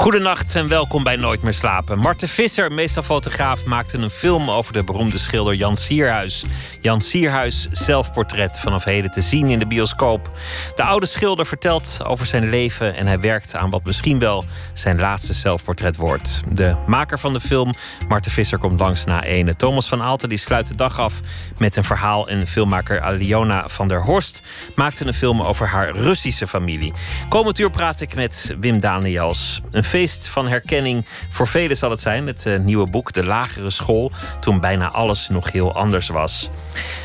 Goedenacht en welkom bij Nooit meer slapen. Marten Visser, meestal fotograaf, maakte een film over de beroemde schilder Jan Sierhuis. Jan Sierhuis zelfportret vanaf heden te zien in de bioscoop. De oude schilder vertelt over zijn leven en hij werkt aan wat misschien wel zijn laatste zelfportret wordt. De maker van de film, Marten Visser, komt langs na ene. Thomas van Aalten die sluit de dag af met een verhaal en filmmaker Aliona van der Horst maakte een film over haar Russische familie. Komend uur praat ik met Wim Daniels. Een feest van herkenning voor velen zal het zijn. Het uh, nieuwe boek De Lagere School, toen bijna alles nog heel anders was.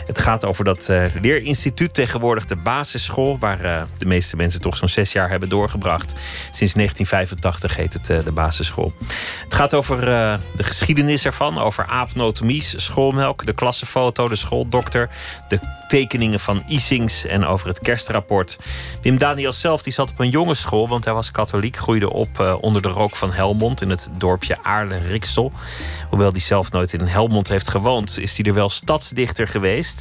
Het gaat over dat uh, leerinstituut, tegenwoordig de basisschool, waar uh, de meeste mensen toch zo'n zes jaar hebben doorgebracht. Sinds 1985 heet het de basisschool. Het gaat over de geschiedenis ervan, over aapnotomies, schoolmelk, de klassenfoto, de schooldokter, de tekeningen van Isings en over het kerstrapport. Wim Daniels zelf die zat op een jongensschool, want hij was katholiek, groeide op onder de rook van Helmond in het dorpje Aarle-Riksel. Hoewel hij zelf nooit in Helmond heeft gewoond, is hij er wel stadsdichter geweest.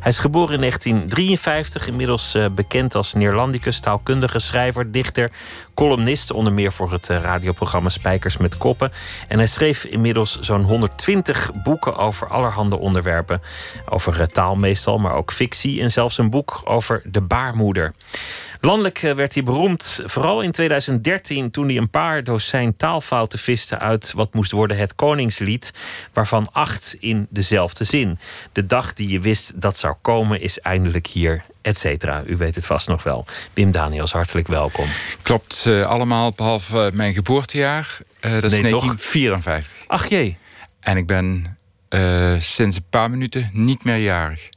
Hij is geboren in 1953, inmiddels uh, bekend als Neerlandicus, taalkundige schrijver, dichter, columnist, onder meer voor het uh, radioprogramma Spijkers met Koppen. En hij schreef inmiddels zo'n 120 boeken over allerhande onderwerpen. Over taal meestal, maar ook fictie en zelfs een boek over de baarmoeder. Landelijk eh, werd hij beroemd, vooral in 2013, toen hij een paar dozijn taalfouten viste uit wat moest worden het Koningslied, waarvan acht in dezelfde zin. De dag die je wist dat zou komen is eindelijk hier, et cetera. U weet het vast nog wel. Wim Daniels, hartelijk welkom. Klopt, uh, allemaal behalve uh, mijn geboortejaar. Uh, dat is 1954. Ach jee. En ik ben sinds een paar minuten niet meer jarig.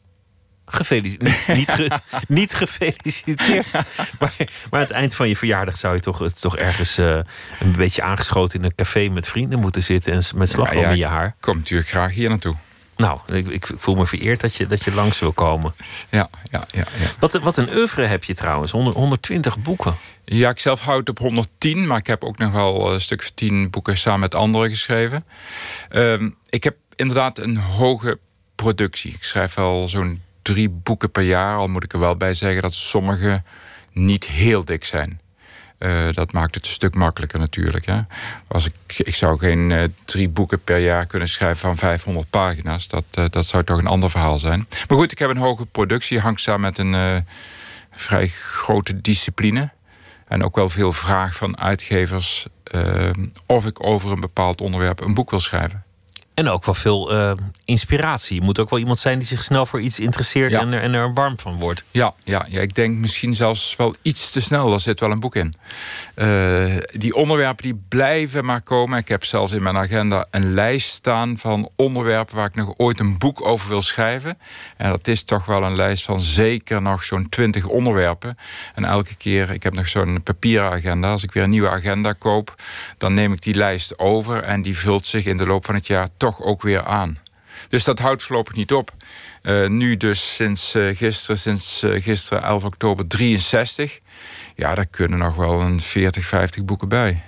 Gefeliciteerd. niet, ge, niet gefeliciteerd. Maar, maar aan het eind van je verjaardag zou je toch, toch ergens uh, een beetje aangeschoten in een café met vrienden moeten zitten en met slagroom ja, in je haar. Kom natuurlijk graag hier naartoe. Nou, ik, ik, voel me vereerd dat je, dat je langs wil komen. Ja, ja, ja. ja. Wat, wat een oeuvre heb je trouwens, 100, 120 boeken. Ja, ik zelf houd op 110, maar ik heb ook nog wel een stuk of 10 boeken samen met anderen geschreven. Um, ik heb inderdaad een hoge productie. Ik schrijf al zo'n drie boeken per jaar. Al moet ik er wel bij zeggen dat sommige niet heel dik zijn. Uh, dat maakt het een stuk makkelijker natuurlijk. Hè. Als ik, ik zou geen uh, drie boeken per jaar kunnen schrijven van 500 pagina's. Dat, uh, dat zou toch een ander verhaal zijn. Maar goed, ik heb een hoge productie. Hangt samen met een vrij grote discipline. En ook wel veel vraag van uitgevers of ik over een bepaald onderwerp een boek wil schrijven. En ook wel veel uh, inspiratie. Je moet ook wel iemand zijn die zich snel voor iets interesseert en, er, en er warm van wordt. Ja, ja, ja, ik denk misschien zelfs wel iets te snel. Daar zit wel een boek in. Uh, die onderwerpen die blijven maar komen. Ik heb zelfs in mijn agenda een lijst staan van onderwerpen waar ik nog ooit een boek over wil schrijven. En dat is toch wel een lijst van zeker nog zo'n twintig onderwerpen. En elke keer, ik heb nog zo'n papieren agenda. Als ik weer een nieuwe agenda koop, dan neem ik die lijst over en die vult zich in de loop van het jaar toch ook weer aan. Dus dat houdt voorlopig niet op. Uh, nu dus sinds uh, gisteren, sinds gisteren 11 oktober 63. Ja, daar kunnen nog wel een 40, 50 boeken bij.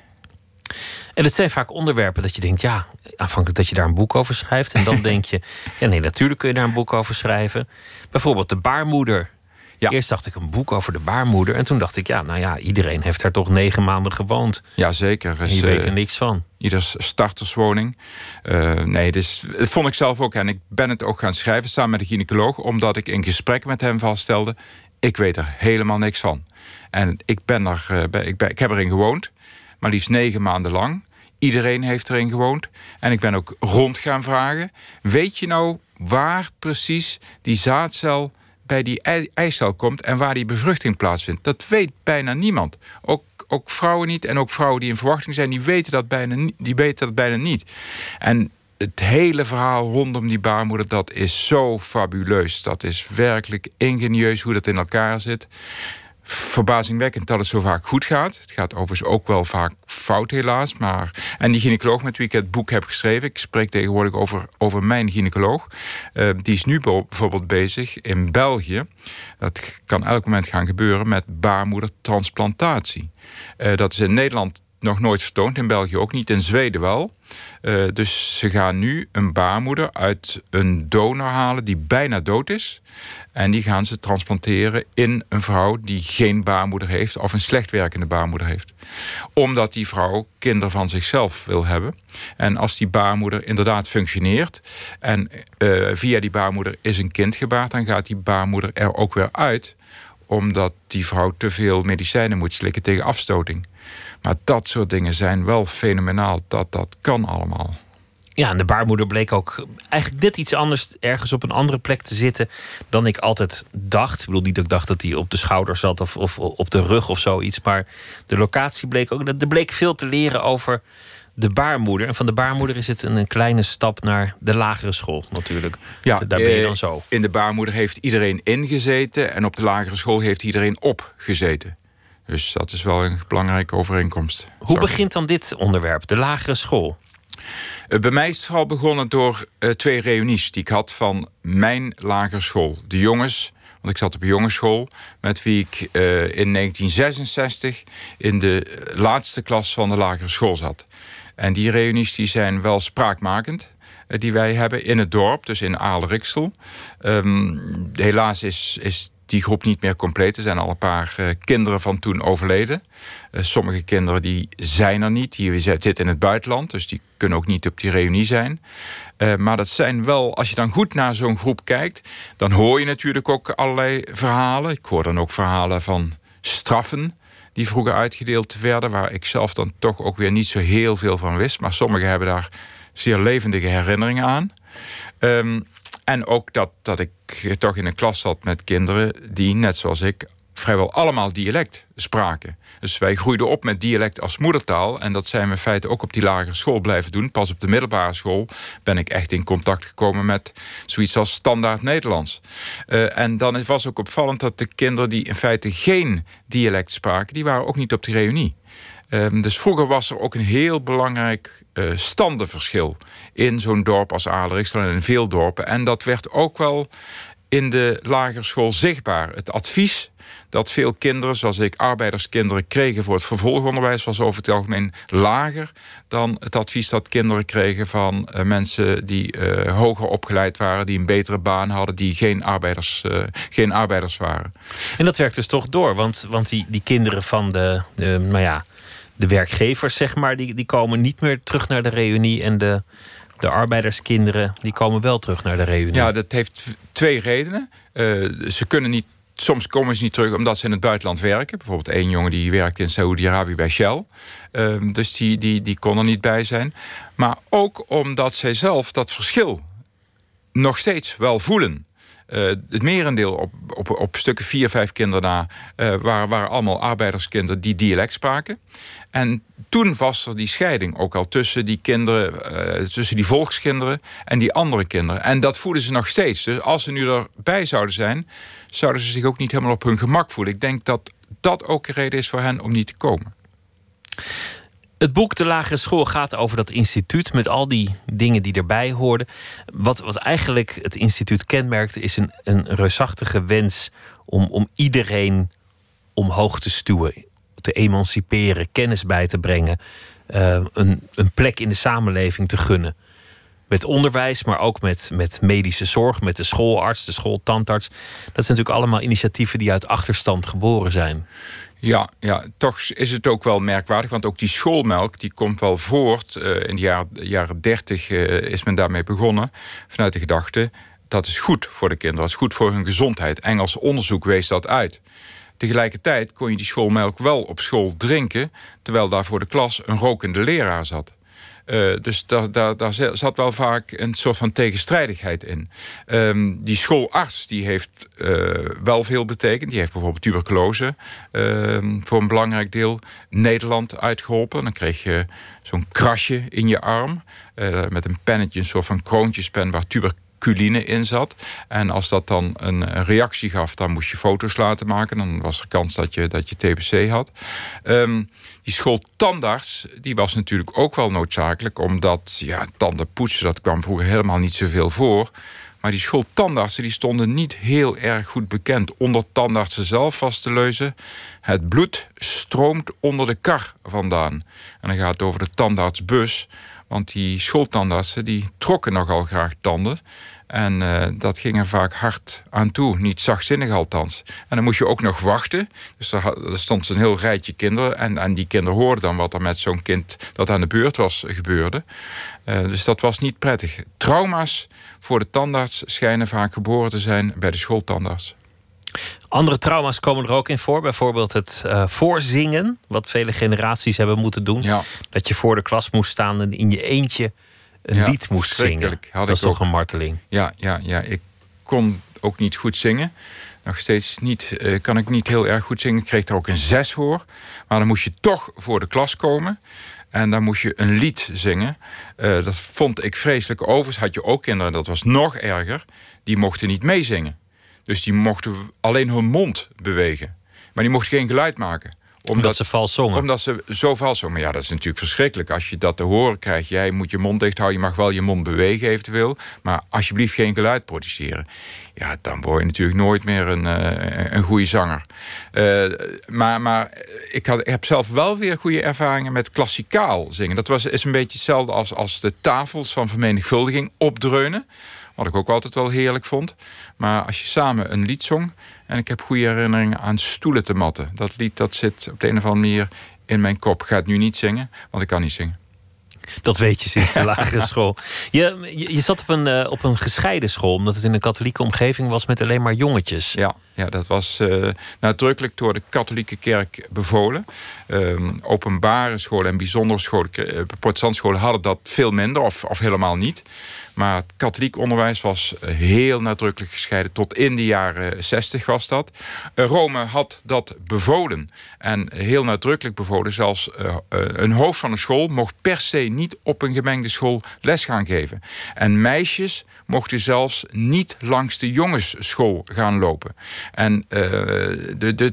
En het zijn vaak onderwerpen dat je denkt, ja, afhankelijk dat je daar een boek over schrijft. En dan denk je, ja nee, natuurlijk kun je daar een boek over schrijven. Bijvoorbeeld de baarmoeder. Ja. Eerst dacht ik een boek over de baarmoeder. En toen dacht ik, ja, nou ja, iedereen heeft daar toch negen maanden gewoond. Ja, zeker. En je weet er niks van ieders starterswoning. Uh, nee, dus, dat vond ik zelf ook. En ik ben het ook gaan schrijven samen met een gynaecoloog... omdat ik in gesprek met hem vaststelde... ik weet er helemaal niks van. En ik, ben er, uh, ik, ik heb erin gewoond, maar liefst negen maanden lang. Iedereen heeft erin gewoond. En ik ben ook rond gaan vragen... weet je nou waar precies die zaadcel bij die eicel komt... en waar die bevruchting plaatsvindt? Dat weet bijna niemand. Ook ook vrouwen niet. En ook vrouwen die in verwachting zijn, die weten dat bijna, die weten dat bijna niet. En het hele verhaal rondom die baarmoeder, dat is zo fabuleus. Dat is werkelijk ingenieus hoe dat in elkaar zit verbazingwekkend dat het zo vaak goed gaat. Het gaat overigens ook wel vaak fout helaas. Maar... En die gynaecoloog met wie ik het boek heb geschreven... ik spreek tegenwoordig over, over mijn gynaecoloog... Uh, die is nu bijvoorbeeld bezig in België... dat kan elk moment gaan gebeuren met baarmoedertransplantatie. Uh, dat is in Nederland nog nooit vertoond, in België ook niet, in Zweden wel. Uh, dus ze gaan nu een baarmoeder uit een donor halen die bijna dood is. En die gaan ze transplanteren in een vrouw die geen baarmoeder heeft of een slecht werkende baarmoeder heeft. Omdat die vrouw kinderen van zichzelf wil hebben. En als die baarmoeder inderdaad functioneert en uh, via die baarmoeder is een kind gebaard, dan gaat die baarmoeder er ook weer uit omdat die vrouw te veel medicijnen moet slikken tegen afstoting. Maar dat soort dingen zijn wel fenomenaal. Dat, dat kan allemaal. Ja, en de baarmoeder bleek ook eigenlijk net iets anders ergens op een andere plek te zitten dan ik altijd dacht. Ik bedoel niet dat ik dacht dat hij op de schouder zat of, of op de rug of zoiets. Maar de locatie bleek ook. Er bleek veel te leren over de baarmoeder. En van de baarmoeder is het een, kleine stap naar de lagere school natuurlijk. Ja, daar ben je eh, dan zo. In de baarmoeder heeft iedereen ingezeten en op de lagere school heeft iedereen opgezeten. Dus dat is wel een belangrijke overeenkomst. Hoe begint dan dit onderwerp, de lagere school? Eh, bij mij is het vooral begonnen door uh, twee reunies die ik had van mijn lagere school. De jongens, want ik zat op een jongensschool, met wie ik uh, in 1966 in de laatste klas van de lagere school zat. En die reunies die zijn wel spraakmakend die wij hebben in het dorp, dus in Aalriksel. Um, helaas is, is die groep niet meer compleet. Er zijn al een paar uh, kinderen van toen overleden. Uh, sommige kinderen die zijn er niet. Die zitten in het buitenland, dus die kunnen ook niet op die reunie zijn. Uh, maar dat zijn wel, als je dan goed naar zo'n groep kijkt... dan hoor je natuurlijk ook allerlei verhalen. Ik hoor dan ook verhalen van straffen die vroeger uitgedeeld werden... waar ik zelf dan toch ook weer niet zo heel veel van wist. Maar sommigen hebben daar zeer levendige herinneringen aan. Um, en ook dat, dat ik toch in een klas zat met kinderen die, net zoals ik, vrijwel allemaal dialect spraken. Dus wij groeiden op met dialect als moedertaal. En dat zijn we in feite ook op die lagere school blijven doen. Pas op de middelbare school ben ik echt in contact gekomen met zoiets als standaard Nederlands. Uh, en dan was ook opvallend dat de kinderen die in feite geen dialect spraken, die waren ook niet op de reunie. Um, dus vroeger was er ook een heel belangrijk uh, standenverschil in zo'n dorp als Adelriksel en in veel dorpen. En dat werd ook wel in de lagere school zichtbaar. Het advies dat veel kinderen, zoals ik, arbeiderskinderen kregen voor het vervolgonderwijs, was over het algemeen lager dan het advies dat kinderen kregen van uh, mensen die uh, hoger opgeleid waren, die een betere baan hadden, die geen arbeiders, geen arbeiders waren. En dat werkt dus toch door, want, want die, die kinderen van de, de nou ja, de werkgevers, zeg maar, die, die komen niet meer terug naar de reunie. En de, de arbeiderskinderen, die komen wel terug naar de reunie. Ja, dat heeft twee redenen. Uh, ze kunnen niet, soms komen ze niet terug omdat ze in het buitenland werken. Bijvoorbeeld één jongen die werkt in Saoedi-Arabië bij Shell. Uh, dus die, die, die kon er niet bij zijn. Maar ook omdat zij zelf dat verschil nog steeds wel voelen. Uh, het merendeel op, op, op stukken vier, vijf kinderen na... Uh, waren, waren allemaal arbeiderskinderen die dialect spraken. En toen was er die scheiding ook al tussen die kinderen, uh, tussen die volkskinderen en die andere kinderen. En dat voelen ze nog steeds. Dus als ze nu erbij zouden zijn, zouden ze zich ook niet helemaal op hun gemak voelen. Ik denk dat dat ook een reden is voor hen om niet te komen. Het boek De Lagere School gaat over dat instituut met al die dingen die erbij hoorden. Wat, wat eigenlijk het instituut kenmerkte, is een, een reusachtige wens om, om iedereen omhoog te stuwen te emanciperen, kennis bij te brengen, uh, een, een plek in de samenleving te gunnen. Met onderwijs, maar ook met, met medische zorg, met de schoolarts, de schooltandarts. Dat zijn natuurlijk allemaal initiatieven die uit achterstand geboren zijn. Ja, ja, toch is het ook wel merkwaardig, want ook die schoolmelk die komt wel voort. Uh, in de jaren, jaren 30 uh, is men daarmee begonnen, vanuit de gedachte dat is goed voor de kinderen, dat is goed voor hun gezondheid. Engels onderzoek wees dat uit. Tegelijkertijd kon je die schoolmelk wel op school drinken, terwijl daar voor de klas een rokende leraar zat. Uh, dus daar, daar, zat wel vaak een soort van tegenstrijdigheid in. Um, die schoolarts die heeft uh, wel veel betekend. Die heeft bijvoorbeeld tuberculose uh, voor een belangrijk deel Nederland uitgeholpen. Dan kreeg je zo'n krasje in je arm. Uh, met een pennetje, een soort van kroontjespen waar tuberculose culine in zat. En als dat dan een reactie gaf, dan moest je foto's laten maken. Dan was er kans dat je, dat je TBC had. Um, die schooltandarts, die was natuurlijk ook wel noodzakelijk. Omdat ja, tanden poetsen, dat kwam vroeger helemaal niet zoveel voor. Maar die schooltandartsen die stonden niet heel erg goed bekend. Onder tandartsen zelf vast te leuzen. Het bloed stroomt onder de kar vandaan. En dan gaat het over de tandartsbus. Want die schooltandartsen die trokken nogal graag tanden. En uh, dat ging er vaak hard aan toe. Niet zachtzinnig althans. En dan moest je ook nog wachten. Dus er, er stond een heel rijtje kinderen. En, en die kinderen hoorden dan wat er met zo'n kind dat aan de beurt was gebeurde. Uh, dus dat was niet prettig. Trauma's voor de tandarts schijnen vaak geboren te zijn bij de schooltandarts. Andere trauma's komen er ook in voor. Bijvoorbeeld het uh, voorzingen, wat vele generaties hebben moeten doen. Ja. Dat je voor de klas moest staan en in je eentje een Ja, lied moest zingen. Dat is toch ook. een marteling. Ja, ja, ja, ik kon ook niet goed zingen. Nog steeds niet, eh, kan ik niet heel erg goed zingen. Ik kreeg er ook een zes voor. Maar dan moest je toch voor de klas komen. En dan moest je een lied zingen. Eh, dat vond ik vreselijk. Overigens had je ook kinderen, dat was nog erger. Die mochten niet meezingen. Dus die mochten alleen hun mond bewegen. Maar die mochten geen geluid maken. Omdat ze vals zongen. Omdat ze zo vals zongen. Ja, dat is natuurlijk verschrikkelijk. Als je dat te horen krijgt. Jij moet je mond dicht houden. Je mag wel je mond bewegen eventueel. Maar alsjeblieft geen geluid produceren. Ja, dan word je natuurlijk nooit meer een, eh, een goede zanger. Eh, maar maar ik, had, ik heb zelf wel weer goede ervaringen met klassikaal zingen. Dat was, is een beetje hetzelfde als, als de tafels van vermenigvuldiging opdreunen. Wat ik ook altijd wel heerlijk vond. Maar als je samen een lied zong. En ik heb goede herinneringen aan stoelen te matten. Dat lied dat zit op de een of andere manier in mijn kop. Ik ga het nu niet zingen, want ik kan niet zingen. Dat weet je sinds de lagere school. Je, je, je zat op een, eh, op een gescheiden school, omdat het in een katholieke omgeving was met alleen maar jongetjes. Ja, ja dat was eh, nadrukkelijk door de katholieke kerk bevolen. Ehm, openbare scholen en bijzondere scholen, uh, protestantscholen hadden dat veel minder of, of helemaal niet. Maar het katholiek onderwijs was eh, heel nadrukkelijk gescheiden. Tot in de jaren 60 was dat. Uh, Rome had dat bevolen. En heel nadrukkelijk bevolen. Zelfs uh, een hoofd van een school mocht per se niet op een gemengde school les gaan geven. En meisjes mochten zelfs niet langs de jongensschool gaan lopen. En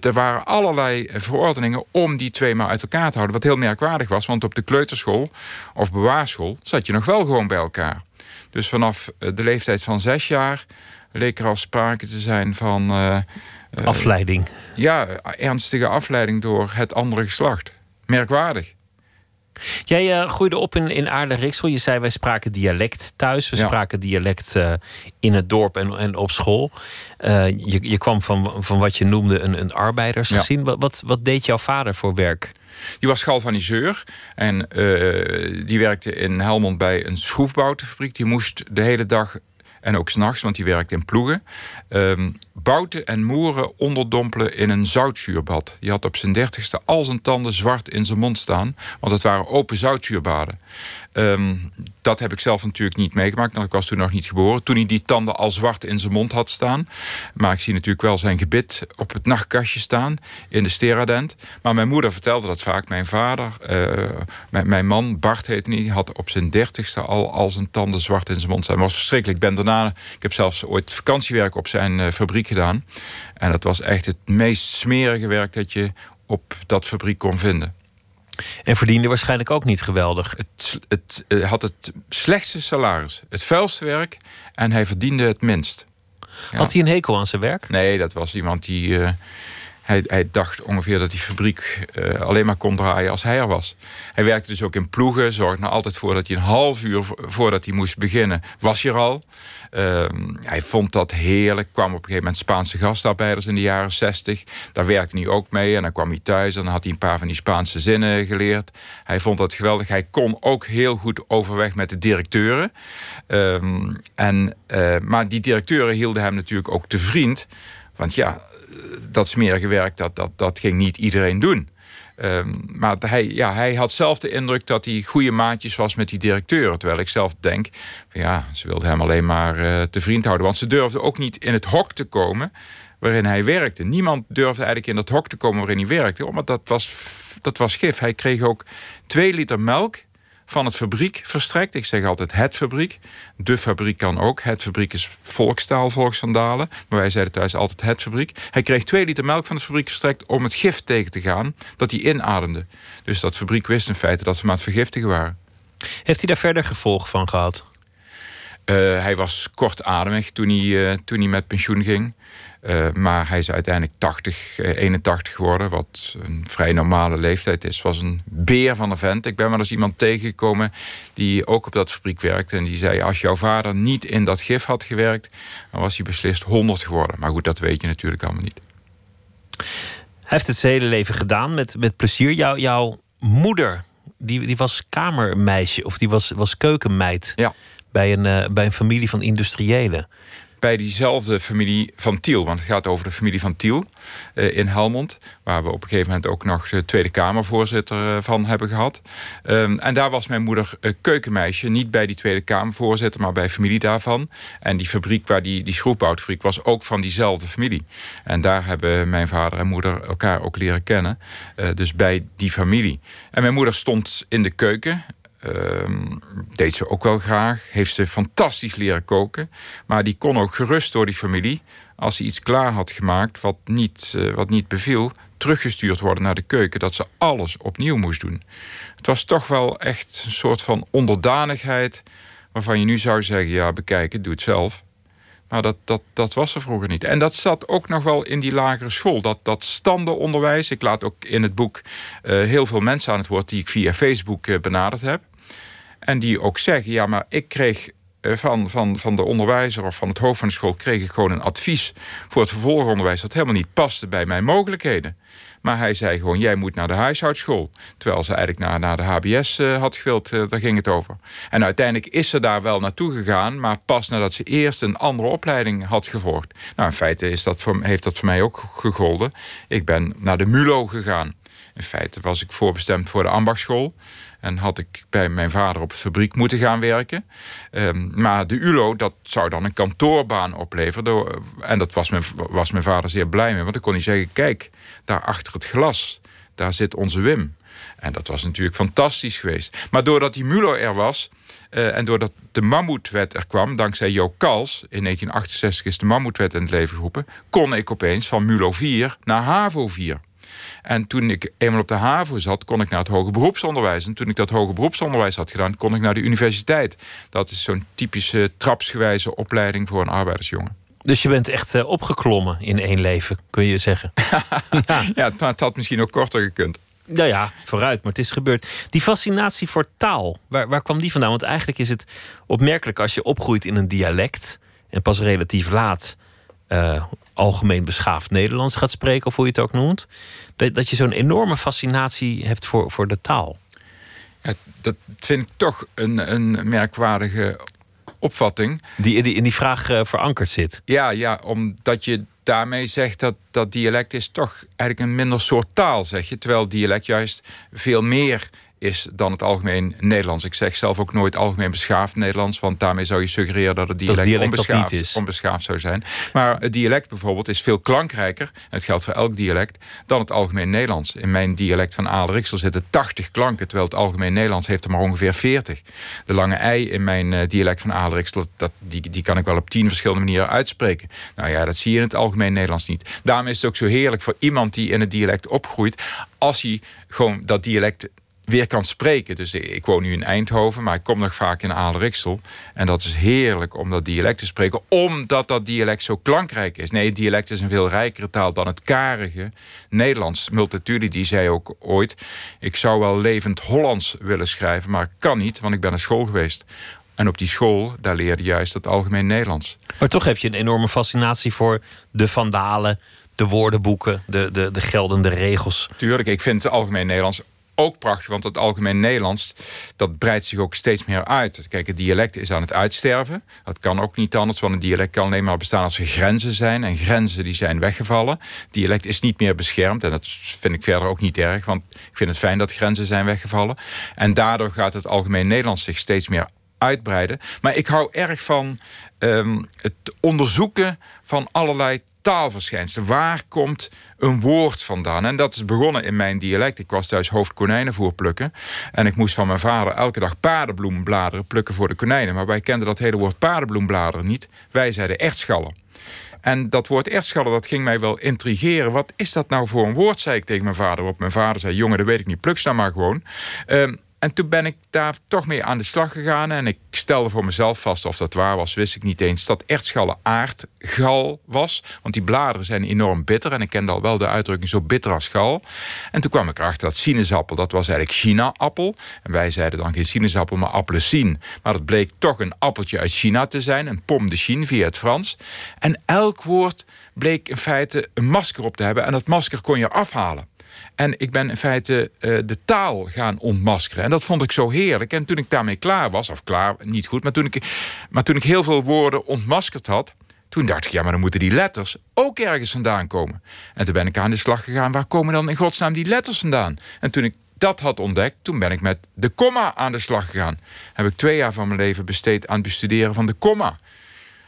er waren allerlei verordeningen om die twee maar uit elkaar te houden. Wat heel merkwaardig was, want op de kleuterschool of bewaarschool zat je nog wel gewoon bij elkaar. Dus vanaf de leeftijd van zes jaar leek er al sprake te zijn van. Uh, afleiding. Ja, ernstige afleiding door het andere geslacht. Merkwaardig. Jij uh, groeide op in, in Aarde-Riksel. Je zei wij spraken dialect thuis. We ja. spraken dialect in het dorp en, en op school. je, je kwam van, van wat je noemde een, een arbeidersgezin. Ja. Wat, wat, wat deed jouw vader voor werk? Die was galvaniseur en uh, die werkte in Helmond bij een schroefbouwfabriek. Die moest de hele dag en ook s'nachts, want die werkte in ploegen, um, bouten en moeren onderdompelen in een zoutzuurbad. Die had op zijn dertigste al zijn tanden zwart in zijn mond staan, want het waren open zoutzuurbaden. Um, dat heb ik zelf natuurlijk niet meegemaakt, want ik was toen nog niet geboren. Toen hij die tanden al zwart in zijn mond had staan. Maar ik zie natuurlijk wel zijn gebit op het nachtkastje staan in de steradent. Maar mijn moeder vertelde dat vaak. Mijn vader, uh, mijn, mijn, man, Bart heette hij, had op zijn dertigste al, al zijn tanden zwart in zijn mond staan. Was verschrikkelijk. Ik ben daarna, ik heb zelfs ooit vakantiewerk op zijn uh, fabriek gedaan. En dat was echt het meest smerige werk dat je op dat fabriek kon vinden. En verdiende waarschijnlijk ook niet geweldig. Het, het uh, had het slechtste salaris, het vuilste werk en hij verdiende het minst. Ja. Had hij een hekel aan zijn werk? Nee, dat was iemand die. Uh, hij, hij, dacht ongeveer dat die fabriek uh, alleen maar kon draaien als hij er was. Hij werkte dus ook in ploegen, zorgde er altijd voor dat hij een half uur voordat hij moest beginnen, was hij er al. Uh, hij vond dat heerlijk. kwam op een gegeven moment Spaanse gastarbeiders in de jaren 60. Daar werkte hij ook mee. En dan kwam hij thuis en dan had hij een paar van die Spaanse zinnen geleerd. Hij vond dat geweldig. Hij kon ook heel goed overweg met de directeuren. Um, en, uh, maar die directeuren hielden hem natuurlijk ook te vriend. Want ja, dat smerige werk, dat, dat, dat ging niet iedereen doen. Um, maar hij, ja, hij had zelf de indruk dat hij goede maatjes was met die directeuren. Terwijl ik zelf denk, ja, ze wilden hem alleen maar uh, te vriend houden. Want ze durfden ook niet in het hok te komen waarin hij werkte. Niemand durfde eigenlijk in dat hok te komen waarin hij werkte. Want dat was, dat was gif. Hij kreeg ook twee liter melk van het fabriek verstrekt. Ik zeg altijd het fabriek. De fabriek kan ook. Het fabriek is volkstaal, volksvandalen. Maar wij zeiden thuis altijd het fabriek. Hij kreeg twee liter melk van het fabriek verstrekt... om het gif tegen te gaan dat hij inademde. Dus dat fabriek wist in feite dat we maar het vergiftigen waren. Heeft hij daar verder gevolg van gehad? hij was kortademig toen hij, toen hij met pensioen ging. Uh, maar hij is uiteindelijk 80, 81 geworden, wat een vrij normale leeftijd is. Was een beer van een vent. Ik ben wel eens iemand tegengekomen die ook op dat fabriek werkte. En die zei: Als jouw vader niet in dat gif had gewerkt, dan was hij beslist 100 geworden. Maar goed, dat weet je natuurlijk allemaal niet. Hij heeft het zijn hele leven gedaan met, met plezier. Jou, jouw moeder, die, die was kamermeisje of die was, was keukenmeid ja. bij, een, uh, bij een familie van industriëlen bij diezelfde familie van Tiel. Want het gaat over de familie van Tiel uh, in Helmond. Waar we op een gegeven moment ook nog de Tweede Kamervoorzitter uh, van hebben gehad. Um, en daar was mijn moeder uh, keukenmeisje. Niet bij die Tweede Kamervoorzitter, maar bij familie daarvan. En die fabriek waar die, die schroefboutfabriek was ook van diezelfde familie. En daar hebben mijn vader en moeder elkaar ook leren kennen. dus bij die familie. En mijn moeder stond in de keuken. Uh, deed ze ook wel graag. Heeft ze fantastisch leren koken. Maar die kon ook gerust door die familie. Als ze iets klaar had gemaakt wat niet, uh, wat niet beviel, teruggestuurd worden naar de keuken. Dat ze alles opnieuw moest doen. Het was toch wel echt een soort van onderdanigheid. Waarvan je nu zou zeggen: ja, bekijk het, doe het zelf. Maar dat, dat, dat was er vroeger niet. En dat zat ook nog wel in die lagere school. Dat, dat standenonderwijs. Ik laat ook in het boek uh, heel veel mensen aan het woord die ik via Facebook uh, benaderd heb. En die ook zeggen: ja, maar ik kreeg uh, van, van, van de onderwijzer of van het hoofd van de school kreeg ik gewoon een advies voor het vervolgonderwijs dat helemaal niet paste bij mijn mogelijkheden. Maar hij zei gewoon, jij moet naar de huishoudschool. Terwijl ze eigenlijk naar, naar de HBS uh, had gewild, uh, daar ging het over. En uiteindelijk is ze daar wel naartoe gegaan... maar pas nadat ze eerst een andere opleiding had gevolgd. Nou, in feite is dat voor, heeft dat voor mij ook gegolden. Ik ben naar de MULO gegaan. In feite was ik voorbestemd voor de ambachtschool. En had ik bij mijn vader op de fabriek moeten gaan werken. Um, maar de ULO, dat zou dan een kantoorbaan opleveren. En dat was mijn, was mijn vader zeer blij mee. Want dan kon hij zeggen, kijk, daar achter het glas, daar zit onze Wim. En dat was natuurlijk fantastisch geweest. Maar doordat die MULO er was... Uh, en doordat de Mammoetwet er kwam, dankzij Jo Kals... in 1968 is de Mammoetwet in het leven geroepen... kon ik opeens van MULO 4 naar HAVO 4. En toen ik eenmaal op de HAVO zat, kon ik naar het hoger beroepsonderwijs. En toen ik dat hoger beroepsonderwijs had gedaan, kon ik naar de universiteit. Dat is zo'n typische trapsgewijze opleiding voor een arbeidersjongen. Dus je bent echt uh, opgeklommen in één leven, kun je zeggen. ja, ja het, het had misschien ook korter gekund. Nou ja, vooruit, maar het is gebeurd. Die fascinatie voor taal, waar, waar kwam die vandaan? Want eigenlijk is het opmerkelijk als je opgroeit in een dialect en pas relatief laat uh, algemeen beschaafd Nederlands gaat spreken, of hoe je het ook noemt, dat, dat je zo'n enorme fascinatie hebt voor, voor de taal. Ja, dat vind ik toch een, een merkwaardige opvatting. Die, die in die vraag uh, verankerd zit. Ja, ja, omdat je daarmee zegt dat dat dialect is toch eigenlijk een minder soort taal, zeg je. Terwijl dialect juist veel meer is dan het algemeen Nederlands. Ik zeg zelf ook nooit algemeen beschaafd Nederlands, want daarmee zou je suggereren dat het dialect, dialect onbeschaafd, is. onbeschaafd zou zijn. Maar het dialect bijvoorbeeld is veel klankrijker, en het geldt voor elk dialect, dan het algemeen Nederlands. In mijn dialect van Aalriksel zitten 80 klanken, terwijl het algemeen Nederlands heeft er maar ongeveer 40. De lange ei in mijn uh, dialect van Aalriksel, dat, die, die kan ik wel op tien verschillende manieren uitspreken. Nou ja, dat zie je in het algemeen Nederlands niet. Daarom is het ook zo heerlijk voor iemand die in het dialect opgroeit, als hij gewoon dat dialect weer kan spreken. Dus ik woon nu in Eindhoven, maar ik kom nog vaak in Aalriksel. En dat is heerlijk om dat dialect te spreken, omdat dat dialect zo klankrijk is. Nee, het dialect is een veel rijkere taal dan het karige Nederlands. Multatuli die zei ook ooit... ik zou wel levend Hollands willen schrijven, maar ik kan niet, want ik ben naar school geweest. En op die school, daar leerde juist het algemeen Nederlands. Maar toch heb je een enorme fascinatie voor de vandalen... de woordenboeken, de, de, de geldende regels. Tuurlijk, ik vind het algemeen Nederlands ook prachtig, want het algemeen Nederlands... dat breidt zich ook steeds meer uit. Kijk, het dialect is aan het uitsterven. Dat kan ook niet anders, want een dialect kan alleen maar bestaan... als er grenzen zijn, en grenzen die zijn weggevallen. Dialect is niet meer beschermd, en dat vind ik verder ook niet erg... want ik vind het fijn dat grenzen zijn weggevallen. En daardoor gaat het algemeen Nederlands zich steeds meer uitbreiden. Maar ik hou erg van um, het onderzoeken van allerlei taalverschijnselen. Waar komt een woord vandaan? En dat is begonnen in mijn dialect. Ik was thuis hoofd konijnenvoer plukken. En ik moest van mijn vader elke dag paardenbloembladeren plukken voor de konijnen. Maar wij kenden dat hele woord paardenbloembladeren niet. Wij zeiden ertschallen. En dat woord ertschallen, dat ging mij wel intrigeren. Wat is dat nou voor een woord, zei ik tegen mijn vader. Op mijn vader zei, jongen, dat weet ik niet, pluk nou maar gewoon. Uh, en toen ben ik daar toch mee aan de slag gegaan. En ik stelde voor mezelf vast of dat waar was, wist ik niet eens. Dat ertschallen aardgal was. Want die bladeren zijn enorm bitter. En ik kende al wel de uitdrukking zo bitter als gal. En toen kwam ik erachter dat sinaasappel, dat was eigenlijk China-appel. En wij zeiden dan geen sinaasappel, maar appelsine. Maar dat bleek toch een appeltje uit China te zijn. Een pomme de Chine via het Frans. En elk woord bleek in feite een masker op te hebben. En dat masker kon je afhalen. En ik ben in feite uh, de taal gaan ontmaskeren. En dat vond ik zo heerlijk. En toen ik daarmee klaar was, of klaar, niet goed... maar toen ik, maar toen ik heel veel woorden ontmaskerd had... toen dacht ik, ja, maar dan moeten die letters ook ergens vandaan komen. En toen ben ik aan de slag gegaan... waar komen dan in godsnaam die letters vandaan? En toen ik dat had ontdekt, toen ben ik met de komma aan de slag gegaan. Heb ik twee jaar van mijn leven besteed aan het bestuderen van de komma.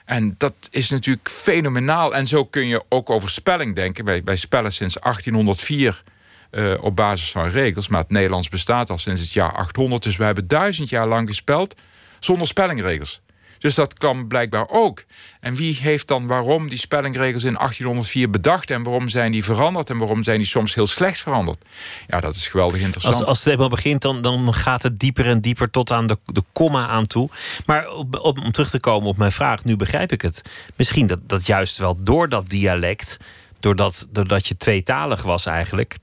En dat is natuurlijk fenomenaal. En zo kun je ook over spelling denken. Wij, wij spellen sinds 1804 uh, op basis van regels. Maar het Nederlands bestaat al sinds het jaar 800. Dus we hebben duizend jaar lang gespeld zonder spellingregels. Dus dat kwam blijkbaar ook. En wie heeft dan waarom die spellingregels in 1804 bedacht... en waarom zijn die veranderd en waarom zijn die soms heel slecht veranderd? Ja, dat is geweldig interessant. Als, als het eenmaal begint, dan, dan gaat het dieper en dieper tot aan de, de komma aan toe. Maar om terug te komen op mijn vraag, nu begrijp ik het. Misschien dat, dat juist wel door dat dialect... Doordat, doordat je tweetalig was eigenlijk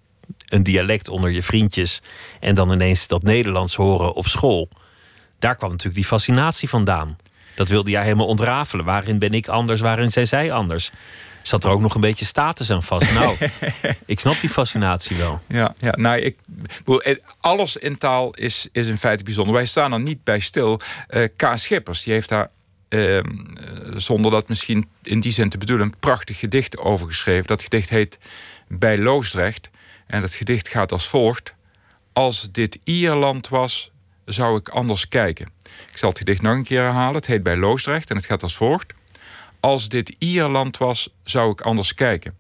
een dialect onder je vriendjes en dan ineens dat Nederlands horen op school. Daar kwam natuurlijk die fascinatie vandaan. Dat wilde jij helemaal ontrafelen. Waarin ben ik anders, waarin zijn zij anders? Zat er ook nog een beetje status aan vast? Nou, ik snap die fascinatie wel. Ja, ja nou, ik, alles in taal is, is in feite bijzonder. Wij staan er niet bij stil. Uh, K. Schippers, die heeft daar ehm, zonder dat misschien in die zin te bedoelen, een prachtig gedicht over geschreven. Dat gedicht heet Bij Loosdrecht. En het gedicht gaat als volgt. Als dit Ierland was, zou ik anders kijken. Ik zal het gedicht nog een keer herhalen. Het heet Bij Loosdrecht en het gaat als volgt. Als dit Ierland was, zou ik anders kijken.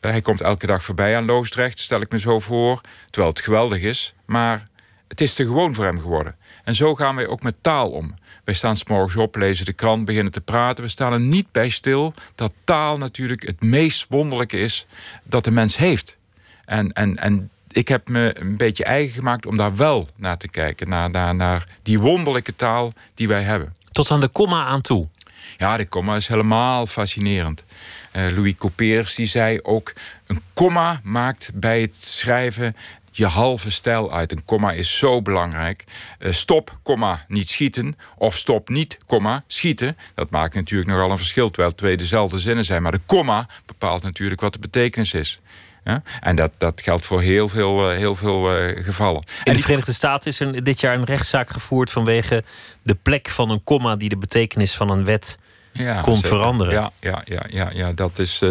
Eh, hij komt elke dag voorbij aan Loosdrecht, stel ik me zo voor. Terwijl het geweldig is, maar het is te gewoon voor hem geworden. En zo gaan wij ook met taal om. Wij staan s morgens op, lezen de krant, beginnen te praten. We staan er niet bij stil dat taal natuurlijk het meest wonderlijke is dat de mens heeft. En, en, en ik heb me een beetje eigen gemaakt om daar wel naar te kijken. Naar, naar, naar die wonderlijke taal die wij hebben. Tot aan de komma aan toe. Ja, de komma is helemaal fascinerend. Uh, Louis Couperus die zei ook... een komma maakt bij het schrijven je halve stijl uit. Een komma is zo belangrijk. Uh, stop, komma, niet schieten. Of stop niet, komma, schieten. Dat maakt natuurlijk nogal een verschil, terwijl het twee dezelfde zinnen zijn. Maar de komma bepaalt natuurlijk wat de betekenis is. Ja? En dat, dat geldt voor heel veel, eh, heel veel uh, gevallen. In de Verenigde Staten is er dit jaar een rechtszaak gevoerd vanwege de plek van een komma die de betekenis van een wet ja, kon veranderen. Ja, ja, ja, ja, ja. dat is uh,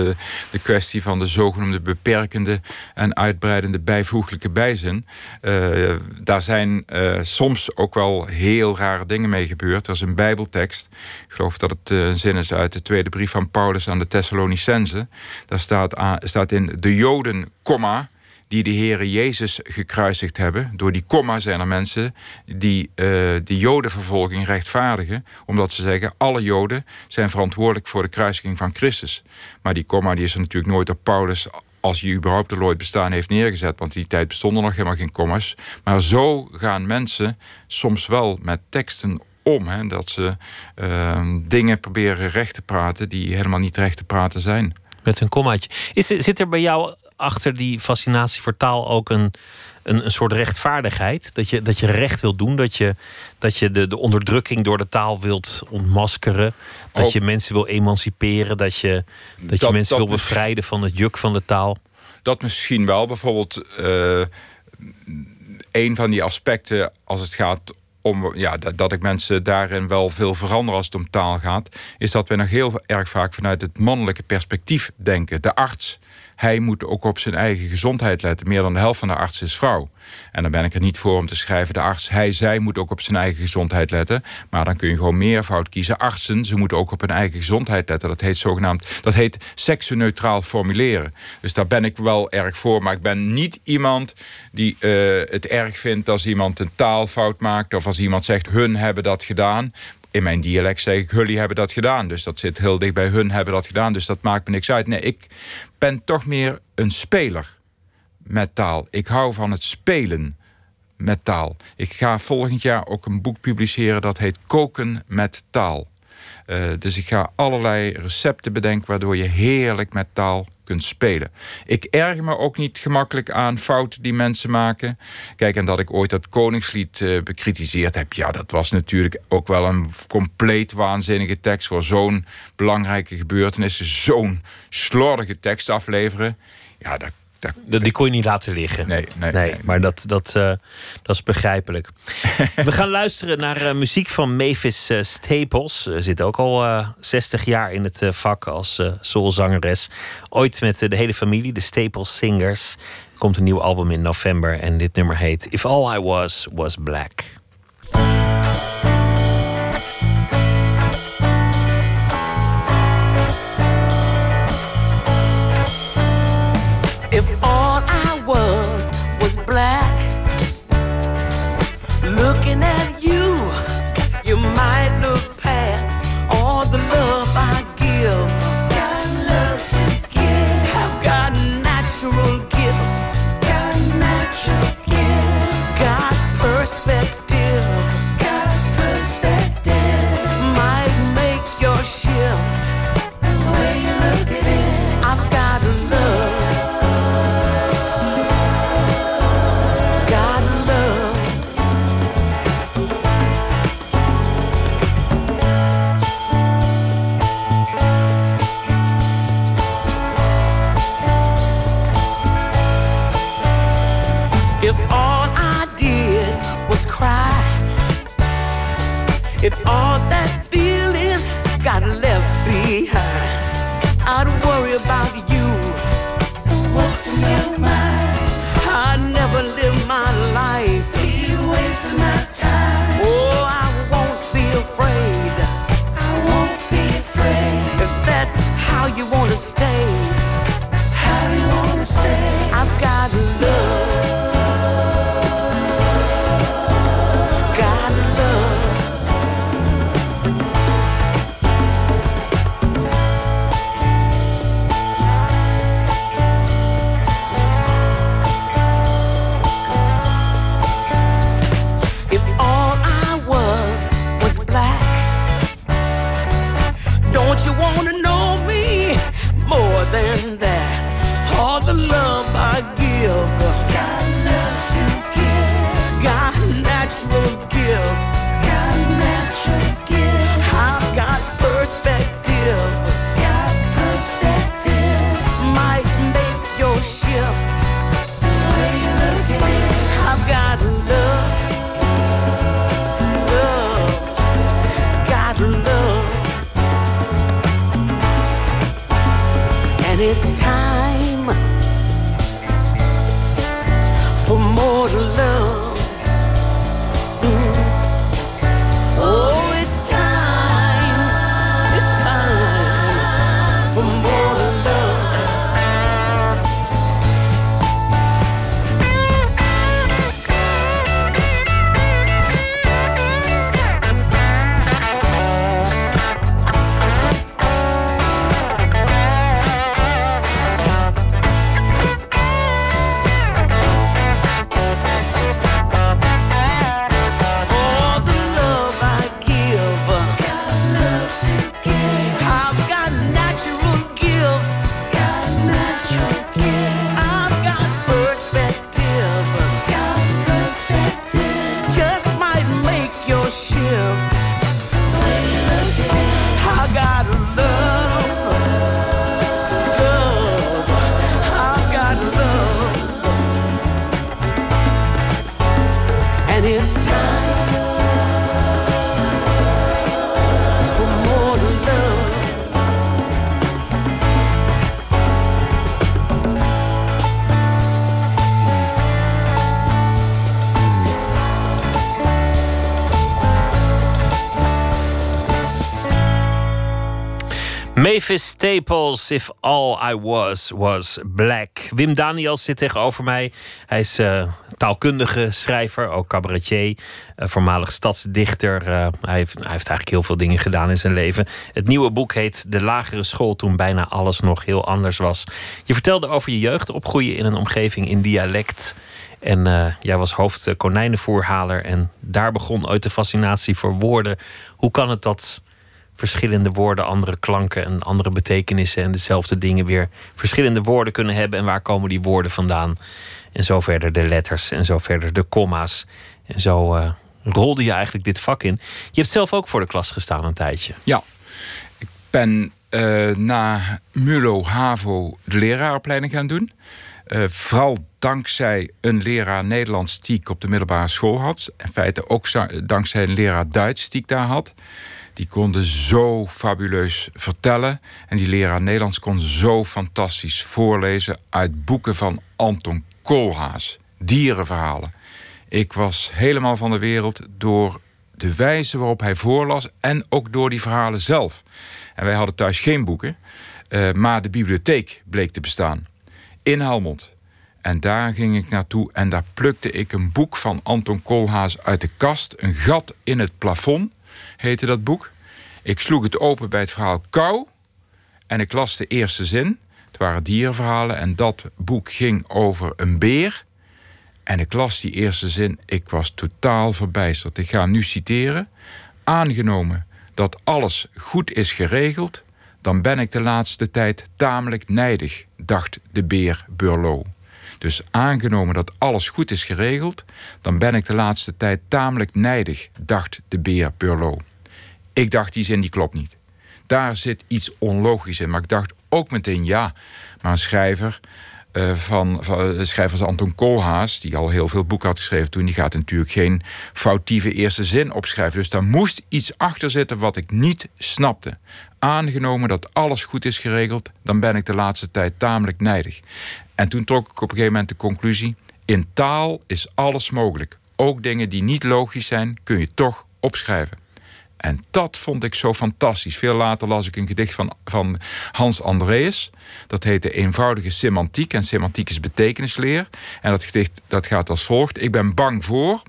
de kwestie van de zogenoemde beperkende en uitbreidende bijvoeglijke bijzin. Uh, daar zijn uh, soms ook wel heel rare dingen mee gebeurd. Er is een bijbeltekst, ik geloof dat het een zin is uit de tweede brief van Paulus aan de Thessalonicense. Daar staat, aan, staat in de Joden, komma, die de Heere Jezus gekruisigd hebben. Door die komma zijn er mensen die uh, die jodenvervolging rechtvaardigen. Omdat ze zeggen, alle joden zijn verantwoordelijk voor de kruisiging van Christus. Maar die komma die is er natuurlijk nooit op Paulus als hij überhaupt er ooit bestaan heeft neergezet. Want die tijd bestonden nog helemaal geen kommas. Maar zo gaan mensen soms wel met teksten om. Hè, dat ze uh, dingen proberen recht te praten die helemaal niet recht te praten zijn. Met een kommaatje. Is, zit er bij jou achter die fascinatie voor taal ook een, een, een soort rechtvaardigheid. Dat je, dat je recht wilt doen. Dat je, dat je de, de onderdrukking door de taal wilt ontmaskeren. Dat je mensen wil emanciperen. Dat je, dat, je mensen wil bevrijden van het juk van de taal. Dat misschien wel. Bijvoorbeeld uh, een van die aspecten als het gaat om ja, dat, dat ik mensen daarin wel veel verander als het om taal gaat, is dat we nog heel erg vaak vanuit het mannelijke perspectief denken. De arts hij moet ook op zijn eigen gezondheid letten. Meer dan de helft van de artsen is vrouw. En dan ben ik er niet voor om te schrijven... de arts, hij, zij moet ook op zijn eigen gezondheid letten. Maar dan kun je gewoon meervoud kiezen. Artsen, ze moeten ook op hun eigen gezondheid letten. Dat heet zogenaamd, dat heet seksueutraal formuleren. Dus daar ben ik wel erg voor. Maar ik ben niet iemand die uh, het erg vindt als iemand een taalfout maakt... of als iemand zegt, hun hebben dat gedaan in mijn dialect zeg ik, jullie hebben dat gedaan. Dus dat zit heel dicht bij hun hebben dat gedaan. Dus dat maakt me niks uit. Nee, ik ben toch meer een speler met taal. Ik hou van het spelen met taal. Ik ga volgend jaar ook een boek publiceren dat heet Koken met taal. Uh, dus ik ga allerlei recepten bedenken waardoor je heerlijk met taal kunt spelen. Ik erger me ook niet gemakkelijk aan fouten die mensen maken. Kijk, en dat ik ooit dat Koningslied uh, bekritiseerd heb, ja, dat was natuurlijk ook wel een compleet waanzinnige tekst voor zo'n belangrijke gebeurtenis, zo'n slordige tekst afleveren. Ja, dat die kon je niet laten liggen. Nee, nee, nee, maar dat, dat, uh, dat is begrijpelijk. We gaan luisteren naar uh, muziek van Mavis uh, Staples. Ze zit ook al 60 jaar in het vak als soulzangeres. Ooit met de hele familie, de Staples Singers. Komt een nieuw album in november en dit nummer heet If All I Was Was Black. Looking at Mavis Staples, If All I Was Was Black. Wim Daniels zit tegenover mij. Hij is eh, taalkundige schrijver, ook cabaretier, eh, voormalig stadsdichter. Eh, hij, heeft, hij heeft eigenlijk heel veel dingen gedaan in zijn leven. Het nieuwe boek heet De Lagere School, toen bijna alles nog heel anders was. Je vertelde over je jeugd, opgroeien in een omgeving in dialect. En jij was hoofd konijnenvoerhaler. En daar begon ooit de fascinatie voor woorden. Hoe kan het dat verschillende woorden andere klanken en andere betekenissen en dezelfde dingen weer verschillende woorden kunnen hebben? En waar komen die woorden vandaan? En zo verder de letters en zo verder de komma's. En zo eh, rolde je eigenlijk dit vak in. Je hebt zelf ook voor de klas gestaan een tijdje. Ja, ik ben eh, na MULO HAVO de leraaropleiding gaan doen. Eh, vooral dankzij een leraar Nederlands die ik op de middelbare school had. In feite ook dankzij een leraar Duits die ik daar had. Die konden zo fabuleus vertellen. En die leraar Nederlands kon zo fantastisch voorlezen uit boeken van Anton Koolhaas. Dierenverhalen. Ik was helemaal van de wereld door de wijze waarop hij voorlas en ook door die verhalen zelf. En wij hadden thuis geen boeken, eh, maar de bibliotheek bleek te bestaan. In Helmond. En daar ging ik naartoe en daar plukte ik een boek van Anton Koolhaas uit de kast. Een gat in het plafond heette dat boek. Ik sloeg het open bij het verhaal Kou. En ik las de eerste zin. Het waren dierenverhalen en dat boek ging over een beer. En ik las die eerste zin. Ik was totaal verbijsterd. Ik ga nu citeren. Aangenomen dat alles goed is geregeld, dan ben ik de laatste tijd tamelijk nijdig, dacht de beer Burlo. Dus aangenomen dat alles goed is geregeld, dan ben ik de laatste tijd tamelijk nijdig, dacht de beer Burlo. Ik dacht, die zin die klopt niet. Daar zit iets onlogisch in. Maar ik dacht ook meteen, ja, maar een schrijver eh, van, van schrijver als Anton Koolhaas, die al heel veel boeken had geschreven toen, die gaat natuurlijk geen foutieve eerste zin opschrijven. Dus daar moest iets achter zitten wat ik niet snapte. Aangenomen dat alles goed is geregeld, dan ben ik de laatste tijd tamelijk nijdig. En toen trok ik op een gegeven moment de conclusie: in taal is alles mogelijk. Ook dingen die niet logisch zijn, kun je toch opschrijven. En dat vond ik zo fantastisch. Veel later las ik een gedicht van, van Hans Andreas. Dat heette Eenvoudige Semantiek. En semantiek is betekenisleer. En dat gedicht dat gaat als volgt. Ik ben bang voor,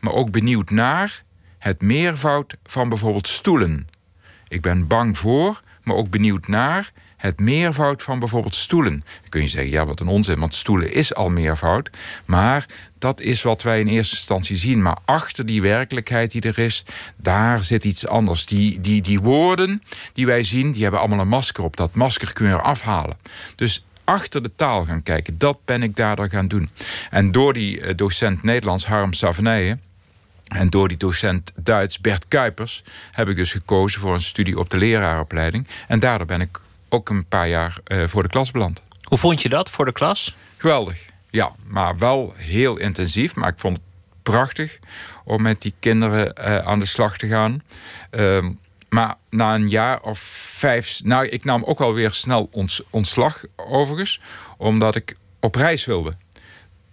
maar ook benieuwd naar... het meervoud van bijvoorbeeld stoelen. Ik ben bang voor, maar ook benieuwd naar... het meervoud van bijvoorbeeld stoelen. Dan kun je zeggen, ja, wat een onzin, want stoelen is al meervoud. Maar dat is wat wij in eerste instantie zien. Maar achter die werkelijkheid die er is, daar zit iets anders. Die, die, die woorden die wij zien, die hebben allemaal een masker op. Dat masker kun je eraf halen. Dus achter de taal gaan kijken, dat ben ik daardoor gaan doen. En door die eh, docent Nederlands, Harm Savenijen... En door die docent Duits, Bert Kuipers, heb ik dus gekozen voor een studie op de leraaropleiding. En daardoor ben ik ook een paar jaar eh, voor de klas beland. Hoe vond je dat voor de klas? Geweldig. Ja, maar wel heel intensief. Maar ik vond het prachtig om met die kinderen eh, aan de slag te gaan. Ehm, maar na een jaar of vijf... Nou, ik nam ook alweer snel ons, ontslag overigens. Omdat ik op reis wilde.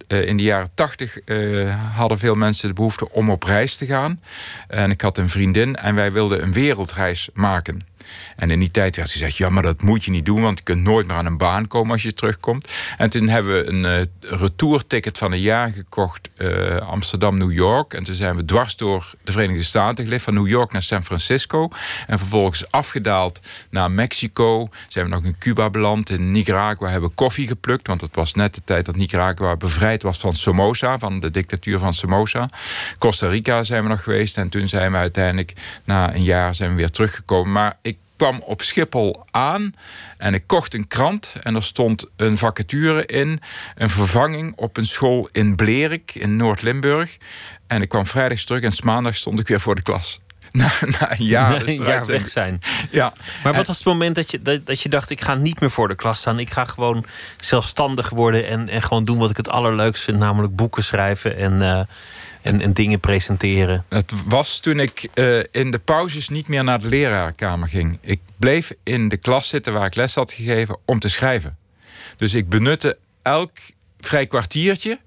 Eh, in de jaren tachtig eh, hadden veel mensen de behoefte om op reis te gaan. En ik had een vriendin en wij wilden een wereldreis maken. En in die tijd werd gezegd, ja, maar dat moet je niet doen... want je kunt nooit meer aan een baan komen als je terugkomt. En toen hebben we een uh, retourticket van een jaar gekocht... Uh, Amsterdam-New York. En toen zijn we dwars door de Verenigde Staten geleefd... van New York naar San Francisco. En vervolgens afgedaald naar Mexico. Zijn we nog in Cuba beland. In Nicaragua hebben we koffie geplukt... want het was net de tijd dat Nicaragua bevrijd was van Somoza... van de dictatuur van Somoza. Costa Rica zijn we nog geweest. En toen zijn we uiteindelijk, na een jaar, zijn we weer teruggekomen. Maar ik kwam op Schiphol aan en ik kocht een krant en er stond een vacature in, een vervanging op een school in Blerik in Noord-Limburg. En ik kwam vrijdags terug en maandag stond ik weer voor de klas. Na, na een jaar, dus weg zijn. Ja. Maar wat was het moment dat je, dat, dat je dacht: ik ga niet meer voor de klas staan. Ik ga gewoon zelfstandig worden en, en gewoon doen wat ik het allerleukst vind, namelijk boeken schrijven en, eh, en, en dingen presenteren. Het was toen ik eh, in de pauzes niet meer naar de leraarkamer ging. Ik bleef in de klas zitten waar ik les had gegeven om te schrijven. Dus ik benutte elk vrij kwartiertje,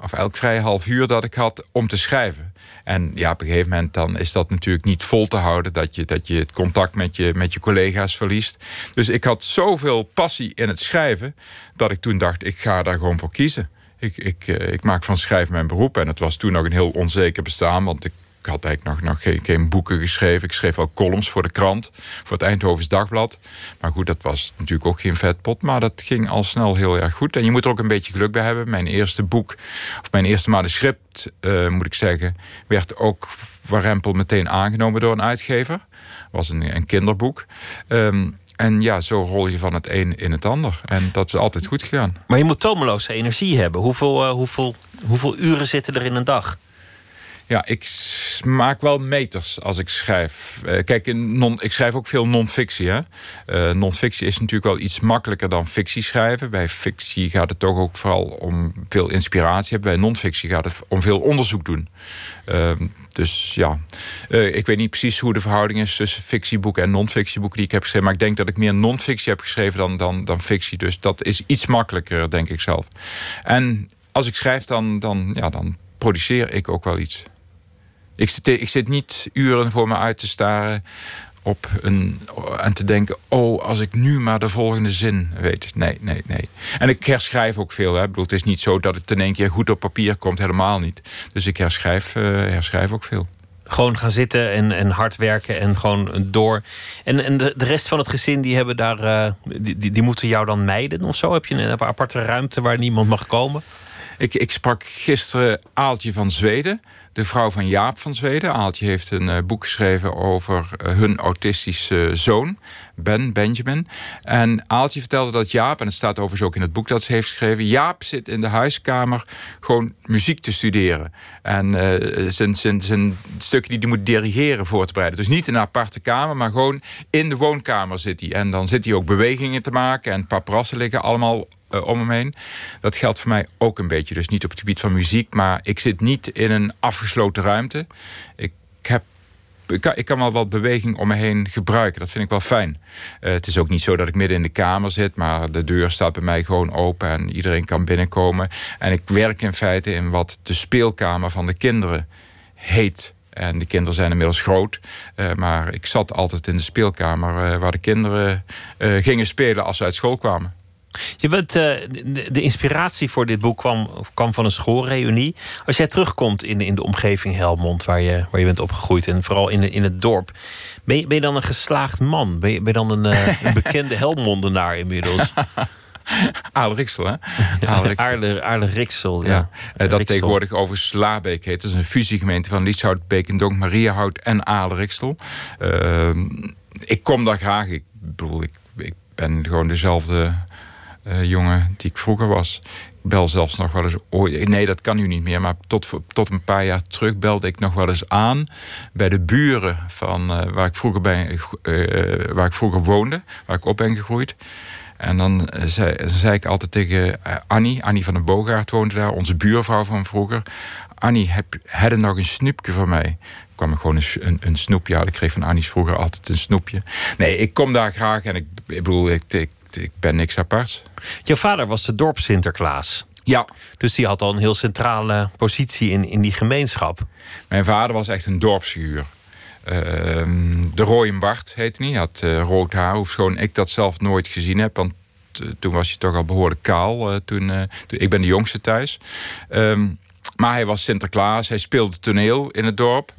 of elk vrij half uur dat ik had, om te schrijven. En ja, op een gegeven moment dan is dat natuurlijk niet vol te houden... dat je, dat je het contact met je, met je collega's verliest. Dus ik had zoveel passie in het schrijven... dat ik toen dacht, ik ga daar gewoon voor kiezen. Ik, ik, eh, ik maak van schrijven mijn beroep. En het was toen nog een heel onzeker bestaan... want ik had eigenlijk nog, nog geen, geen boeken geschreven. Ik schreef wel columns voor de krant, voor het Eindhovens Dagblad. Maar goed, dat was natuurlijk ook geen vetpot. Maar dat ging al snel heel erg goed. En je moet er ook een beetje geluk bij hebben. Mijn eerste boek, of mijn eerste manuscript, eh, moet ik zeggen, werd ook warempel meteen aangenomen door een uitgever. Was een, een kinderboek. Ehm, en ja, zo rol je van het een in het ander. En dat is altijd goed gegaan. Maar je moet tomeloze energie hebben. Hoeveel, eh, hoeveel, hoeveel uren zitten er in een dag? Ja, ik maak wel meters als ik schrijf. Eh, kijk, in non, ik schrijf ook veel non-fictie. hè. Eh, non-fictie is natuurlijk wel iets makkelijker dan fictie schrijven. Bij fictie gaat het toch ook vooral om veel inspiratie hebben. Bij non-fictie gaat het om veel onderzoek doen. Ehm, dus ja, Eh, ik weet niet precies hoe de verhouding is tussen fictieboeken en non-fictieboeken die ik heb geschreven. Maar ik denk dat ik meer non-fictie heb geschreven dan, dan, dan fictie. Dus dat is iets makkelijker, denk ik zelf. En als ik schrijf, dan, dan, ja, dan produceer ik ook wel iets. Ik zit, ik zit niet uren voor me uit te staren op een, en te denken... oh, als ik nu maar de volgende zin weet. Nee, nee, nee. En ik herschrijf ook veel. Hè. Ik bedoel, het is niet zo dat het in één keer goed op papier komt. Helemaal niet. Dus ik herschrijf, eh, herschrijf ook veel. Gewoon gaan zitten en, en hard werken en gewoon door. En, en de, de rest van het gezin, die, hebben daar, eh, die, die, die moeten jou dan mijden of zo? Heb je een aparte ruimte waar niemand mag komen? Ik, ik sprak gisteren Aaltje van Zweden, de vrouw van Jaap van Zweden. Aaltje heeft een eh, boek geschreven over eh, hun autistische zoon, Ben, Benjamin. En Aaltje vertelde dat Jaap, en het staat overigens ook in het boek dat ze heeft geschreven... Jaap zit in de huiskamer gewoon muziek te studeren. En eh, zijn, zijn, zijn stukken die hij moet dirigeren voor te bereiden. Dus niet in een aparte kamer, maar gewoon in de woonkamer zit hij. En dan zit hij ook bewegingen te maken en paparazzen liggen allemaal eh, om hem heen. Dat geldt voor mij ook een beetje. Dus niet op het gebied van muziek, maar ik zit niet in een afgesloten ruimte. Ik heb. Ik kan, wel wat beweging om me heen gebruiken. Dat vind ik wel fijn. Eh, het is ook niet zo dat ik midden in de kamer zit, maar de deur staat bij mij gewoon open en iedereen kan binnenkomen. En ik werk in feite in wat de speelkamer van de kinderen heet. En de kinderen zijn inmiddels groot. eh, maar ik zat altijd in de speelkamer waar de kinderen gingen spelen als ze uit school kwamen. Je bent, eh, de, inspiratie voor dit boek kwam, kwam van een schoolreunie. Als jij terugkomt in, in de omgeving Helmond, waar je, waar je bent opgegroeid... en vooral in, in het dorp, ben je, ben je dan een geslaagd man? Ben je, ben je dan een, eh, een bekende Helmondenaar inmiddels? Aarle Riksel, hè? Aarle Riksel. Ja. Ja, eh, dat Riksel. tegenwoordig over Slaabeek heet. Dat is een fusiegemeente van Lieshout, Beekendonk, Mariahout en Aarle Riksel. Ehm, ik kom daar graag. Ik bedoel, ik, ik ben gewoon dezelfde jongen die ik vroeger was. Ik bel zelfs nog wel eens. Nee, dat kan nu niet meer. Maar tot, tot een paar jaar terug belde ik nog wel eens aan bij de buren van eh, waar, ik vroeger bij, eh, waar ik vroeger woonde, waar ik op ben gegroeid. En dan eh, zei, zei ik altijd tegen eh, Annie, Annie van den Boogaard woonde daar, onze buurvrouw van vroeger. Annie, heb je nog een snoepje voor mij? Ik kwam er gewoon een, een snoepje uit. Ik kreeg van Annie's vroeger altijd een snoepje. Nee, ik kom daar graag en ik, ik bedoel, ik, ik, ik ben niks aparts. Jouw vader was de dorp Sinterklaas. Ja, Dus die had al een heel centrale positie in, in die gemeenschap. Mijn vader was echt een dorpsfiguur. Ehm, de Rooien Bart heette hij. Hij had eh, rood haar, hoewel ik dat zelf nooit gezien heb. Want eh, toen was hij toch al behoorlijk kaal. toen, eh, toen, ik ben de jongste thuis. Ehm, maar hij was Sinterklaas. Hij speelde toneel in het dorp.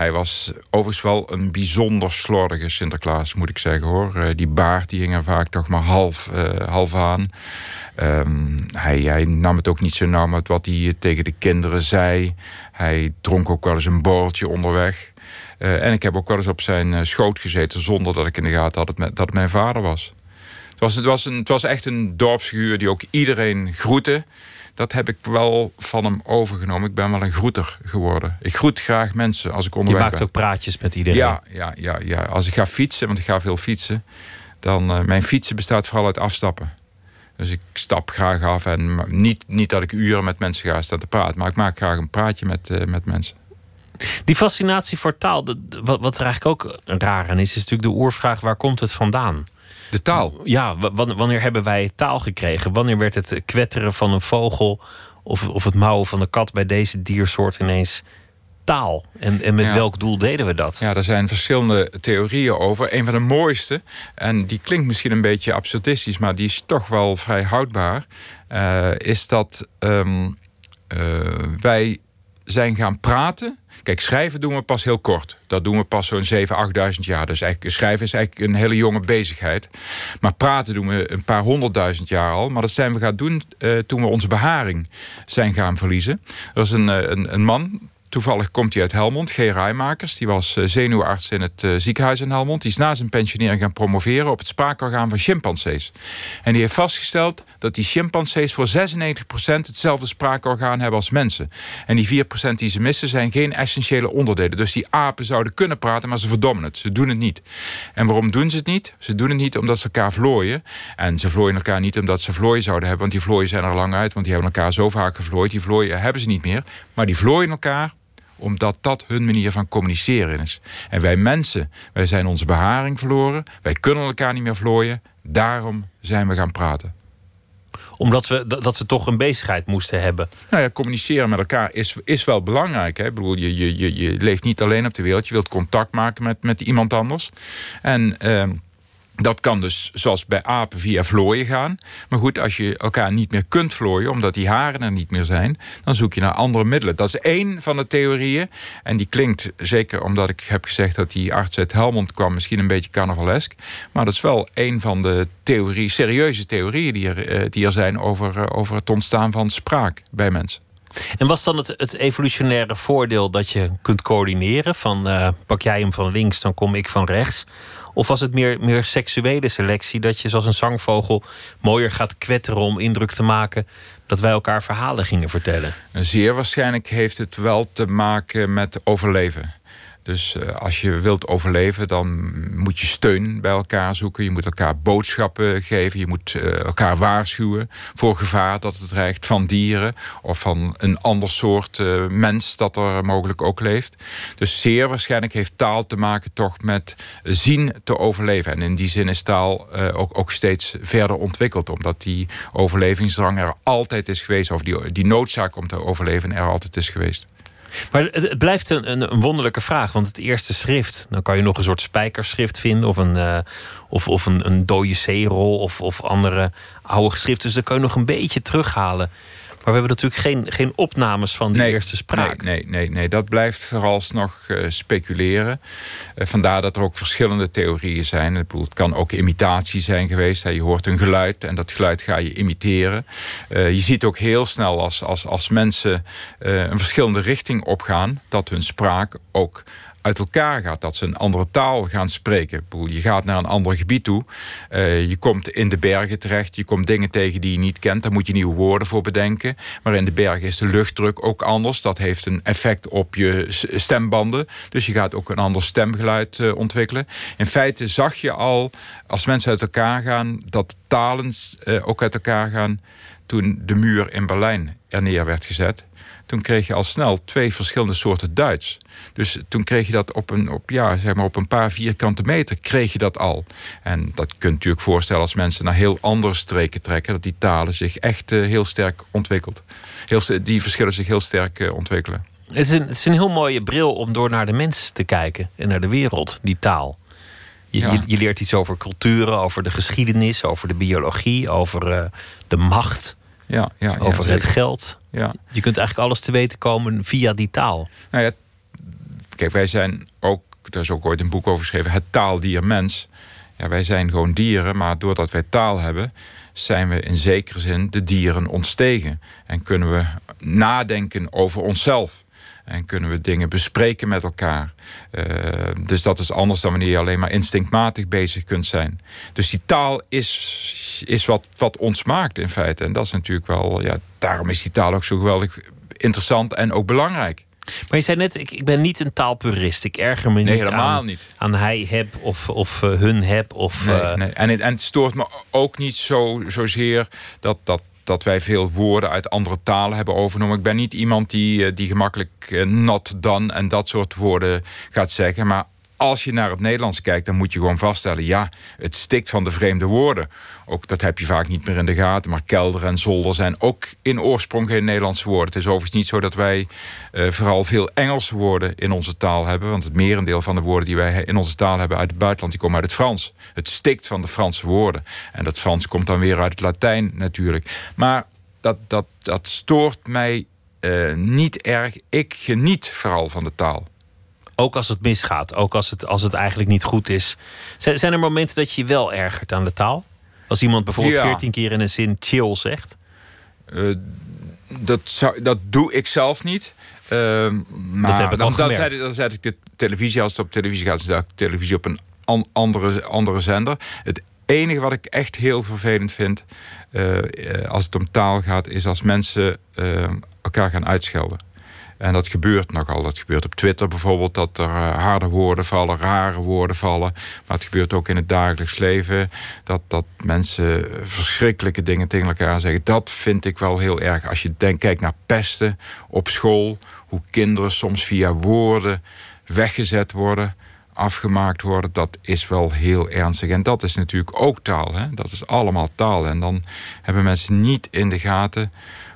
Hij was overigens wel een bijzonder slordige Sinterklaas, moet ik zeggen hoor. Eh, die baard die hing er vaak toch maar half, eh, half aan. Ehm, hij, nam het ook niet zo nauw met wat hij tegen de kinderen zei. Hij dronk ook wel eens een borreltje onderweg. Eh, en ik heb ook wel eens op zijn eh, schoot gezeten zonder dat ik in de gaten had dat het mijn vader was. Het was, het, was een, het was echt een dorpsfiguur die ook iedereen groette. Dat heb ik wel van hem overgenomen. Ik ben wel een groeter geworden. Ik groet graag mensen als ik Je onderweg maakt ben. ook praatjes met iedereen. Ja, ja, ja, ja, als ik ga fietsen, want ik ga veel fietsen, dan uh, mijn fietsen bestaat vooral uit afstappen. Dus ik stap graag af en niet, niet dat ik uren met mensen ga staan te praten, maar ik maak graag een praatje met, uh, met mensen. Die fascinatie voor taal, wat, wat er eigenlijk ook raar aan is, is natuurlijk de oervraag: waar komt het vandaan? De taal. Ja, wanneer hebben wij taal gekregen? Wanneer werd het kwetteren van een vogel of, of het mouwen van een kat bij deze diersoort ineens taal? En, en met ja. welk doel deden we dat? Ja, er zijn verschillende theorieën over. Een van de mooiste, en die klinkt misschien een beetje absurdistisch, maar die is toch wel vrij houdbaar, uh, is dat um, uh, wij zijn gaan praten. Kijk, schrijven doen we pas heel kort. Dat doen we pas zo'n 7.000, 8.000 jaar. Dus eigenlijk, schrijven is eigenlijk een hele jonge bezigheid. Maar praten doen we een paar honderdduizend jaar al. Maar dat zijn we gaan doen eh, toen we onze beharing zijn gaan verliezen. Er was een, eh, een, een man, Toevallig komt hij uit Helmond, G. Rijmakers. Die was eh, zenuwarts in het eh, ziekenhuis in Helmond. Die is na zijn pensionering gaan promoveren op het spraakorgaan van chimpansees. En die heeft vastgesteld dat die chimpansees voor 96% hetzelfde spraakorgaan hebben als mensen. En die 4% die ze missen zijn geen essentiële onderdelen. Dus die apen zouden kunnen praten, maar ze verdommen het. Ze doen het niet. En waarom doen ze het niet? Ze doen het niet omdat ze elkaar vlooien. En ze vlooien elkaar niet omdat ze vlooien zouden hebben. Want die vlooien zijn er lang uit. Want die hebben elkaar zo vaak gevlooid. Die vlooien hebben ze niet meer. Maar die vlooien elkaar omdat dat hun manier van communiceren is. En wij mensen, wij zijn onze beharing verloren. Wij kunnen elkaar niet meer vlooien. Daarom zijn we gaan praten. Omdat we, dat we toch een bezigheid moesten hebben. Nou ja, communiceren met elkaar is, is wel belangrijk. Hè? Ik bedoel, je, je, je, je leeft niet alleen op de wereld. Je wilt contact maken met, met iemand anders. En... ehm, dat kan dus zoals bij apen via vlooien gaan. Maar goed, als je elkaar niet meer kunt vlooien... omdat die haren er niet meer zijn... dan zoek je naar andere middelen. Dat is één van de theorieën. En die klinkt, zeker omdat ik heb gezegd... dat die arts uit Helmond kwam, misschien een beetje carnavalesk. Maar dat is wel één van de theorie, serieuze theorieën... die er, eh, die er zijn over, eh, over het ontstaan van spraak bij mensen. En was dan het, evolutionaire voordeel dat je kunt coördineren? Van eh, pak jij hem van links, dan kom ik van rechts. Of was het meer, meer seksuele selectie? Dat je zoals een zangvogel mooier gaat kwetteren om indruk te maken dat wij elkaar verhalen gingen vertellen. Zeer waarschijnlijk heeft het wel te maken met overleven. Dus eh, als je wilt overleven, dan moet je steun bij elkaar zoeken. Je moet elkaar boodschappen geven. Je moet eh, elkaar waarschuwen voor gevaar dat het dreigt van dieren of van een ander soort eh, mens dat er mogelijk ook leeft. Dus zeer waarschijnlijk heeft taal te maken toch met zien te overleven. En in die zin is taal ook, ook steeds verder ontwikkeld, omdat die overlevingsdrang er altijd is geweest, of die, die noodzaak om te overleven er altijd is geweest. Maar het, blijft een, een, wonderlijke vraag. Want het eerste schrift, dan kan je nog een soort spijkerschrift vinden. Of een, eh, of, of een, een dode. Of, of andere oude geschriften. Dus dan kan je nog een beetje terughalen. Maar we hebben natuurlijk geen, geen opnames van die eerste spraak. Nee, nee, nee, nee, dat blijft vooralsnog eh speculeren. Eh, vandaar dat er ook verschillende theorieën zijn. Ik bedoel, het kan ook imitatie zijn geweest. Hè. Je hoort een geluid en dat geluid ga je imiteren. Eh, je ziet ook heel snel als, als, als mensen een verschillende richting opgaan... dat hun spraak ook uit elkaar gaat. Dat ze een andere taal gaan spreken. Je gaat naar een ander gebied toe. Eh, je komt in de bergen terecht. Je komt dingen tegen die je niet kent. Daar moet je nieuwe woorden voor bedenken. Maar in de bergen is de luchtdruk ook anders. Dat heeft een effect op je stembanden. Dus je gaat ook een ander stemgeluid eh, ontwikkelen. In feite zag je al, als mensen uit elkaar gaan... dat talen eh, ook uit elkaar gaan... toen de muur in Berlijn er neer werd gezet toen kreeg je al snel twee verschillende soorten Duits. Dus toen kreeg je dat op een, op, ja, zeg maar op een paar vierkante meter kreeg je dat al. En dat kun je natuurlijk voorstellen als mensen naar heel andere streken trekken... dat die talen zich echt eh, heel sterk ontwikkelt. Heel, die verschillen zich heel sterk eh, ontwikkelen. Het is, een, het is een heel mooie bril om door naar de mens te kijken. En naar de wereld, die taal. Je, Ja. je, je leert iets over culturen, over de geschiedenis, over de biologie, over eh, de macht, Ja, ja, ja, over het geld. Ja. Je kunt eigenlijk alles te weten komen via die taal. Nou ja, kijk, wij zijn ook, er is ook ooit een boek over geschreven, het taaldier mens. Ja, wij zijn gewoon dieren, maar doordat wij taal hebben, zijn we in zekere zin de dieren ontstegen. En kunnen we nadenken over onszelf. En kunnen we dingen bespreken met elkaar. Eh, dus dat is anders dan wanneer je alleen maar instinctmatig bezig kunt zijn. Dus die taal is, is wat, wat ons maakt in feite. En dat is natuurlijk wel, ja, daarom is die taal ook zo geweldig interessant en ook belangrijk. Maar je zei net, ik, ik ben niet een taalpurist. Ik erger me Nee, niet, helemaal aan, niet. aan hij heb of, of eh, hun heb. Of, Nee, eh, nee. En, het, en het stoort me ook niet zo, zozeer dat, dat, dat wij veel woorden uit andere talen hebben overgenomen. Ik ben niet iemand die, eh, die gemakkelijk eh, not done en dat soort woorden gaat zeggen. Maar als je naar het Nederlands kijkt, dan moet je gewoon vaststellen... ja, het stikt van de vreemde woorden. Ook dat heb je vaak niet meer in de gaten. Maar kelder en zolder zijn ook in oorsprong geen Nederlandse woorden. Het is overigens niet zo dat wij eh, vooral veel Engelse woorden in onze taal hebben. Want het merendeel van de woorden die wij in onze taal hebben uit het buitenland... die komen uit het Frans. Het stikt van de Franse woorden. En dat Frans komt dan weer uit het Latijn natuurlijk. Maar dat, dat, dat stoort mij eh, niet erg. Ik geniet vooral van de taal. Ook als het misgaat, ook als het, als het eigenlijk niet goed is. Zijn, zijn er momenten dat je je wel ergert aan de taal? Als iemand bijvoorbeeld Ja. veertien keer in een zin chill zegt. Eh, dat, zou, dat doe ik zelf niet. Ehm, maar heb ik dan, dan, dan ik de televisie, als het op televisie gaat, zet ik de televisie op een an- andere, andere zender. Het enige wat ik echt heel vervelend vind, eh, eh, als het om taal gaat, is als mensen eh, elkaar gaan uitschelden. En dat gebeurt nogal. Dat gebeurt op Twitter bijvoorbeeld, dat er eh, harde woorden vallen, rare woorden vallen. Maar het gebeurt ook in het dagelijks leven. Dat, dat mensen verschrikkelijke dingen tegen elkaar zeggen. Dat vind ik wel heel erg. Als je denkt, kijkt naar pesten op school. Hoe kinderen soms via woorden weggezet worden, afgemaakt worden. Dat is wel heel ernstig. En dat is natuurlijk ook taal. Hè? Dat is allemaal taal. En dan hebben mensen niet in de gaten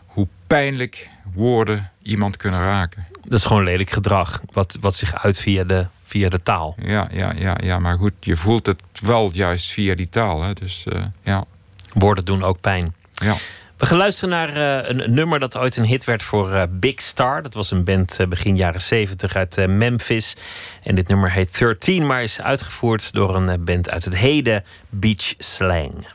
hoe pijnlijk woorden iemand kunnen raken. Dat is gewoon lelijk gedrag, wat, wat zich uit via de, via de taal. Ja, ja, ja, ja, maar goed, je voelt het wel juist via die taal. Hè? Dus eh, ja, Woorden doen ook pijn. ja. We gaan luisteren naar eh, een, nummer dat ooit een hit werd voor eh, Big Star. Dat was een band begin jaren 70 uit Memphis. En dit nummer heet 13, maar is uitgevoerd door een band uit het heden, Beach Slang.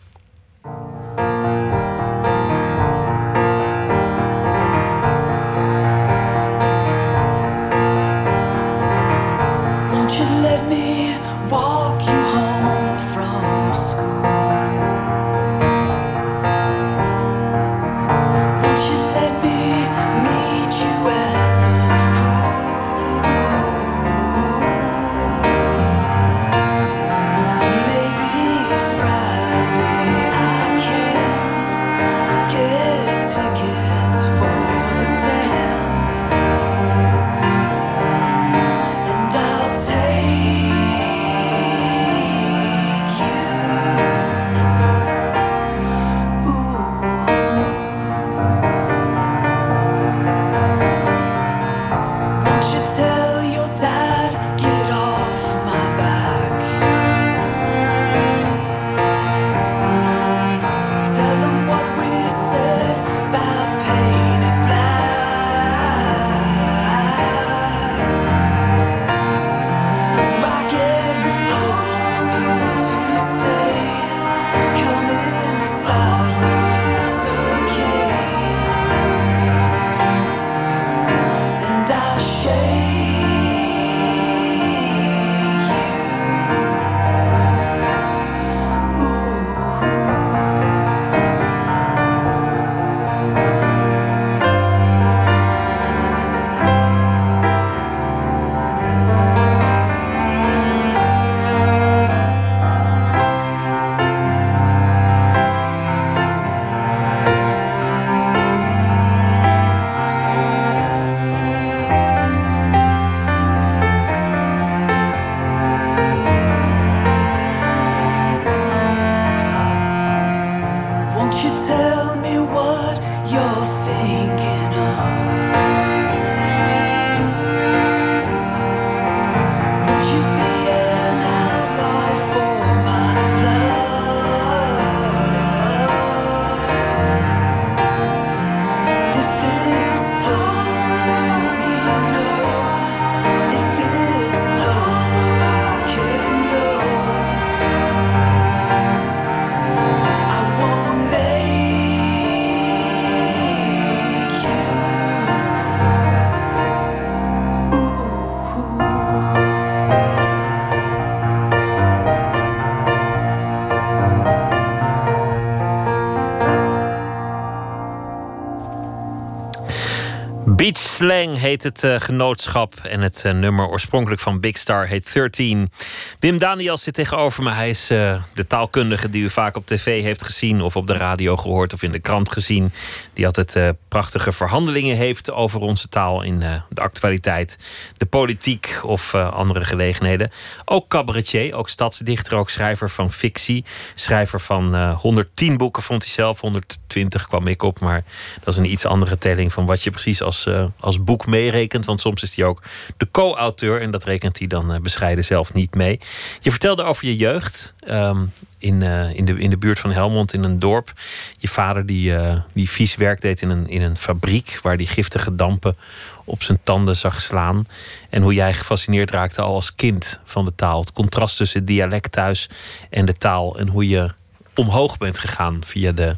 Slang heet het eh, genootschap en het eh, nummer oorspronkelijk van Big Star heet 13. Wim Daniels zit tegenover me. Hij is eh, de taalkundige die u vaak op tv heeft gezien of op de radio gehoord of in de krant gezien. Die altijd eh, prachtige verhandelingen heeft over onze taal in eh, de actualiteit, de politiek of andere gelegenheden. Ook cabaretier, ook stadsdichter, ook schrijver van fictie. Schrijver van eh, 110 boeken vond hij zelf, 120 kwam ik op, maar dat is een iets andere telling van wat je precies als, als boek meerekent. Want soms is hij ook de co-auteur en dat rekent hij dan bescheiden zelf niet mee. Je vertelde over je jeugd. Ehm, in, eh, in, de, in de buurt van Helmond, in een dorp. Je vader die, eh, die vies werk deed in een, in een fabriek waar die giftige dampen op zijn tanden zag slaan. En hoe jij gefascineerd raakte al als kind van de taal. Het contrast tussen het dialect thuis en de taal. En hoe je omhoog bent gegaan via de,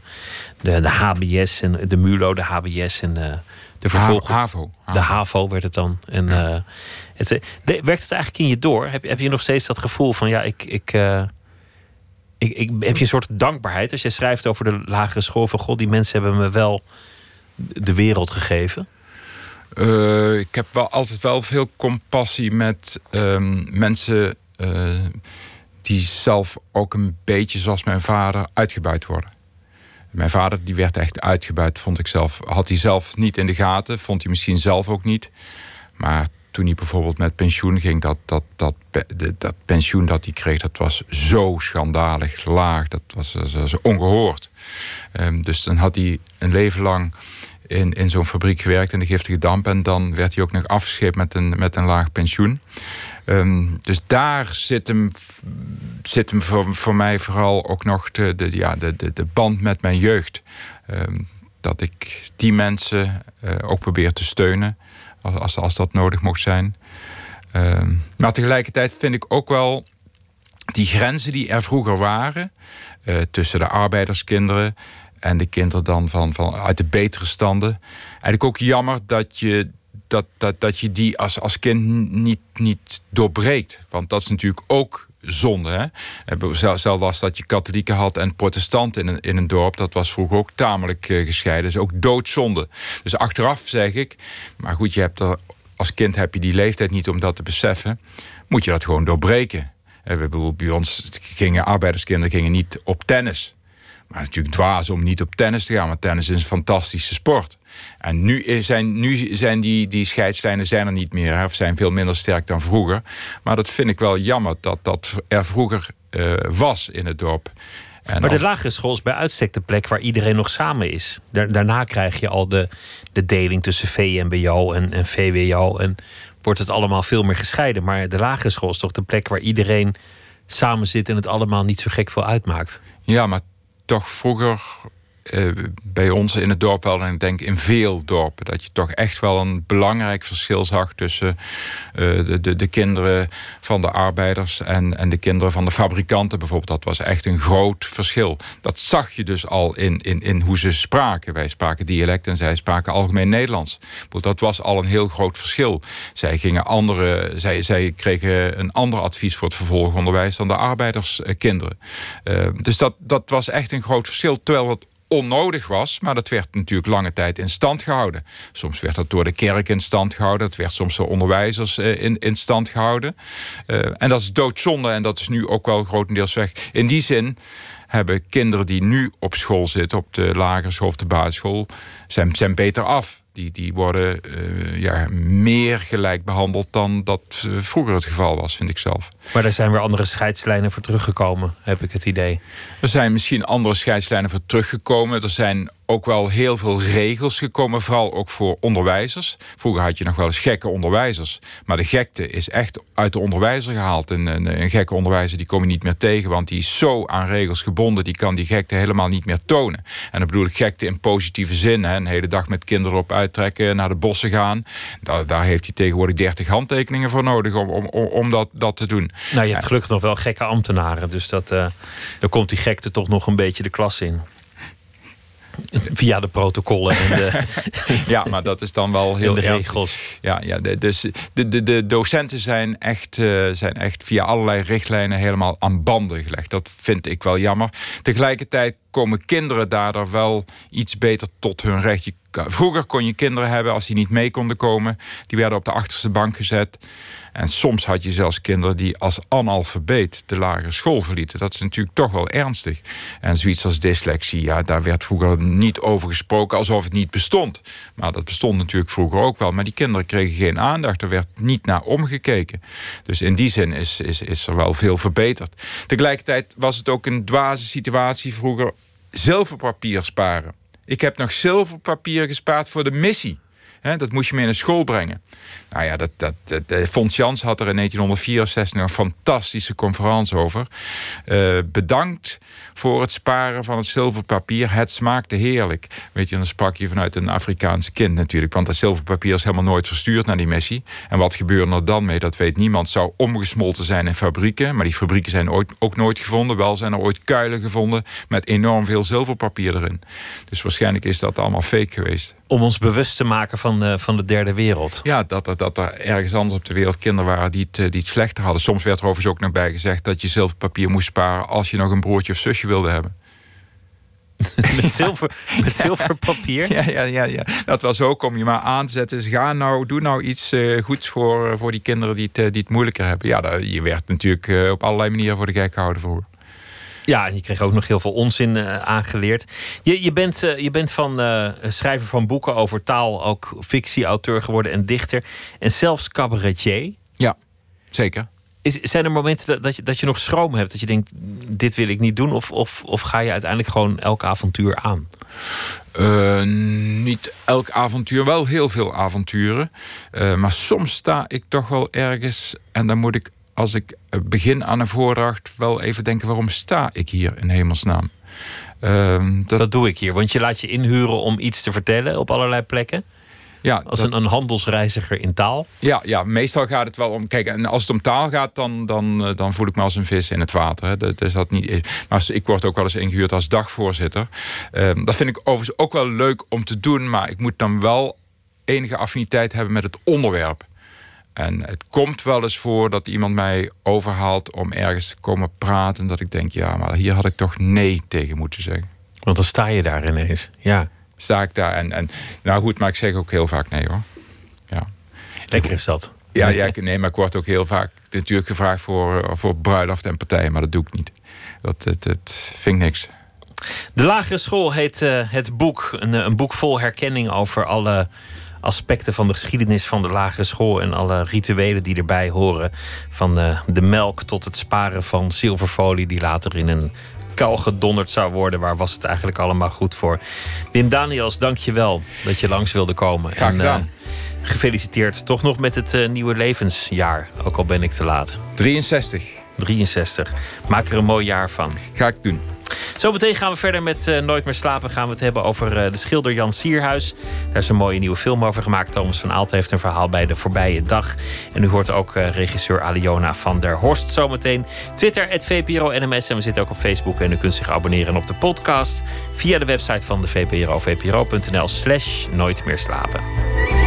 de, de HBS en de MULO, de HBS en de, de vervolg. HAVO. De HAVO werd het dan. En uh, het, werkt het eigenlijk in je door? Heb, heb je nog steeds dat gevoel van ja, ik. ik uh, ik, ik, heb je een soort dankbaarheid als je schrijft over de lagere school van God, die mensen hebben me wel de wereld gegeven? Uh, ik heb wel altijd wel veel compassie met um, mensen uh, die zelf ook een beetje zoals mijn vader uitgebuit worden. Mijn vader die werd echt uitgebuit, vond ik zelf. Had hij zelf niet in de gaten, vond hij misschien zelf ook niet. Maar toen hij bijvoorbeeld met pensioen ging, dat, dat, dat, dat, pensioen dat hij kreeg, dat was zo schandalig laag. Dat was, ongehoord. Um, dus dan had hij een leven lang in, in zo'n fabriek gewerkt in de giftige damp. En dan werd hij ook nog afgescheept met een, met een laag pensioen. Um, dus daar zit hem, zit hem voor, voor mij vooral ook nog de, ja, de, de, de band met mijn jeugd. Um, dat ik die mensen uh, ook probeer te steunen als, als dat nodig mocht zijn. Um, maar tegelijkertijd vind ik ook wel die grenzen die er vroeger waren uh, tussen de arbeiderskinderen en de kinderen dan van, van uit de betere standen. Eigenlijk ook jammer dat je, dat, dat, dat je die als, als kind niet, niet doorbreekt. Want dat is natuurlijk ook zonde. Hè? Zelfs als dat je katholieken had en protestanten in een, in een dorp... dat was vroeger ook tamelijk uh, gescheiden. Is ook doodzonde. Dus achteraf zeg ik... maar goed, je hebt er, als kind heb je die leeftijd niet om dat te beseffen... moet je dat gewoon doorbreken. We bedoel, bij ons gingen arbeiderskinderen gingen niet op tennis... Maar het is natuurlijk dwaas om niet op tennis te gaan, want tennis is een fantastische sport. En nu zijn, nu zijn die, die scheidslijnen zijn er niet meer, of zijn veel minder sterk dan vroeger. Maar dat vind ik wel jammer dat dat er vroeger uh, was in het dorp. En maar de lagere school is bij uitstek de plek waar iedereen nog samen is. daarna krijg je al de, de deling tussen VMBO en, en VWO. En wordt het allemaal veel meer gescheiden. Maar de lagere school is toch de plek waar iedereen samen zit en het allemaal niet zo gek veel uitmaakt. Ja, maar toch vroeger uh, bij ons in het dorp wel, en ik denk in veel dorpen, dat je toch echt wel een belangrijk verschil zag tussen uh, de, de, de, kinderen van de arbeiders en, en de kinderen van de fabrikanten bijvoorbeeld. Dat was echt een groot verschil. Dat zag je dus al in, in, in hoe ze spraken. Wij spraken dialect en zij spraken algemeen Nederlands. Dat was al een heel groot verschil. Zij, gingen andere, zij, zij kregen een ander advies voor het vervolgonderwijs dan de arbeiderskinderen. Uh, dus dat, dat was echt een groot verschil. Terwijl het onnodig was. Maar dat werd natuurlijk lange tijd in stand gehouden. Soms werd dat door de kerk in stand gehouden. Dat werd soms door onderwijzers eh, in, in stand gehouden. Uh, en dat is doodzonde en dat is nu ook wel grotendeels weg. In die zin hebben kinderen die nu op school zitten... op de lagere school of de basisschool... zijn, zijn beter af die, die worden uh, ja, meer gelijk behandeld dan dat uh, vroeger het geval was, vind ik zelf. Maar er zijn weer andere scheidslijnen voor teruggekomen, heb ik het idee. Er zijn misschien andere scheidslijnen voor teruggekomen. Er zijn ook wel heel veel regels gekomen, vooral ook voor onderwijzers. Vroeger had je nog wel eens gekke onderwijzers. Maar de gekte is echt uit de onderwijzer gehaald. En een, een gekke onderwijzer die kom je niet meer tegen, want die is zo aan regels gebonden, die kan die gekte helemaal niet meer tonen. En dan bedoel ik gekte in positieve zin. Hè. Een hele dag met kinderen op uittrekken, naar de bossen gaan. Daar, daar heeft hij tegenwoordig 30 handtekeningen voor nodig om, om, om dat, dat te doen. Nou, je hebt gelukkig nog wel gekke ambtenaren, dus dat, uh, dan komt die gekte toch nog een beetje de klas in. Via de protocollen en de, ja, maar dat is dan wel heel de regels. Ja, ja de, dus de, de, de docenten zijn echt, uh, zijn echt via allerlei richtlijnen helemaal aan banden gelegd. Dat vind ik wel jammer. Tegelijkertijd komen kinderen daardoor wel iets beter tot hun recht. Je, vroeger kon je kinderen hebben als die niet mee konden komen. Die werden op de achterste bank gezet. En soms had je zelfs kinderen die als analfabeet de lagere school verlieten. Dat is natuurlijk toch wel ernstig. En zoiets als dyslexie, ja, daar werd vroeger niet over gesproken alsof het niet bestond. Maar dat bestond natuurlijk vroeger ook wel. Maar die kinderen kregen geen aandacht. Er werd niet naar omgekeken. Dus in die zin is, is, is er wel veel verbeterd. Tegelijkertijd was het ook een dwaze situatie vroeger zilverpapier sparen. Ik heb nog zilverpapier gespaard voor de missie. Dat moest je mee naar school brengen. Nou ja, dat, dat, eh, Fons Jans had er in 1964 een fantastische conferentie over. Eh, bedankt voor het sparen van het zilverpapier. Het smaakte heerlijk. Weet je, dan sprak je vanuit een Afrikaans kind natuurlijk. Want dat zilverpapier is helemaal nooit verstuurd naar die missie. En wat gebeurde er dan mee? Dat weet niemand. Zou omgesmolten zijn in fabrieken. Maar die fabrieken zijn ooit, ook nooit gevonden. Wel zijn er ooit kuilen gevonden met enorm veel zilverpapier erin. Dus waarschijnlijk is dat allemaal fake geweest. Om ons bewust te maken van de, van de derde wereld. Ja, dat, dat, dat er ergens anders op de wereld kinderen waren die het, eh, die het slechter hadden. Soms werd er overigens ook nog bij gezegd dat je zilverpapier moest sparen als je nog een broertje of zusje wilde hebben. met, zilver, met zilverpapier? Ja, ja, ja, ja. Dat was ook om je maar aan te zetten. Dus ga nou, doe nou iets uh, goeds voor, voor die kinderen die het, die het moeilijker hebben. Ja, dat, je werd natuurlijk uh, op allerlei manieren voor de gek gehouden voor. Ja, en je kreeg ook nog heel veel onzin uh, aangeleerd. Je, je, bent, uh, je bent van uh, schrijver van boeken over taal, ook fictieauteur geworden en dichter. En zelfs cabaretier. Ja, zeker. Is, zijn er momenten dat, dat, je, dat je nog schroom hebt? Dat je denkt, dit wil ik niet doen? Of, of, of ga je uiteindelijk gewoon elk avontuur aan? niet elk avontuur, wel heel veel avonturen. maar soms sta ik toch wel ergens en dan moet ik als ik begin aan een voordracht wel even denken: waarom sta ik hier in hemelsnaam? Uh, dat... dat... doe ik hier, want je laat je inhuren om iets te vertellen op allerlei plekken. Ja, als een, een, handelsreiziger in taal? Ja, ja, meestal gaat het wel om. Kijk, en als het om taal gaat, dan, dan, dan voel ik me als een vis in het water. Hè. Dat is dat niet. Maar ik word ook wel eens ingehuurd als dagvoorzitter. Uh, dat vind ik overigens ook wel leuk om te doen, maar ik moet dan wel enige affiniteit hebben met het onderwerp. En het komt wel eens voor dat iemand mij overhaalt om ergens te komen praten. Dat ik denk, ja, maar hier had ik toch nee tegen moeten zeggen. Want dan sta je daar ineens. Ja. Sta ik daar en, en nou goed, maar ik zeg ook heel vaak nee hoor. Ja. Lekker is dat. Ja, ja, nee, maar ik word ook heel vaak natuurlijk gevraagd voor, voor bruiloft en partijen, maar dat doe ik niet. Dat, het, het vind ik niks. De lagere school heet uh, het boek. Een, een boek vol herkenning over alle aspecten van de geschiedenis van de lagere school en alle rituelen die erbij horen. Van de, de melk tot het sparen van zilverfolie, die later in een kuil gedonderd zou worden. Waar was het eigenlijk allemaal goed voor? Wim Daniels, dank je wel dat je langs wilde komen. Graag gedaan. Uh, gefeliciteerd toch nog met het uh, nieuwe levensjaar, ook al ben ik te laat. 63. 63. Maak er een mooi jaar van. Ga ik doen. Zometeen gaan we verder met uh, Nooit meer slapen. Gaan we het hebben over uh, de schilder Jan Sierhuis. Daar is een mooie nieuwe film over gemaakt. Thomas van Aalt heeft een verhaal bij de voorbije dag. En u hoort ook uh, regisseur Aliona van der Horst zometeen. Twitter, het VPRO NMS. En we zitten ook op Facebook. En u kunt zich abonneren op de podcast via de website van de VPRO. vpro.nl slash Nooit meer slapen.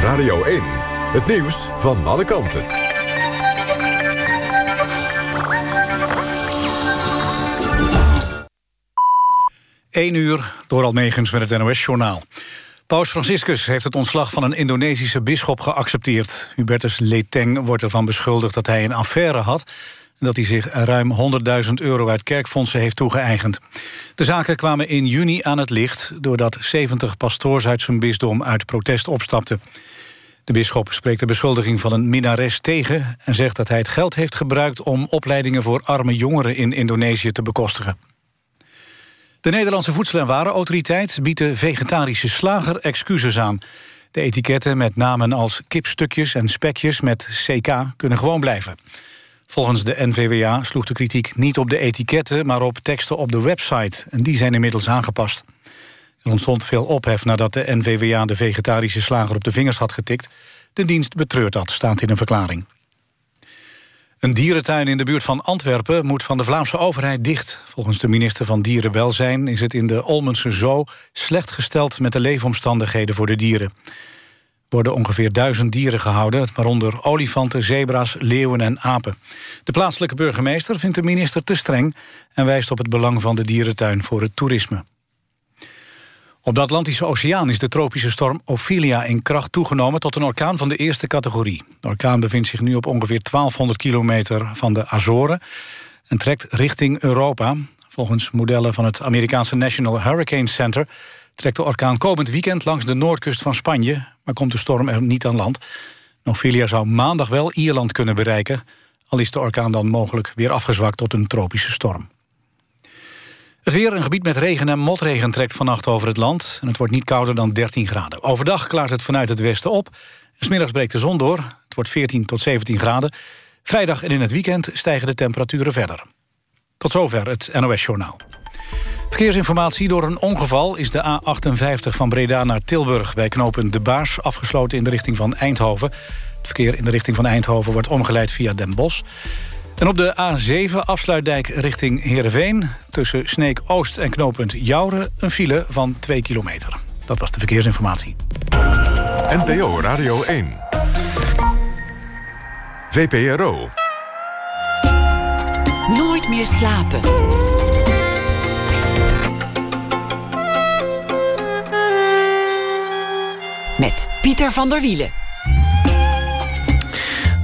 Radio 1. Het nieuws van alle kanten. 1 uur door Almegens met het NOS-journaal. Paus Franciscus heeft het ontslag van een Indonesische bisschop geaccepteerd. Hubertus Leteng wordt ervan beschuldigd dat hij een affaire had... dat hij zich ruim 100.000 euro uit kerkfondsen heeft toegeëigend. De zaken kwamen in juni aan het licht... doordat 70 pastoors uit zijn bisdom uit protest opstapten. De bisschop spreekt de beschuldiging van een minares tegen... en zegt dat hij het geld heeft gebruikt om opleidingen voor arme jongeren in Indonesië te bekostigen. De Nederlandse Voedsel- en Warenautoriteit biedt de vegetarische slager excuses aan. De etiketten met namen als kipstukjes en spekjes met CK kunnen gewoon blijven. Volgens de NVWA sloeg de kritiek niet op de etiketten... maar op teksten op de website, en die zijn inmiddels aangepast. Er ontstond veel ophef nadat de NVWA de vegetarische slager op de vingers had getikt. De dienst betreurt dat, staat in een verklaring. Een dierentuin in de buurt van Antwerpen moet van de Vlaamse overheid dicht. Volgens de minister van Dierenwelzijn is het in de Olmense Zoo... slecht gesteld met de leefomstandigheden voor de dieren worden ongeveer duizend dieren gehouden... waaronder olifanten, zebra's, leeuwen en apen. De plaatselijke burgemeester vindt de minister te streng... en wijst op het belang van de dierentuin voor het toerisme. Op de Atlantische Oceaan is de tropische storm Ophelia in kracht toegenomen... tot een orkaan van de eerste categorie. De orkaan bevindt zich nu op ongeveer 1200 kilometer van de Azoren... en trekt richting Europa. Volgens modellen van het Amerikaanse National Hurricane Center... trekt de orkaan komend weekend langs de noordkust van Spanje maar komt de storm er niet aan land. Ophelia zou maandag wel Ierland kunnen bereiken... al is de orkaan dan mogelijk weer afgezwakt tot een tropische storm. Het weer, een gebied met regen en motregen, trekt vannacht over het land... en het wordt niet kouder dan 13 graden. Overdag klaart het vanuit het westen op. Smiddags breekt de zon door. Het wordt 14 tot 17 graden. Vrijdag en in het weekend stijgen de temperaturen verder. Tot zover het NOS Journaal. Verkeersinformatie door een ongeval is de A58 van Breda naar Tilburg... bij knooppunt De Baars afgesloten in de richting van Eindhoven. Het verkeer in de richting van Eindhoven wordt omgeleid via Den Bosch. En op de A7 afsluitdijk richting Heerenveen... tussen Sneek-Oost en knooppunt Jouren een file van 2 kilometer. Dat was de verkeersinformatie. NPO Radio 1. VPRO. Nooit meer slapen. met Pieter van der Wielen.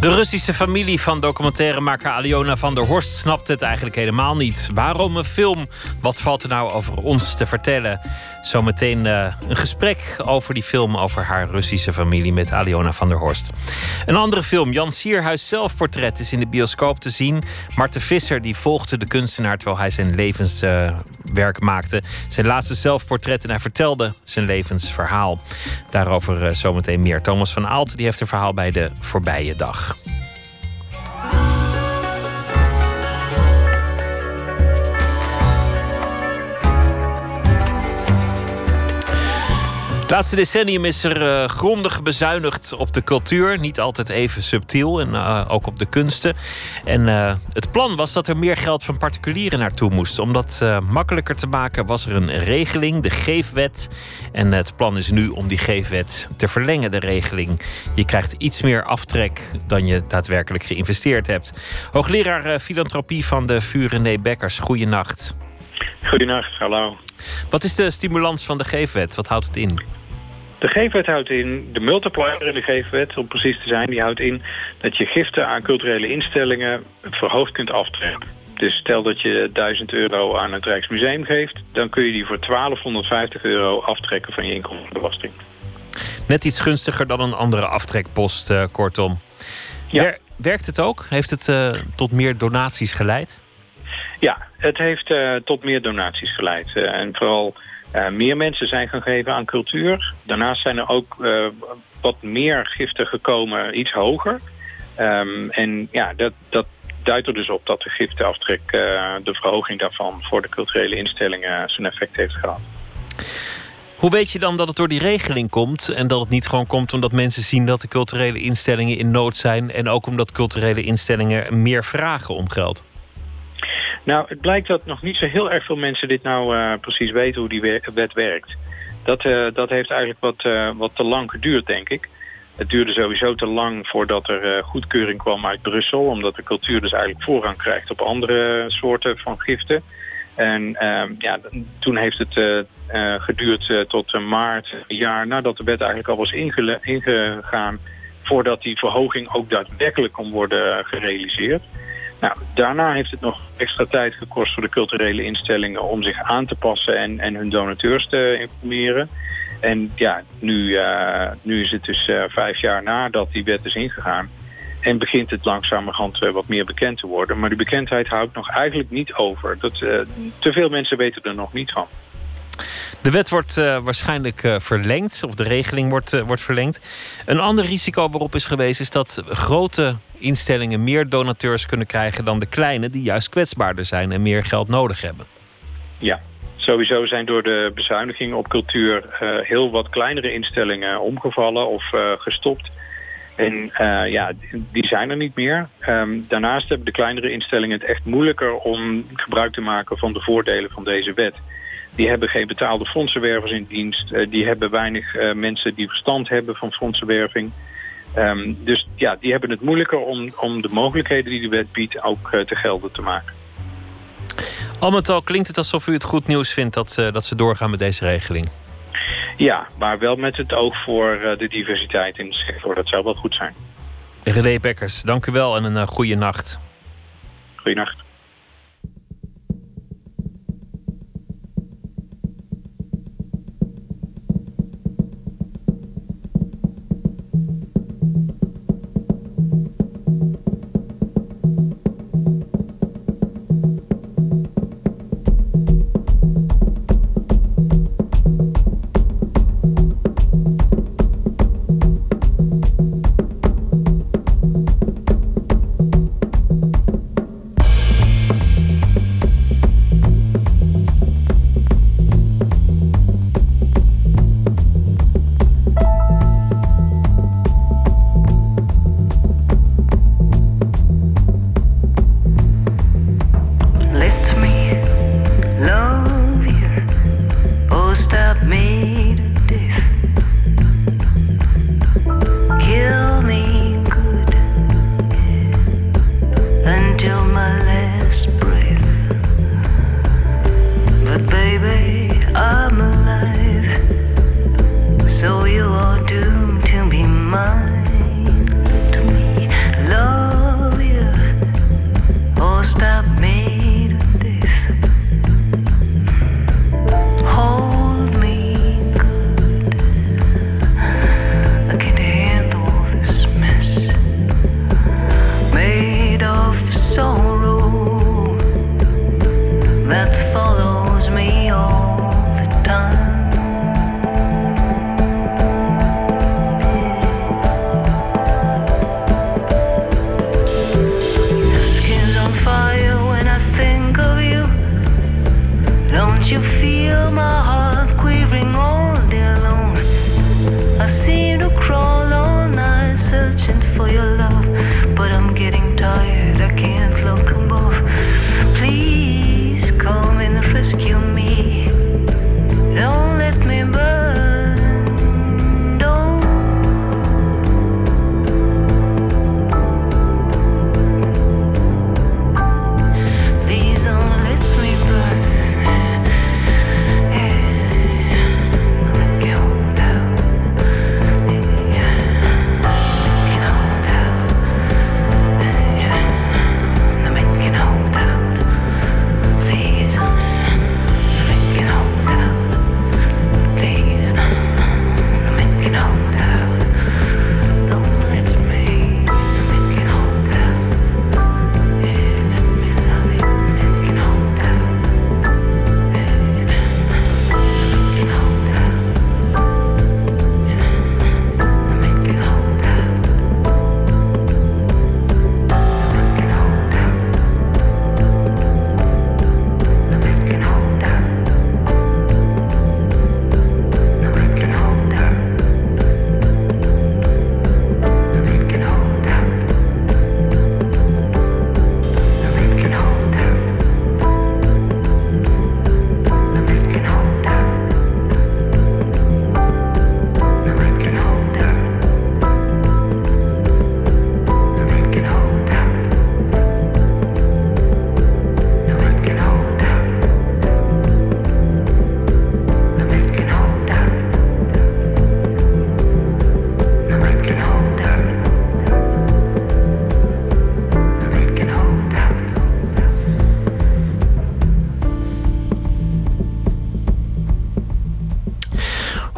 De Russische familie van documentairemaker Aliona van der Horst snapt het eigenlijk helemaal niet. Waarom een film? Wat valt er nou over ons te vertellen? Zometeen eh, een gesprek over die film over haar Russische familie met Aliona van der Horst. Een andere film, Jan Sierhuis zelfportret, is in de bioscoop te zien. Marten Visser die volgde de kunstenaar terwijl hij zijn levenswerk eh, maakte. Zijn laatste zelfportret en hij vertelde zijn levensverhaal. Daarover eh, zometeen meer. Thomas van Aalt die heeft een verhaal bij de voorbije dag. laatste decennium is er eh, grondig bezuinigd op de cultuur. Niet altijd even subtiel en eh, ook op de kunsten. En eh, het plan was dat er meer geld van particulieren naartoe moest. Om dat makkelijker te maken was er een regeling, de Geefwet. En het plan is nu om die Geefwet te verlengen, de regeling. Je krijgt iets meer aftrek dan je daadwerkelijk geïnvesteerd hebt. Hoogleraar filantropie van de Vurenee Bekkers, goeienacht. Goedenacht, hallo. Wat is de stimulans van de geefwet? Wat houdt het in? De geefwet houdt in, de multiplier in de geefwet, om precies te zijn... die houdt in dat je giften aan culturele instellingen verhoogd kunt aftrekken. Dus stel dat je 1000 euro aan het Rijksmuseum geeft... dan kun je die voor 1250 euro aftrekken van je inkomstenbelasting. Net iets gunstiger dan een andere aftrekpost, eh, kortom. Ja. Werkt het ook? Heeft het eh, tot meer donaties geleid? Ja, het heeft eh, tot meer donaties geleid. en vooral eh, meer mensen zijn gaan geven aan cultuur. Daarnaast zijn er ook eh, wat meer giften gekomen, iets hoger. Ehm, en ja, dat, dat duidt er dus op dat de gifteaftrek, eh, de verhoging daarvan... voor de culturele instellingen zijn effect heeft gehad. Hoe weet je dan dat het door die regeling komt en dat het niet gewoon komt omdat mensen zien dat de culturele instellingen in nood zijn en ook omdat culturele instellingen meer vragen om geld? Nou, het blijkt dat nog niet zo heel erg veel mensen dit nou eh, precies weten hoe die wet werkt. Dat, eh, dat heeft eigenlijk wat, eh, wat te lang geduurd, denk ik. Het duurde sowieso te lang voordat er goedkeuring kwam uit Brussel... omdat de cultuur dus eigenlijk voorrang krijgt op andere soorten van giften. En ehm, ja, toen heeft het geduurd tot maart, een jaar nadat de wet eigenlijk al was ingegaan... voordat die verhoging ook daadwerkelijk kon worden gerealiseerd. Nou, daarna heeft het nog extra tijd gekost voor de culturele instellingen om zich aan te passen en, en hun donateurs te informeren. En ja, nu, eh, nu is het dus eh, vijf jaar nadat die wet is ingegaan. En begint het langzamerhand eh, wat meer bekend te worden. Maar die bekendheid houdt nog eigenlijk niet over. Dat, te veel mensen weten er nog niet van. De wet wordt eh, waarschijnlijk eh, verlengd, of de regeling wordt, eh, wordt verlengd. Een ander risico waarop is geweest, is dat grote instellingen meer donateurs kunnen krijgen dan de kleine, die juist kwetsbaarder zijn en meer geld nodig hebben. Ja, sowieso zijn door de bezuinigingen op cultuur heel wat kleinere instellingen omgevallen of gestopt. En ja, die zijn er niet meer. Ehm, daarnaast hebben de kleinere instellingen het echt moeilijker om gebruik te maken van de voordelen van deze wet. Die hebben geen betaalde fondsenwervers in dienst. Eh, die hebben weinig eh, mensen die verstand hebben van fondsenwerving. Ehm, dus ja, die hebben het moeilijker om, om de mogelijkheden die de wet biedt ook eh, te gelden te maken. Al met al klinkt het alsof u het goed nieuws vindt dat, dat ze doorgaan met deze regeling. Ja, maar wel met het oog voor de diversiteit in de sector. Dat zou wel goed zijn. René Bekkers, dank u wel en een uh, goede nacht. Goeienacht.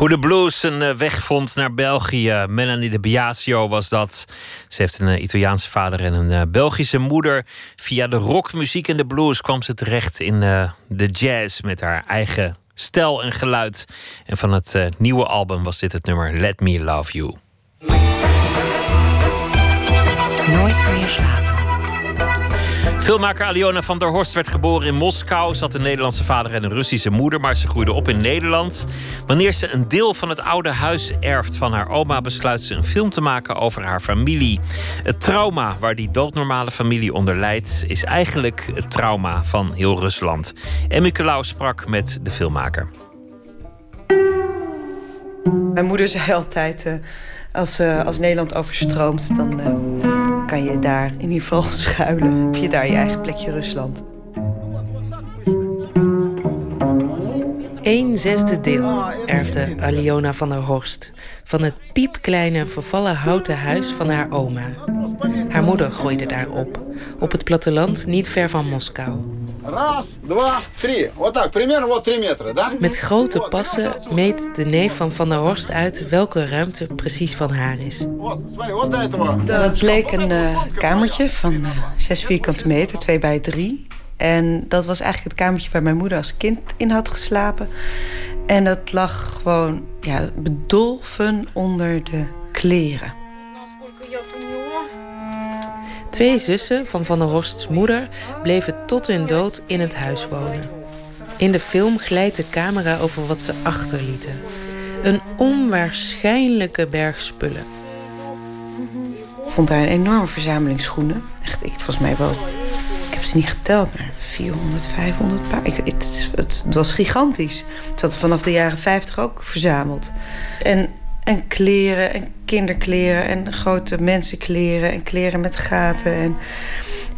Hoe de blues een eh, weg vond naar België. Melanie de Biasio was dat. Ze heeft een eh, Italiaanse vader en een eh, Belgische moeder. Via de rockmuziek en de blues kwam ze terecht in de jazz met haar eigen stijl en geluid. En van het nieuwe album was dit het nummer Let Me Love You. Nooit meer slapen. Filmmaker Aliona van der Horst werd geboren in Moskou. Ze had een Nederlandse vader en een Russische moeder, maar ze groeide op in Nederland. Wanneer ze een deel van het oude huis erft van haar oma, besluit ze een film te maken over haar familie. Het trauma waar die doodnormale familie onder lijdt, is eigenlijk het trauma van heel Rusland. Emmy sprak met de filmmaker. Mijn moeder zei altijd, eh, als, eh, als Nederland overstroomt, dan eh, kan je daar in ieder geval schuilen. Heb je daar je eigen plekje Rusland. Een zesde deel erfde Aliona van der Horst van het piepkleine vervallen houten huis van haar oma. Haar moeder groeide daar op, op het platteland niet ver van Moskou. Раз, два, три. Вот так, примерно вот три метра, да? Met grote passen meet de neef van Van der Horst uit welke ruimte precies van haar is. Вот, смотри, вот до этого. Dat bleek een eh, kamertje van eh, 6 vierkante meter, 2 bij 3. En dat was eigenlijk het kamertje waar mijn moeder als kind in had geslapen. En dat lag gewoon ja, bedolven onder de kleren. Twee zussen van Van der Horsts moeder bleven tot hun dood in het huis wonen. In de film glijdt de camera over wat ze achterlieten. Een onwaarschijnlijke berg spullen. Ik vond daar een enorme verzameling schoenen. Echt, ik volgens mij wel. Ik heb ze niet geteld, maar 400, 500 paar. Ik, het, het, was gigantisch. Het had vanaf de jaren 50 ook verzameld. En, en kleren, en kinderkleren, en grote mensenkleren, en kleren met gaten, en,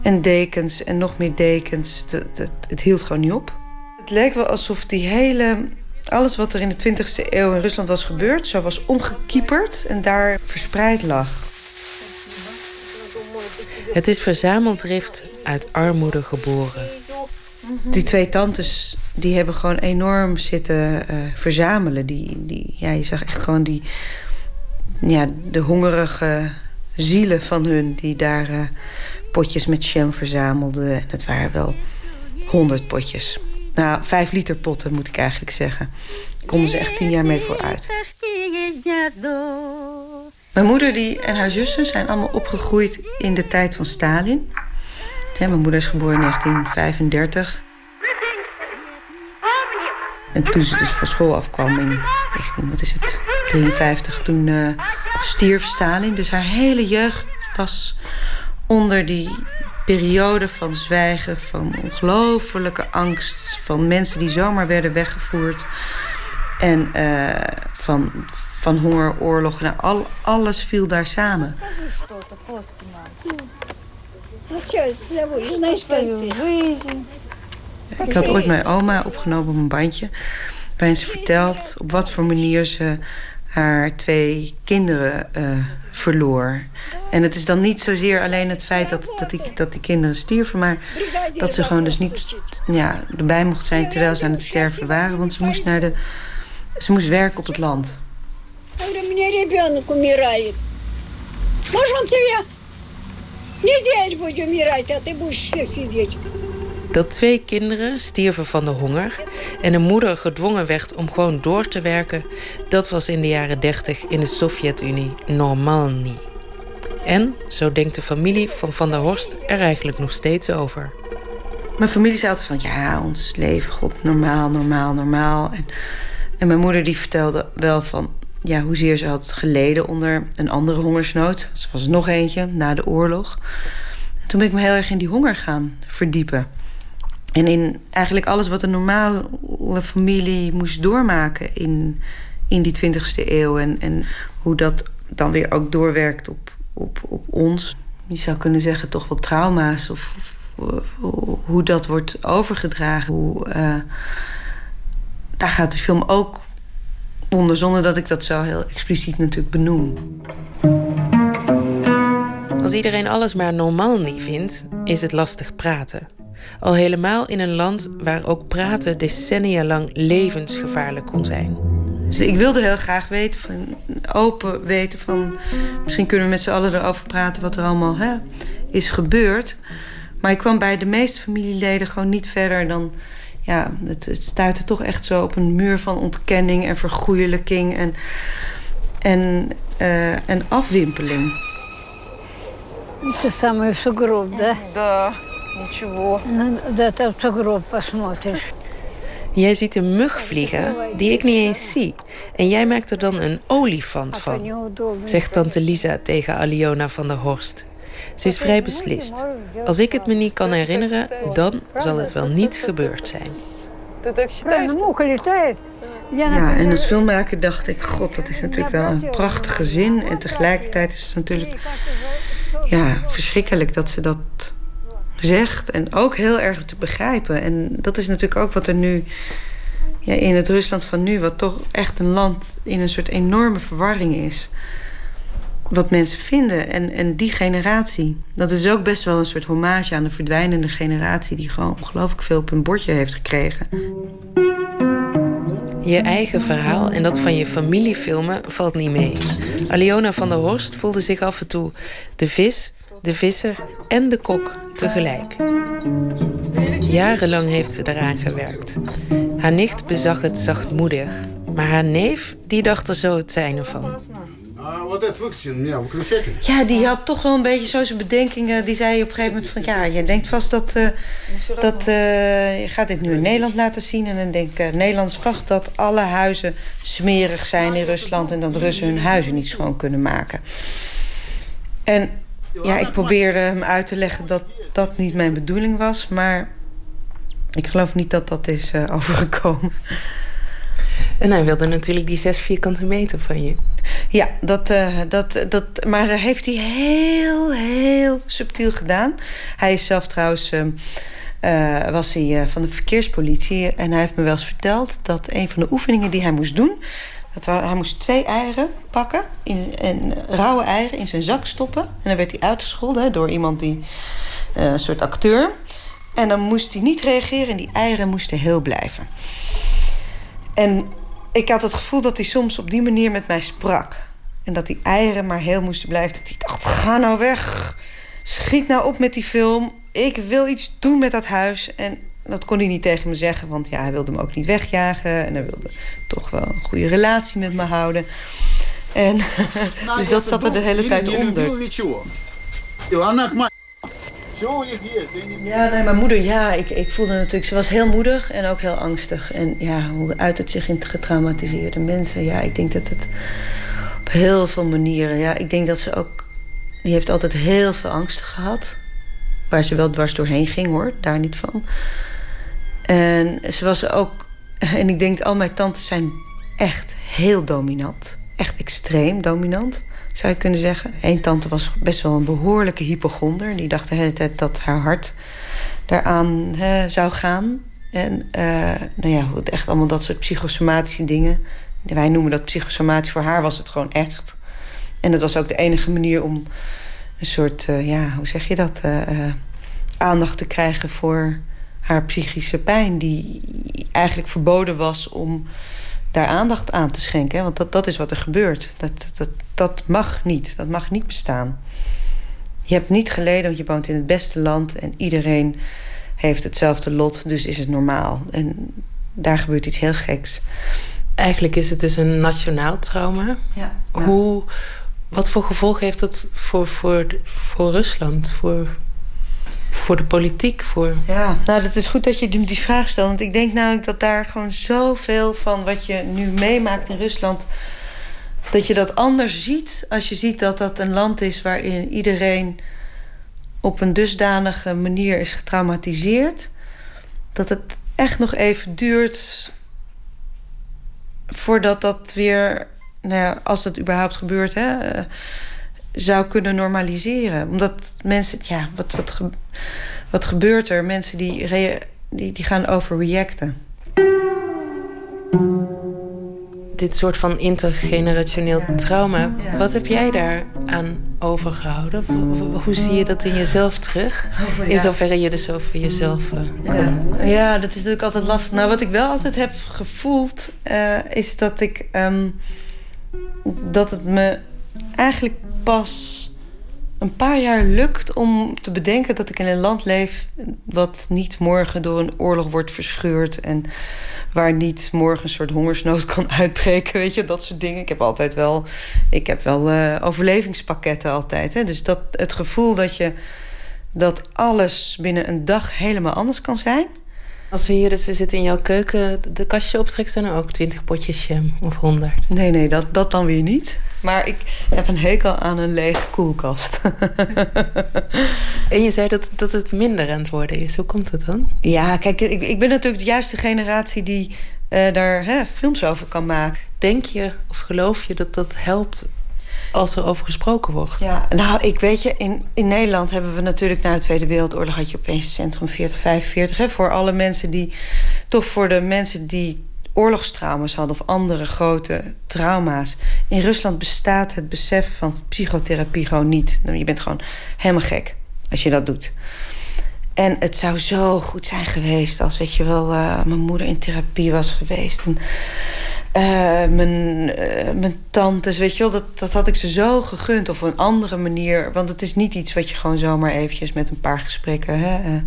en dekens, en nog meer dekens. Het, het, het hield gewoon niet op. Het leek wel alsof die hele alles wat er in de 20e eeuw in Rusland was gebeurd, zo was omgekieperd en daar verspreid lag. Het is verzameldrift uit armoede geboren. Die twee tantes die hebben gewoon enorm zitten eh, verzamelen. Die, die, ja, je zag echt gewoon die, ja, de hongerige zielen van hun... die daar uh, potjes met jam verzamelden. En het waren wel honderd potjes. Nou, vijf liter potten moet ik eigenlijk zeggen. Daar konden ze echt tien jaar mee vooruit. Mijn moeder die, en haar zussen zijn allemaal opgegroeid in de tijd van Stalin. Mijn moeder is geboren in 1935. En toen ze dus van school afkwam in richting, wat is het, 53, toen uh, stierf Stalin. Dus haar hele jeugd was onder die periode van zwijgen, van ongelofelijke angst, van mensen die zomaar werden weggevoerd. En uh, van, van honger, oorlog. Nou, al, alles viel daar samen. Ik had ooit mijn oma opgenomen op een bandje. Waarin ze vertelt op wat voor manier ze haar twee kinderen uh, verloor. En het is dan niet zozeer alleen het feit dat, dat, die, dat die kinderen stierven... maar dat ze gewoon dus niet ja, erbij mocht zijn terwijl ze aan het sterven waren. Want ze moest, naar de, ze moest werken op het land. Dat twee kinderen stierven van de honger en een moeder gedwongen werd om gewoon door te werken, dat was in de jaren 30 in de Sovjet-Unie normaal niet. En, zo denkt de familie van Van der Horst er eigenlijk nog steeds over. Mijn familie zei altijd van ja, ons leven, god, normaal, normaal, normaal. En, en mijn moeder die vertelde wel van ja, hoezeer ze had geleden onder een andere hongersnood. Er was nog eentje na de oorlog. En toen ben ik me heel erg in die honger gaan verdiepen. En in eigenlijk alles wat een normale familie moest doormaken in, in die 20e eeuw. En, en hoe dat dan weer ook doorwerkt op, op, op ons. Je zou kunnen zeggen toch wel trauma's. Of, hoe dat wordt overgedragen. Hoe, uh, daar gaat de film ook onder, zonder dat ik dat zo heel expliciet natuurlijk benoem. Als iedereen alles maar normaal niet vindt, is het lastig praten. Al helemaal in een land waar ook praten decennia lang levensgevaarlijk kon zijn. Dus ik wilde heel graag weten, van, open weten van... misschien kunnen we met z'n allen erover praten wat er allemaal hè, is gebeurd. Maar ik kwam bij de meeste familieleden gewoon niet verder dan ja, het, het stuitte toch echt zo op een muur van ontkenning en vergoeilijking... en, en, uh, en afwimpeling. Het is samen zo groot, hè? Ничего. Dat op zo groot посмотришь. Jij ziet een mug vliegen die ik niet eens zie. En jij maakt er dan een olifant van, zegt tante Lisa tegen Aliona van der Horst. Ze is vrij beslist. Als ik het me niet kan herinneren, dan zal het wel niet gebeurd zijn. Ja, en als filmmaker dacht ik, god, dat is natuurlijk wel een prachtige zin. En tegelijkertijd is het natuurlijk ja, verschrikkelijk dat ze dat zegt. En ook heel erg te begrijpen. En dat is natuurlijk ook wat er nu ja, in het Rusland van nu... wat toch echt een land in een soort enorme verwarring is. Wat mensen vinden. En, en die generatie, dat is ook best wel een soort hommage aan de verdwijnende generatie... die gewoon ongelooflijk veel op bordje heeft gekregen. Je eigen verhaal en dat van je familie filmen valt niet mee. Aliona van der Horst voelde zich af en toe de vis de visser en de kok tegelijk. Jarenlang heeft ze eraan gewerkt. Haar nicht bezag het zachtmoedig, maar haar neef die dacht er zo het zijne van. Ja, die had toch wel een beetje zo zijn bedenkingen. Die zei op een gegeven moment van... ja, je denkt vast dat... Uh, dat uh, je gaat dit nu in Nederland laten zien... en dan denkt uh, Nederlands vast dat alle huizen smerig zijn in Rusland... en dat Russen hun huizen niet schoon kunnen maken. En ja, ik probeerde hem uit te leggen dat dat niet mijn bedoeling was. Maar ik geloof niet dat dat is uh, overgekomen. En hij wilde natuurlijk die zes vierkante meter van je. Ja, dat, uh, dat, dat, maar dat heeft hij heel, heel subtiel gedaan. Hij is zelf trouwens... Uh, was hij van de verkeerspolitie. En hij heeft me wel eens verteld dat een van de oefeningen die hij moest doen Dat hij moest twee eieren pakken, in, en rauwe eieren, in zijn zak stoppen. En dan werd hij uitgescholden door iemand die, eh, een soort acteur. En dan moest hij niet reageren en die eieren moesten heel blijven. En ik had het gevoel dat hij soms op die manier met mij sprak. En dat die eieren maar heel moesten blijven. Dat hij dacht, ga nou weg. Schiet nou op met die film. Ik wil iets doen met dat huis. En dat kon hij niet tegen me zeggen. Want ja, hij wilde me ook niet wegjagen. En hij wilde toch wel een goede relatie met me houden. En dus dat zat er de hele tijd onder. Ja, nee, mijn moeder, ja, ik, ik voelde natuurlijk... Ze was heel moedig en ook heel angstig. En ja, hoe uit het zich in getraumatiseerde mensen? Ja, ik denk dat het op heel veel manieren... Ja, ik denk dat ze ook... Die heeft altijd heel veel angsten gehad. Waar ze wel dwars doorheen ging, hoor. Daar niet van. En ze was ook... En ik denk, al mijn tantes zijn echt heel dominant. Echt extreem dominant, zou je kunnen zeggen. Eén tante was best wel een behoorlijke hypochonder. Die dacht de hele tijd dat haar hart daaraan zou gaan. En eh, nou ja, echt allemaal dat soort psychosomatische dingen. Wij noemen dat psychosomatisch. Voor haar was het gewoon echt. En dat was ook de enige manier om een soort, eh, ja, hoe zeg je dat? eh, aandacht te krijgen voor haar psychische pijn. Die eigenlijk verboden was om daar aandacht aan te schenken. hè. Want dat, dat is wat er gebeurt. Dat, dat, dat mag niet. Dat mag niet bestaan. Je hebt niet geleden, want je woont in het beste land... en iedereen heeft hetzelfde lot, dus is het normaal. En daar gebeurt iets heel geks. Eigenlijk is het dus een nationaal trauma. Ja. Hoe, wat voor gevolgen heeft dat voor, voor, voor Rusland? Voor, voor de politiek? Voor... Ja, nou, dat is goed dat je die vraag stelt. Want ik denk namelijk dat daar gewoon zoveel van wat je nu meemaakt in Rusland... dat je dat anders ziet als je ziet dat dat een land is... waarin iedereen op een dusdanige manier is getraumatiseerd... dat het echt nog even duurt voordat dat weer... Nou ja, als dat überhaupt gebeurt, hè, eh, zou kunnen normaliseren. Omdat mensen, ja, wat, wat, wat gebeurt er? Mensen die, die, die gaan overreacten. Dit soort van intergenerationeel trauma. Wat heb jij daar aan overgehouden? Hoe zie je dat in jezelf terug? In ja. zoverre je dus over jezelf eh, kan. Ja, ja, dat is natuurlijk altijd lastig. Nou, wat ik wel altijd heb gevoeld, eh, is dat ik ehm, dat het me eigenlijk pas een paar jaar lukt om te bedenken dat ik in een land leef wat niet morgen door een oorlog wordt verscheurd en waar niet morgen een soort hongersnood kan uitbreken, weet je, dat soort dingen. Ik heb altijd wel, ik heb wel eh, overlevingspakketten altijd, hè. Dus dat het gevoel dat je dat alles binnen een dag helemaal anders kan zijn. Als we hier dus we zitten in jouw keuken, de kastje optrekt, staan er ook 20 potjes jam of 100. Nee, nee, dat, dat dan weer niet. Maar ik heb een hekel aan een lege koelkast. En je zei dat, dat het minder aan het worden is. Hoe komt dat dan? ja, kijk, ik, ik ben natuurlijk de juiste generatie die eh, daar hè, films over kan maken. Denk je of geloof je dat dat helpt als er over gesproken wordt? Ja, nou, ik weet je, in, in Nederland hebben we natuurlijk na de Tweede Wereldoorlog had je opeens Centrum 40, 45. Hè, voor alle mensen die, toch voor de mensen die oorlogstrauma's hadden of andere grote trauma's. In Rusland bestaat het besef van psychotherapie gewoon niet. Nou, Je bent gewoon helemaal gek als je dat doet. En het zou zo goed zijn geweest als, weet je wel, eh, mijn moeder in therapie was geweest. En, eh, mijn, eh, mijn tantes, weet je wel, dat, dat had ik ze zo gegund. Of op een andere manier. Want het is niet iets wat je gewoon zomaar eventjes met een paar gesprekken hè, eh,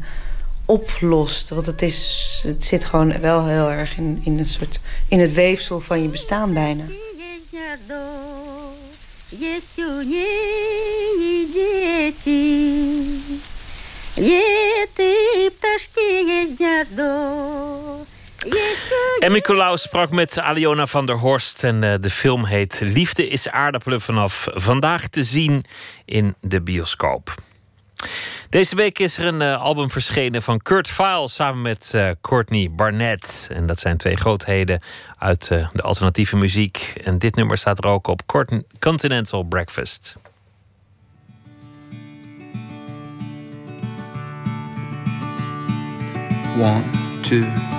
oplost. Want het, is, het zit gewoon wel heel erg in, in, een soort, in het weefsel van je bestaan bijna. Есть у ней дети, Еты пташки есть гнездо. En Nicolaus sprak met Aliona van der Horst. En eh, de film heet Liefde is aardappelen vanaf vandaag te zien in de bioscoop. Deze week is er een eh, album verschenen van Kurt Vile samen met eh, Courtney Barnett. En dat zijn twee grootheden uit de alternatieve muziek. En dit nummer staat er ook op Continental Breakfast. One, two.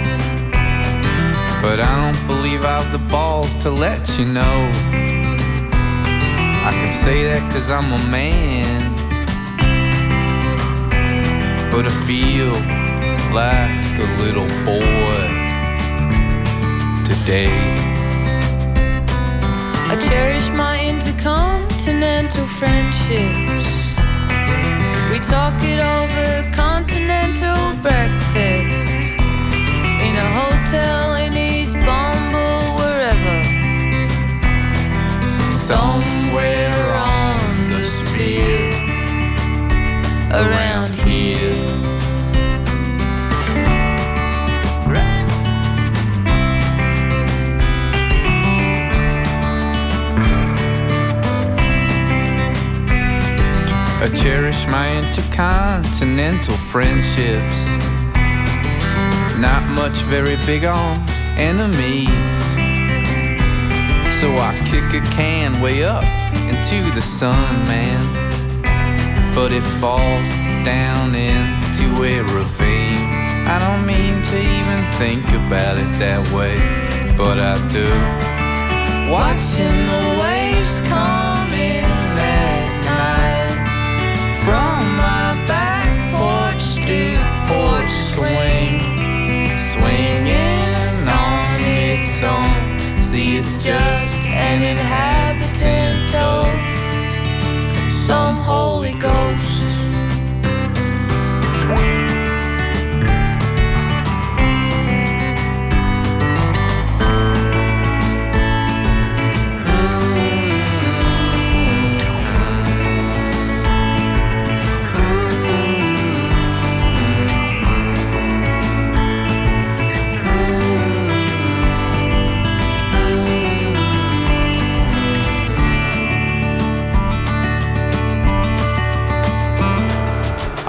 But I don't believe I've the balls to let you know. I can say that cause I'm a man. But I feel like a little boy today. I cherish my intercontinental friendships. We talk it over continental breakfast in a hotel I cherish my intercontinental friendships. Not much very big on enemies. So I kick a can way up into the sun, man. But it falls down into a ravine. I don't mean to even think about it that way, but I do. Watching the waves come just an inhabitant of some Holy Ghost.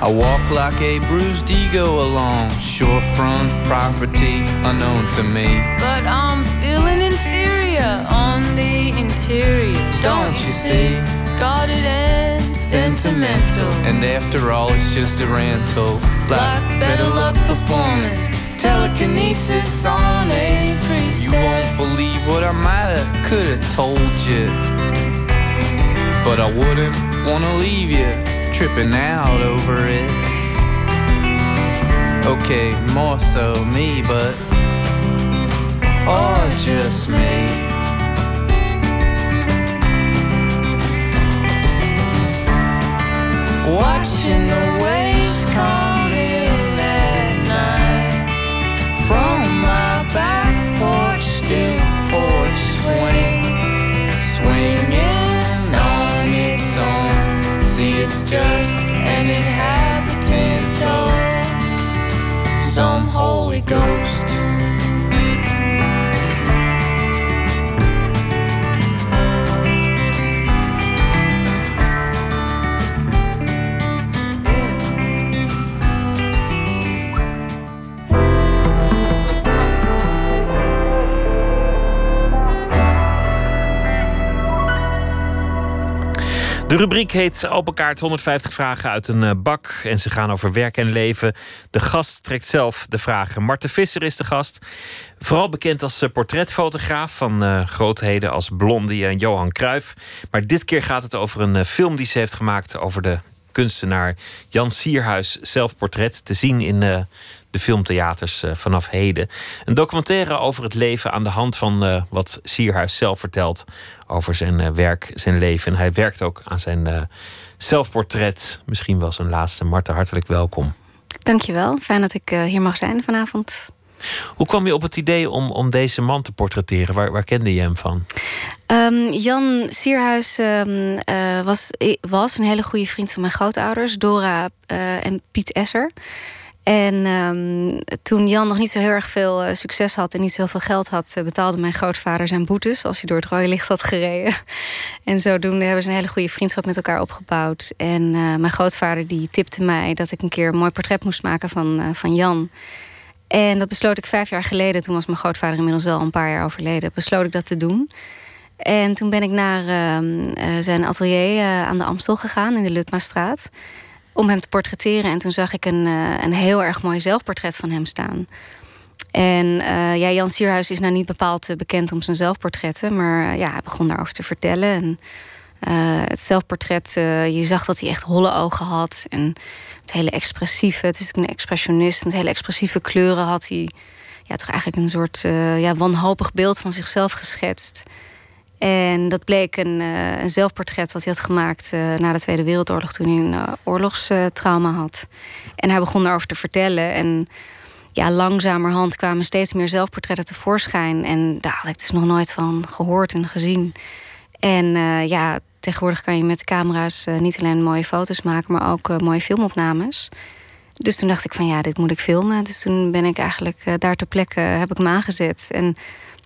I walk like a bruised ego along shorefront property unknown to me. But I'm feeling inferior on the interior. Don't you see? Guarded and sentimental. And after all, it's just a rental. Like better luck performing telekinesis on a priestess. You won't believe what I might have, could have told you. But I wouldn't wanna leave you tripping out over it. Okay, more so me, but. Or just me. Watching the waves come in at night from my back porch stoop porch swing, swinging just an inhabitant of some Holy Ghost. De rubriek heet Open Kaart 150 vragen uit een eh, bak. En ze gaan over werk en leven. De gast trekt zelf de vragen. Marten Visser is de gast. Vooral bekend als eh, portretfotograaf van eh, grootheden als Blondie en Johan Cruijff. Maar dit keer gaat het over een film die ze heeft gemaakt over de kunstenaar Jan Sierhuis zelfportret. Te zien in de filmtheaters vanaf heden. Een documentaire over het leven aan de hand van wat Sierhuis zelf vertelt over zijn werk, zijn leven. En hij werkt ook aan zijn zelfportret. Misschien wel zijn laatste. Marta, hartelijk welkom. Dankjewel. Fijn dat ik hier mag zijn vanavond. Hoe kwam je op het idee om, om deze man te portretteren? Waar, waar kende je hem van? Um, Jan Sierhuis um, uh, was, was een hele goede vriend van mijn grootouders, Dora uh, en Piet Esser. En um, toen Jan nog niet zo heel erg veel uh, succes had en niet zoveel geld had, uh, betaalde mijn grootvader zijn boetes als hij door het rode licht had gereden. En zodoende hebben ze een hele goede vriendschap met elkaar opgebouwd. En uh, mijn grootvader die tipte mij dat ik een keer een mooi portret moest maken van, van Jan. En dat besloot ik vijf jaar geleden. Toen was mijn grootvader inmiddels wel een paar jaar overleden. Besloot ik dat te doen. En toen ben ik naar zijn atelier aan de Amstel gegaan in de Lutmastraat. Om hem te portretteren. En toen zag ik een, eh, een heel erg mooi zelfportret van hem staan. En eh, ja, Jan Sierhuis is nou niet bepaald eh, bekend om zijn zelfportretten. Maar ja, hij begon daarover te vertellen. En het zelfportret, je zag dat hij echt holle ogen had. En het hele expressieve, het is een expressionist. Met hele expressieve kleuren had hij ja, toch eigenlijk een soort ja, wanhopig beeld van zichzelf geschetst. En dat bleek een, uh, een zelfportret wat hij had gemaakt uh, na de Tweede Wereldoorlog toen hij een uh, oorlogstrauma had. En hij begon daarover te vertellen. En ja, langzamerhand kwamen steeds meer zelfportretten tevoorschijn. En daar had ik dus nog nooit van gehoord en gezien. En ja, tegenwoordig kan je met camera's niet alleen mooie foto's maken, maar ook mooie filmopnames. Dus toen dacht ik van ja, dit moet ik filmen. Dus toen ben ik eigenlijk daar ter plekke heb ik hem aangezet. En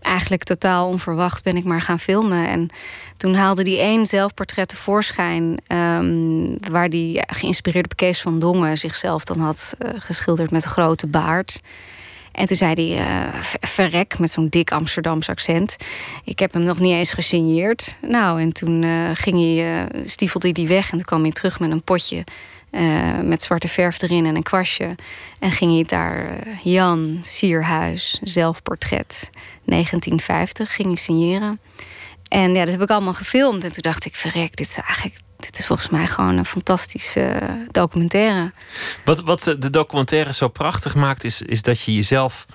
eigenlijk totaal onverwacht ben ik maar gaan filmen. En toen haalde die één zelfportret tevoorschijn... Um, waar die geïnspireerd op Kees van Dongen zichzelf dan had uh, geschilderd met een grote baard. En toen zei hij, uh, verrek, met zo'n dik Amsterdams accent. Ik heb hem nog niet eens gesigneerd. Nou, en toen uh, ging hij, stiefelde hij die weg en toen kwam hij terug met een potje uh, met zwarte verf erin en een kwastje. En ging hij daar uh, Jan Sierhuis, zelfportret, 1950, ging hij signeren. En ja, dat heb ik allemaal gefilmd. En toen dacht ik, verrek, dit is eigenlijk dit is volgens mij gewoon een fantastische documentaire. Wat, wat de documentaire zo prachtig maakt, is, is dat je jezelf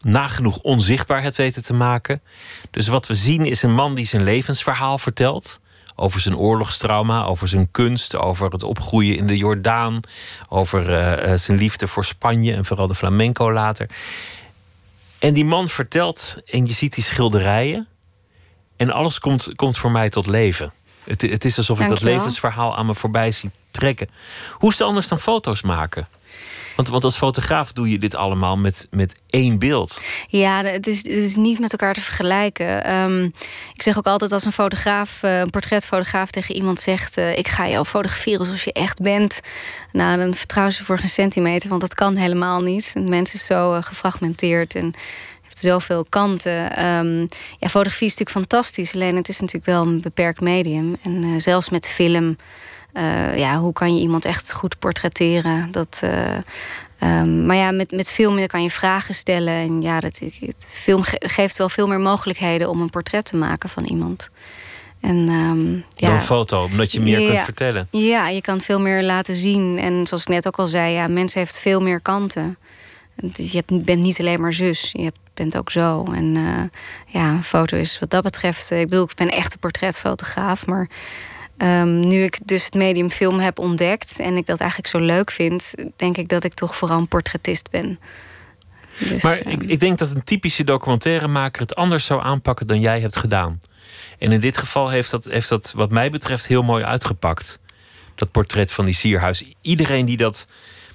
nagenoeg onzichtbaar hebt weten te maken. Dus wat we zien is een man die zijn levensverhaal vertelt over zijn oorlogstrauma, over zijn kunst, over het opgroeien in de Jordaan, over uh, zijn liefde voor Spanje en vooral de flamenco later. En die man vertelt, en je ziet die schilderijen, en alles komt, komt voor mij tot leven. Het, het is alsof ik dat levensverhaal aan me voorbij zie trekken. Hoe is het anders dan foto's maken? Want, want als fotograaf doe je dit allemaal met, met één beeld. Ja, het is, het is niet met elkaar te vergelijken. Um, ik zeg ook altijd als een fotograaf, uh, een portretfotograaf tegen iemand zegt... Uh, ik ga jou fotograferen zoals je echt bent. Nou, dan vertrouwen ze voor geen centimeter, want dat kan helemaal niet. Een mens is zo uh, gefragmenteerd en heeft zoveel kanten. Um, ja, fotografie is natuurlijk fantastisch, alleen het is natuurlijk wel een beperkt medium. En zelfs met film... Uh, ja, hoe kan je iemand echt goed portretteren? Dat, uh, um, maar ja, met, met film kan je vragen stellen. En ja, dat, het film geeft wel veel meer mogelijkheden om een portret te maken van iemand. En, um, ja, Dan een foto, omdat je meer ja, kunt vertellen. Ja, je kan veel meer laten zien. En zoals ik net ook al zei, ja, mensen heeft veel meer kanten. Je bent niet alleen maar zus, je bent ook zo. En uh, ja, een foto is wat dat betreft... Ik bedoel, ik ben echt een portretfotograaf, maar Um, nu ik dus het medium film heb ontdekt en ik dat eigenlijk zo leuk vind, denk ik dat ik toch vooral een portretist ben. Dus, maar ik, ehm, ik, denk dat een typische documentairemaker het anders zou aanpakken dan jij hebt gedaan. En in dit geval heeft dat, heeft dat, wat mij betreft, heel mooi uitgepakt. Dat portret van die sierhuis. Iedereen die dat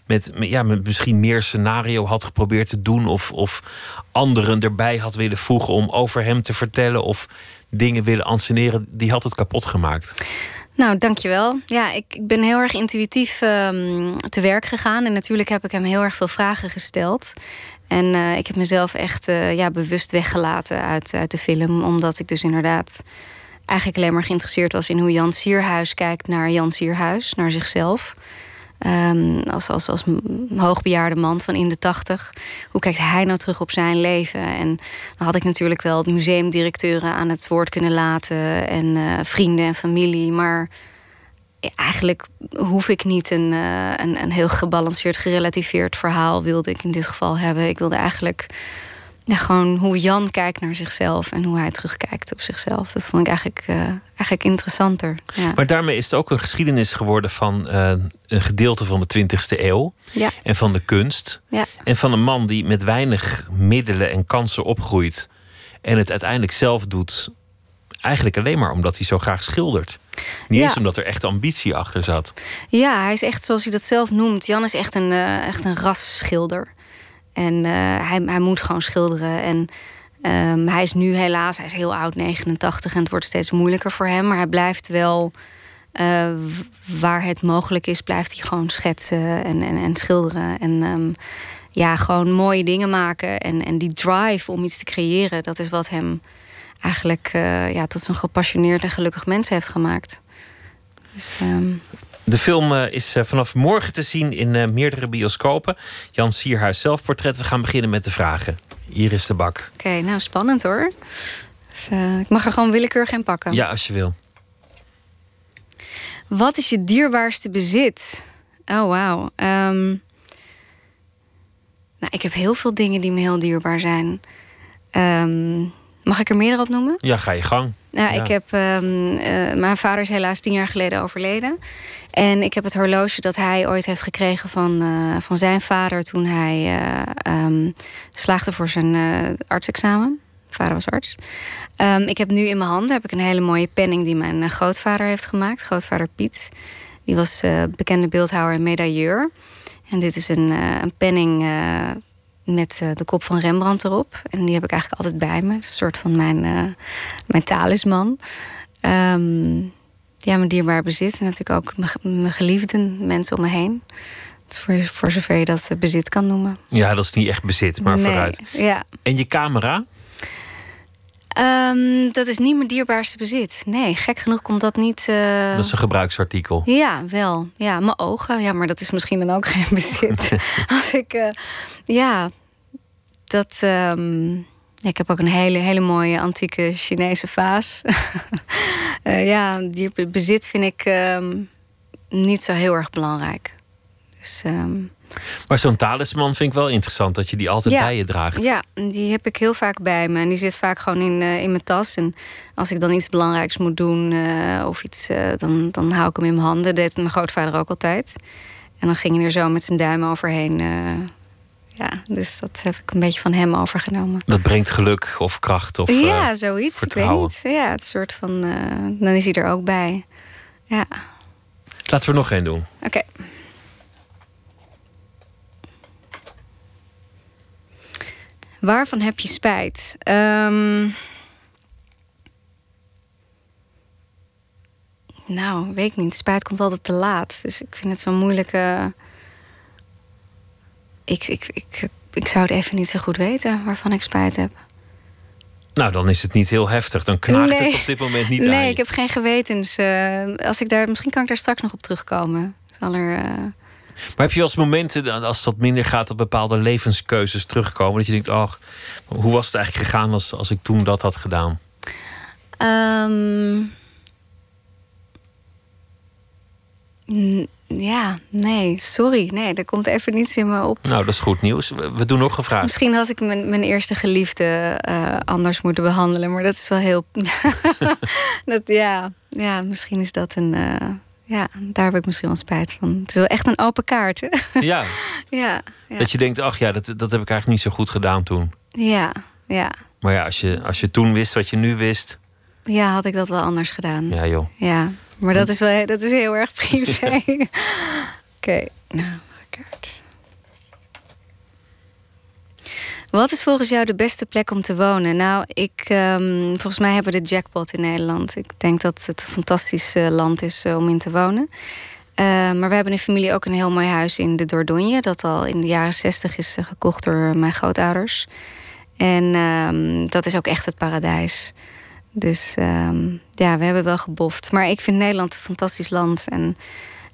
met, ja, met misschien meer scenario had geprobeerd te doen, of, of anderen erbij had willen voegen om over hem te vertellen, of dingen willen anseneren, die had het kapot gemaakt. Nou, dankjewel. Ja, ik, ik ben heel erg intuïtief um, te werk gegaan. En natuurlijk heb ik hem heel erg veel vragen gesteld. En uh, ik heb mezelf echt uh, ja, bewust weggelaten uit, uit de film. Omdat ik dus inderdaad eigenlijk alleen maar geïnteresseerd was in hoe Jan Sierhuis kijkt naar Jan Sierhuis, naar zichzelf. Um, als, als, hoogbejaarde man van in de tachtig. Hoe kijkt hij nou terug op zijn leven? En dan had ik natuurlijk wel museumdirecteuren aan het woord kunnen laten. En uh, vrienden en familie. Maar eigenlijk hoef ik niet een, uh, een, een heel gebalanceerd, gerelativeerd verhaal wilde ik in dit geval hebben. Ik wilde eigenlijk ja, gewoon hoe Jan kijkt naar zichzelf en hoe hij terugkijkt op zichzelf. Dat vond ik eigenlijk, uh, eigenlijk interessanter. Ja. Maar daarmee is het ook een geschiedenis geworden van uh, een gedeelte van de 20e eeuw. Ja. En van de kunst. Ja. En van een man die met weinig middelen en kansen opgroeit. En het uiteindelijk zelf doet. Eigenlijk alleen maar omdat hij zo graag schildert. Niet eens omdat er echt ambitie achter zat. Ja, hij is echt zoals hij dat zelf noemt. Jan is echt een, uh, echt een rasschilder. En uh, hij, hij moet gewoon schilderen. En um, hij is nu helaas, hij is heel oud, 89, en het wordt steeds moeilijker voor hem. Maar hij blijft wel, uh, waar het mogelijk is, blijft hij gewoon schetsen en, en, en schilderen. En um, ja, gewoon mooie dingen maken. En, en die drive om iets te creëren, dat is wat hem eigenlijk uh, ja, tot zo'n gepassioneerd en gelukkig mens heeft gemaakt. Dus, um... De film eh, is eh, vanaf morgen te zien in eh, meerdere bioscopen. Jan Sierhuis zelfportret. We gaan beginnen met de vragen. Hier is de bak. Oké, nou spannend hoor. Dus, ik mag er gewoon willekeurig in pakken. Ja, als je wil. Wat is je dierbaarste bezit? Oh, wauw. Ehm, nou, ik heb heel veel dingen die me heel dierbaar zijn. Ehm, mag ik er meerdere op noemen? Ja, ga je gang. Nou, Ja. ik heb. ehm, eh, mijn vader is helaas tien jaar geleden overleden. En ik heb het horloge dat hij ooit heeft gekregen van, eh, van zijn vader toen hij ehm, slaagde voor zijn artsexamen. Vader was arts. Ehm, ik heb nu in mijn handen heb ik een hele mooie penning die mijn grootvader heeft gemaakt. Grootvader Piet. Die was bekende beeldhouwer en medailleur. En dit is een, een penning met eh, de kop van Rembrandt erop. En die heb ik eigenlijk altijd bij me. Een soort van mijn, eh, mijn talisman. Ehm, ja, mijn dierbaar bezit. En natuurlijk ook mijn, geliefden, mensen om me heen. Voor, voor zover je dat eh, bezit kan noemen. Ja, dat is niet echt bezit, maar Nee, vooruit. Ja. En je camera? Ehm, dat is niet mijn dierbaarste bezit. Nee, gek genoeg komt dat niet. eh, Dat is een gebruiksartikel. Ja, wel. Ja, mijn ogen. Ja, maar dat is misschien dan ook geen bezit. Als ik. eh, ja, dat. ehm, ja, ik heb ook een hele, hele mooie antieke Chinese vaas. Eh, ja, die bezit vind ik ehm, niet zo heel erg belangrijk. Dus, Maar zo'n talisman vind ik wel interessant dat je die altijd Ja. bij je draagt. Ja, die heb ik heel vaak bij me. En die zit vaak gewoon in, eh, in mijn tas. En als ik dan iets belangrijks moet doen eh, of iets, eh, dan, dan hou ik hem in mijn handen. Dat deed mijn grootvader ook altijd. En dan ging hij er zo met zijn duim overheen. ja, dus dat heb ik een beetje van hem overgenomen. Dat brengt geluk of kracht of ja, zoiets. Ik weet vertrouwen. niet. Ja, het soort van. dan is hij er ook bij. Ja, Laten we er nog één doen. oké. Waarvan heb je spijt? Ehm, nou, weet ik niet. Spijt komt altijd te laat. Dus ik vind het zo'n moeilijke. Ik, ik, ik, ik zou het even niet zo goed weten waarvan ik spijt heb. Nou, dan is het niet heel heftig. Dan knaagt Nee. het op dit moment niet nee, aan je. ik heb geen gewetens. eh, als ik daar, misschien kan ik daar straks nog op terugkomen. Zal er, eh, Maar heb je wel eens momenten, als dat minder gaat, dat bepaalde levenskeuzes terugkomen? Dat je denkt, oh, hoe was het eigenlijk gegaan als, als ik toen dat had gedaan? Ehm, ja, nee, sorry. Nee, er komt even niets in me op. Nou, dat is goed nieuws. We, doen nog een vraag. Misschien had ik mijn, mijn eerste geliefde eh, anders moeten behandelen, maar dat is wel heel. dat, ja, ja, misschien is dat een. eh, ja, daar heb ik misschien wel spijt van. Het is wel echt een open kaart. Hè? Ja, ja, ja, dat je denkt, ach ja, dat, dat heb ik eigenlijk niet zo goed gedaan toen. ja, ja. Maar ja, als je, als je toen wist wat je nu wist, Ja, had ik dat wel anders gedaan. ja joh. Ja, maar dat is, wel, dat is heel erg privé. Oké, nou, kaart. Wat is volgens jou de beste plek om te wonen? Nou, ik, ehm, volgens mij hebben we de jackpot in Nederland. Ik denk dat het een fantastisch eh, land is eh, om in te wonen. Eh, maar we hebben in familie ook een heel mooi huis in de Dordogne... dat al in de jaren zestig is gekocht door mijn grootouders. En ehm, dat is ook echt het paradijs. Dus ehm, ja, we hebben wel geboft. Maar ik vind Nederland een fantastisch land. En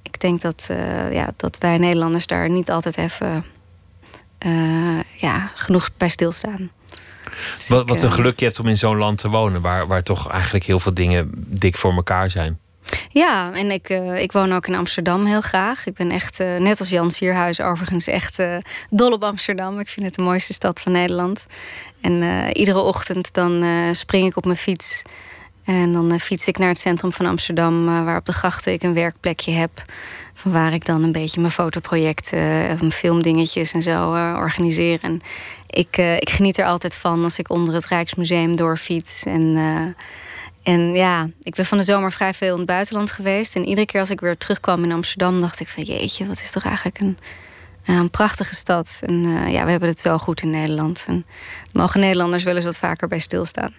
ik denk dat, ja, dat wij Nederlanders daar niet altijd even eh, ja, genoeg bij stilstaan. Dus Wat, ik, wat een eh, geluk je hebt om in zo'n land te wonen, waar, waar toch eigenlijk heel veel dingen dik voor elkaar zijn. Ja, en ik, eh, ik woon ook in Amsterdam heel graag. Ik ben echt, net als Jan Sierhuis overigens, echt dol op Amsterdam. Ik vind het de mooiste stad van Nederland. En iedere ochtend dan spring ik op mijn fiets. En dan fiets ik naar het centrum van Amsterdam, waar op de grachten ik een werkplekje heb. Waar ik dan een beetje mijn fotoprojecten, eh, mijn filmdingetjes en zo eh, organiseer. En ik, eh, ik geniet er altijd van als ik onder het Rijksmuseum doorfiets. En, en ja, ik ben van de zomer vrij veel in het buitenland geweest. En iedere keer als ik weer terugkwam in Amsterdam, dacht ik van jeetje, wat is toch eigenlijk een, een prachtige stad. En ja, we hebben het zo goed in Nederland. En mogen Nederlanders wel eens wat vaker bij stilstaan.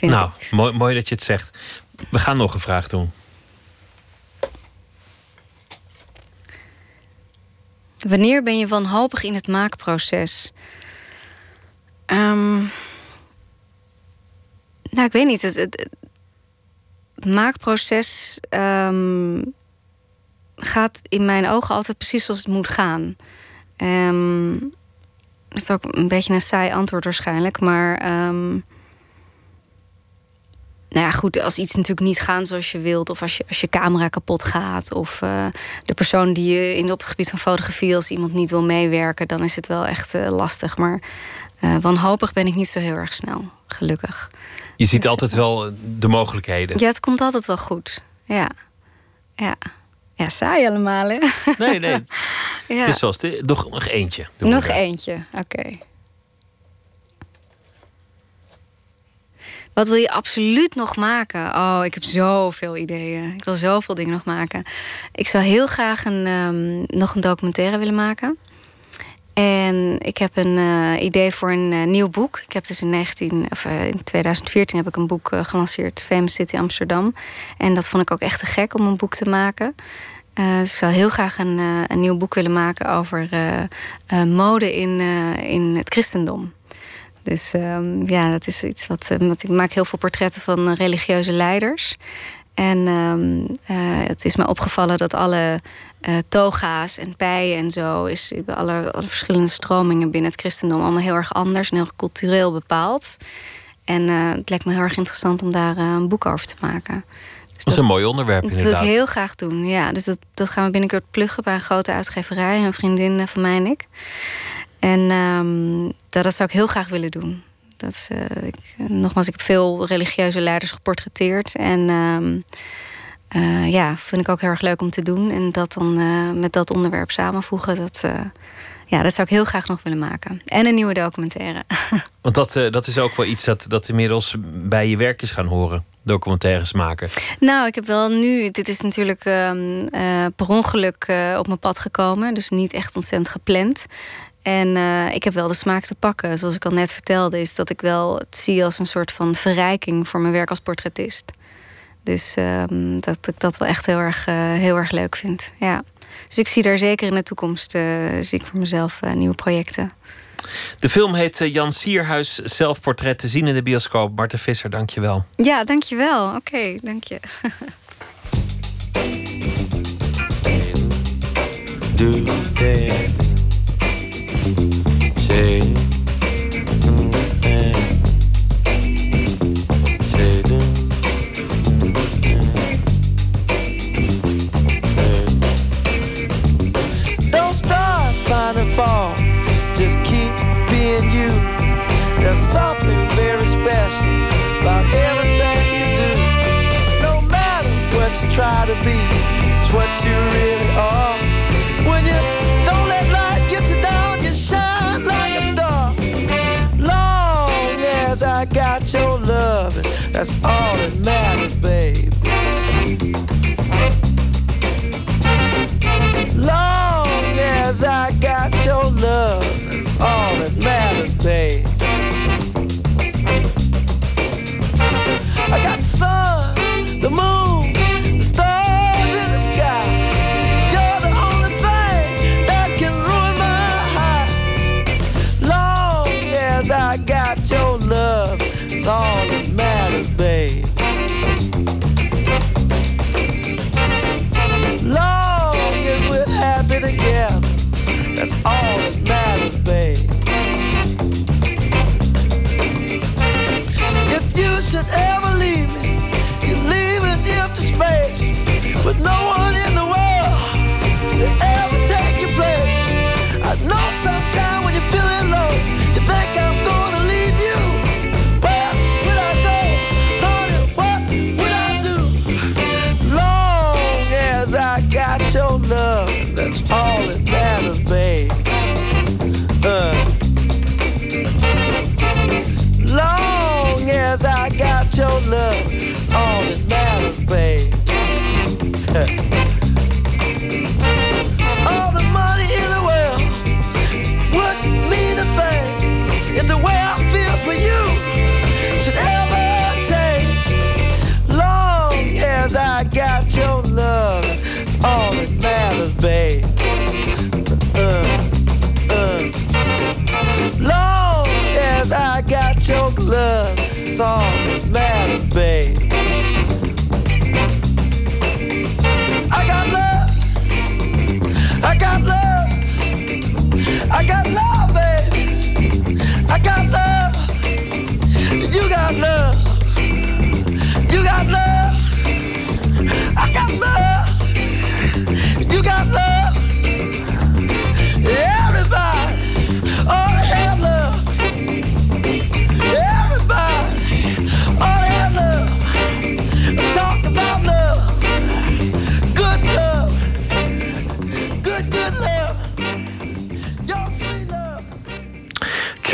Nou, mooi, mooi dat je het zegt. We gaan nog een vraag doen. Wanneer ben je wanhopig in het maakproces? Ehm, nou, ik weet niet. Het, het, het maakproces. ehm, gaat in mijn ogen altijd precies zoals het moet gaan. Ehm, dat is ook een beetje een saai antwoord waarschijnlijk, maar. ehm, nou ja, goed, als iets natuurlijk niet gaat zoals je wilt, of als je, als je camera kapot gaat, of eh, de persoon die je in op het gebied van fotografie, als iemand niet wil meewerken, dan is het wel echt eh, lastig. Maar eh, wanhopig ben ik niet zo heel erg snel, gelukkig. Je ziet altijd wel de mogelijkheden. Ja, het komt altijd wel goed. Ja, ja, ja, saai allemaal, hè? Nee, nee. ja. Het is zoals dit. Nog, nog eentje. Nog eentje, oké. Wat wil je absoluut nog maken? Oh, ik heb zoveel ideeën. Ik wil zoveel dingen nog maken. Ik zou heel graag een, ehm, nog een documentaire willen maken. En ik heb een eh, idee voor een eh, nieuw boek. Ik heb dus in, 19, of, eh, in 2014 heb ik een boek gelanceerd, Famous City Amsterdam. En dat vond ik ook echt te gek om een boek te maken. Dus ik zou heel graag een, een nieuw boek willen maken over mode in, in het christendom. Dus ehm, ja, dat is iets wat, eh, wat. Ik maak heel veel portretten van eh, religieuze leiders. En ehm, eh, het is me opgevallen dat alle toga's en pijen en zo, is alle, alle verschillende stromingen binnen het christendom allemaal heel erg anders en heel cultureel bepaald. En het lijkt me heel erg interessant om daar een boek over te maken. Dus Dat is een mooi onderwerp, dat wil inderdaad. ik heel graag doen, ja. Dus dat, dat gaan we binnenkort pluggen bij een grote uitgeverij. Een vriendin van mij en ik. En ehm, dat, dat zou ik heel graag willen doen. Dat is, eh, ik, nogmaals, ik heb veel religieuze leiders geportretteerd. En eh, ja, vind ik ook heel erg leuk om te doen. En dat dan eh, met dat onderwerp samenvoegen. Dat, eh, ja, dat zou ik heel graag nog willen maken. En een nieuwe documentaire. Want dat, eh, dat is ook wel iets dat, dat inmiddels bij je werk is gaan horen. Documentaires maken. Nou, ik heb wel nu. Dit is natuurlijk ehm, eh, per ongeluk eh, op mijn pad gekomen. Dus niet echt ontzettend gepland. En eh, ik heb wel de smaak te pakken. Zoals ik al net vertelde, is dat ik wel het zie als een soort van verrijking voor mijn werk als portretist. Dus ehm, dat ik dat wel echt heel erg, eh, heel erg leuk vind. Ja. Dus ik zie daar zeker in de toekomst eh, zie ik voor mezelf eh, nieuwe projecten. De film heet Jan Sierhuis Zelfportret te zien in de bioscoop. Marten Visser, dank je wel. Ja, dankjewel. Oké, dank je. do. Say, that's all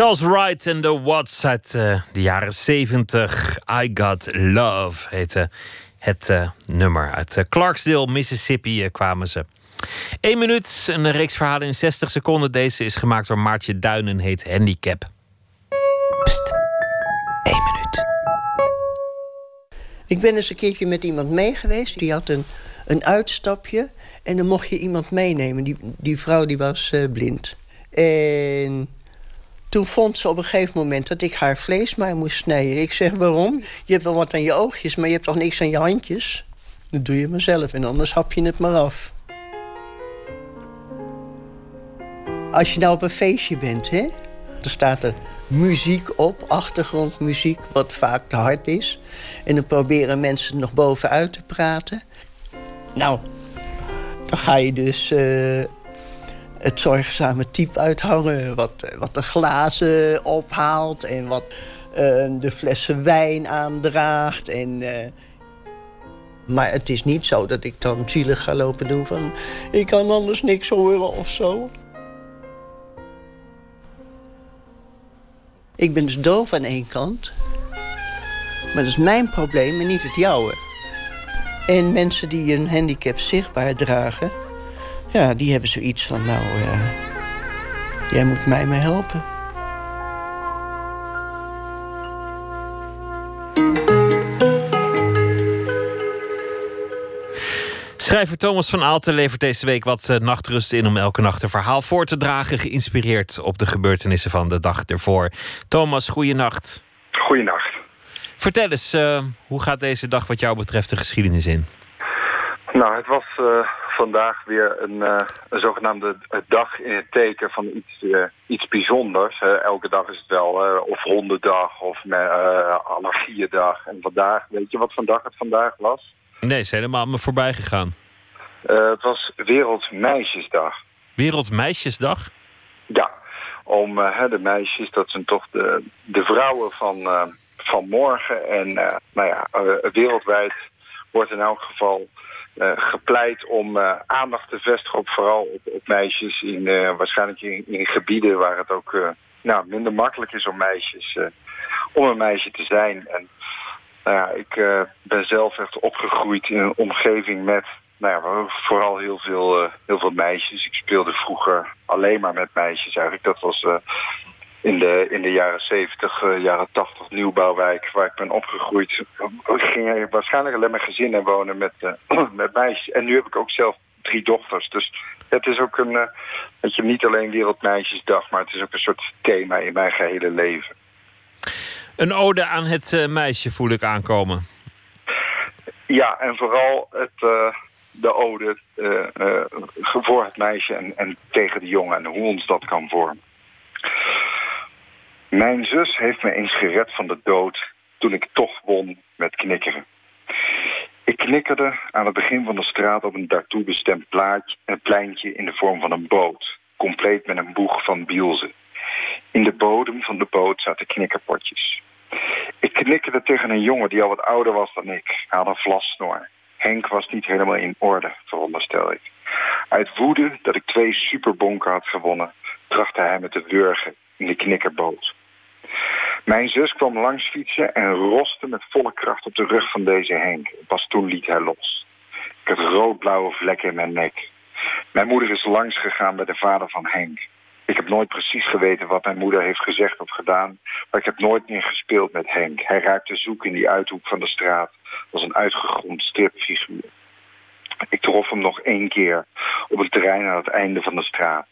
Charles Wright en de Watts uit eh, de jaren 70. I Got Love heette het eh, nummer. Uit uh, Clarksdale, Mississippi kwamen ze. Eén minuut, een reeks verhalen in 60 seconden. Deze is gemaakt door Maartje Duin en heet Handicap. Pst, één minuut. Ik ben eens een keertje met iemand mee geweest. Die had een, een uitstapje en dan mocht je iemand meenemen. Die, die vrouw die was blind. En toen vond ze op een gegeven moment dat ik haar vlees maar moest snijden. Ik zeg, waarom? Je hebt wel wat aan je oogjes, maar je hebt toch niks aan je handjes? Dat doe je maar zelf en anders hap je het maar af. Als je nou op een feestje bent, hè, dan staat er muziek op, achtergrondmuziek, wat vaak te hard is. En dan proberen mensen nog bovenuit te praten. Nou, dan ga je dus uh, het zorgzame type uithangen. Wat, wat de glazen ophaalt en wat uh, de flessen wijn aandraagt. En, uh, maar het is niet zo dat ik dan zielig ga lopen doen van... ik kan anders niks horen of zo. Ik ben dus doof aan één kant. Maar dat is mijn probleem en niet het jouwe. En mensen die een handicap zichtbaar dragen... ja, die hebben zoiets van, nou, uh, jij moet mij maar helpen. Schrijver Thomas van Aalten levert deze week wat uh, nachtrust in om elke nacht een verhaal voor te dragen, geïnspireerd op de gebeurtenissen van de dag ervoor. Thomas, goeienacht. Goeienacht. Vertel eens, uh, hoe gaat deze dag wat jou betreft de geschiedenis in? Nou, het was uh, vandaag weer een, een, zogenaamde dag in het teken van iets, iets bijzonders. elke dag is het wel of hondendag of allergieëndag. En vandaag, weet je wat vandaag het vandaag was? Nee, is helemaal aan me voorbij gegaan. Het was Wereldmeisjesdag. Wereldmeisjesdag? Ja, om de meisjes, dat zijn toch de, de vrouwen van, van morgen. En nou ja, wereldwijd wordt in elk geval gepleit om aandacht te vestigen op vooral op, meisjes. In, waarschijnlijk in, gebieden waar het ook nou, minder makkelijk is om meisjes om een meisje te zijn. En nou ik ben zelf echt opgegroeid in een omgeving met nou ja, vooral heel veel, heel veel meisjes. Ik speelde vroeger alleen maar met meisjes eigenlijk. Dat was in, de, in de jaren 70, jaren 80 nieuwbouwwijk waar ik ben opgegroeid. Ik ging waarschijnlijk alleen maar gezinnen wonen met, met meisjes. En nu heb ik ook zelf drie dochters. Dus het is ook een, dat je niet alleen Wereldmeisjesdag, maar het is ook een soort thema in mijn gehele leven. Een ode aan het uh, meisje voel ik aankomen. Ja, en vooral het, uh, de ode uh, voor het meisje en, en tegen de jongen en hoe ons dat kan vormen. Mijn zus heeft me eens gered van de dood toen ik toch won met knikkeren. Ik knikkerde aan het begin van de straat op een daartoe bestemd plaatje, een pleintje in de vorm van een boot, compleet met een boeg van bielzen. In de bodem van de boot zaten knikkerpotjes. Ik knikkerde tegen een jongen die al wat ouder was dan ik. Hij had een vlassnor. Henk was niet helemaal in orde, veronderstel ik. Uit woede dat ik twee superbonken had gewonnen... trachtte hij me te wurgen in de knikkerboot. Mijn zus kwam langs fietsen en roste met volle kracht op de rug van deze Henk. Pas toen liet hij los. Ik had roodblauwe vlekken in mijn nek. Mijn moeder is langs gegaan bij de vader van Henk. Ik heb nooit precies geweten wat mijn moeder heeft gezegd of gedaan. Maar ik heb nooit meer gespeeld met Henk. Hij raakte zoek in die uithoek van de straat. als een uitgegrond stripfiguur. Ik trof hem nog één keer op een terrein aan het einde van de straat.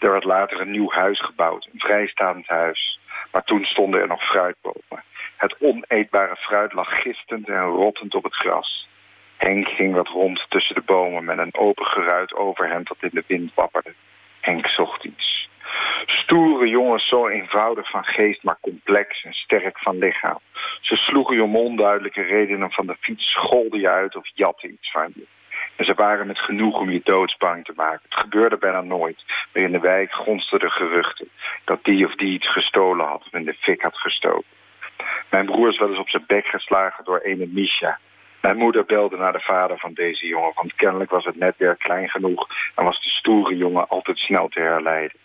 Er werd later een nieuw huis gebouwd, een vrijstaand huis. Maar toen stonden er nog fruitbomen. Het oneetbare fruit lag gistend en rottend op het gras. Henk ging wat rond tussen de bomen met een open geruit overhemd dat in de wind wapperde. Henk zocht iets. Stoere jongens, zo eenvoudig van geest, maar complex en sterk van lichaam. Ze sloegen je om onduidelijke redenen van de fiets, scholden je uit of jatten iets van je. En ze waren met genoeg om je doodsbang te maken. Het gebeurde bijna nooit. Maar in de wijk gonsten de geruchten dat die of die iets gestolen had of in de fik had gestoken. Mijn broer is wel eens op zijn bek geslagen door ene Misha. Mijn moeder belde naar de vader van deze jongen, want kennelijk was het netwerk klein genoeg en was de stoere jongen altijd snel te herleiden.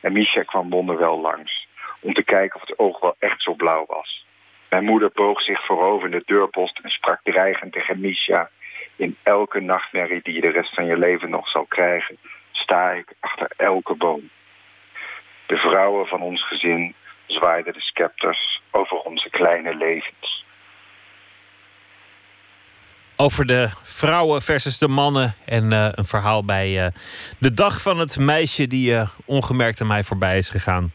En Misha kwam wonderwel langs. om te kijken of het oog wel echt zo blauw was. Mijn moeder boog zich voorover in de deurpost en sprak dreigend tegen Misha. In elke nachtmerrie die je de rest van je leven nog zal krijgen, sta ik achter elke boom. De vrouwen van ons gezin zwaaiden de scepters over onze kleine levens. Over de vrouwen versus de mannen. En eh, een verhaal bij eh, de dag van het meisje die uh, ongemerkt aan mij voorbij is gegaan.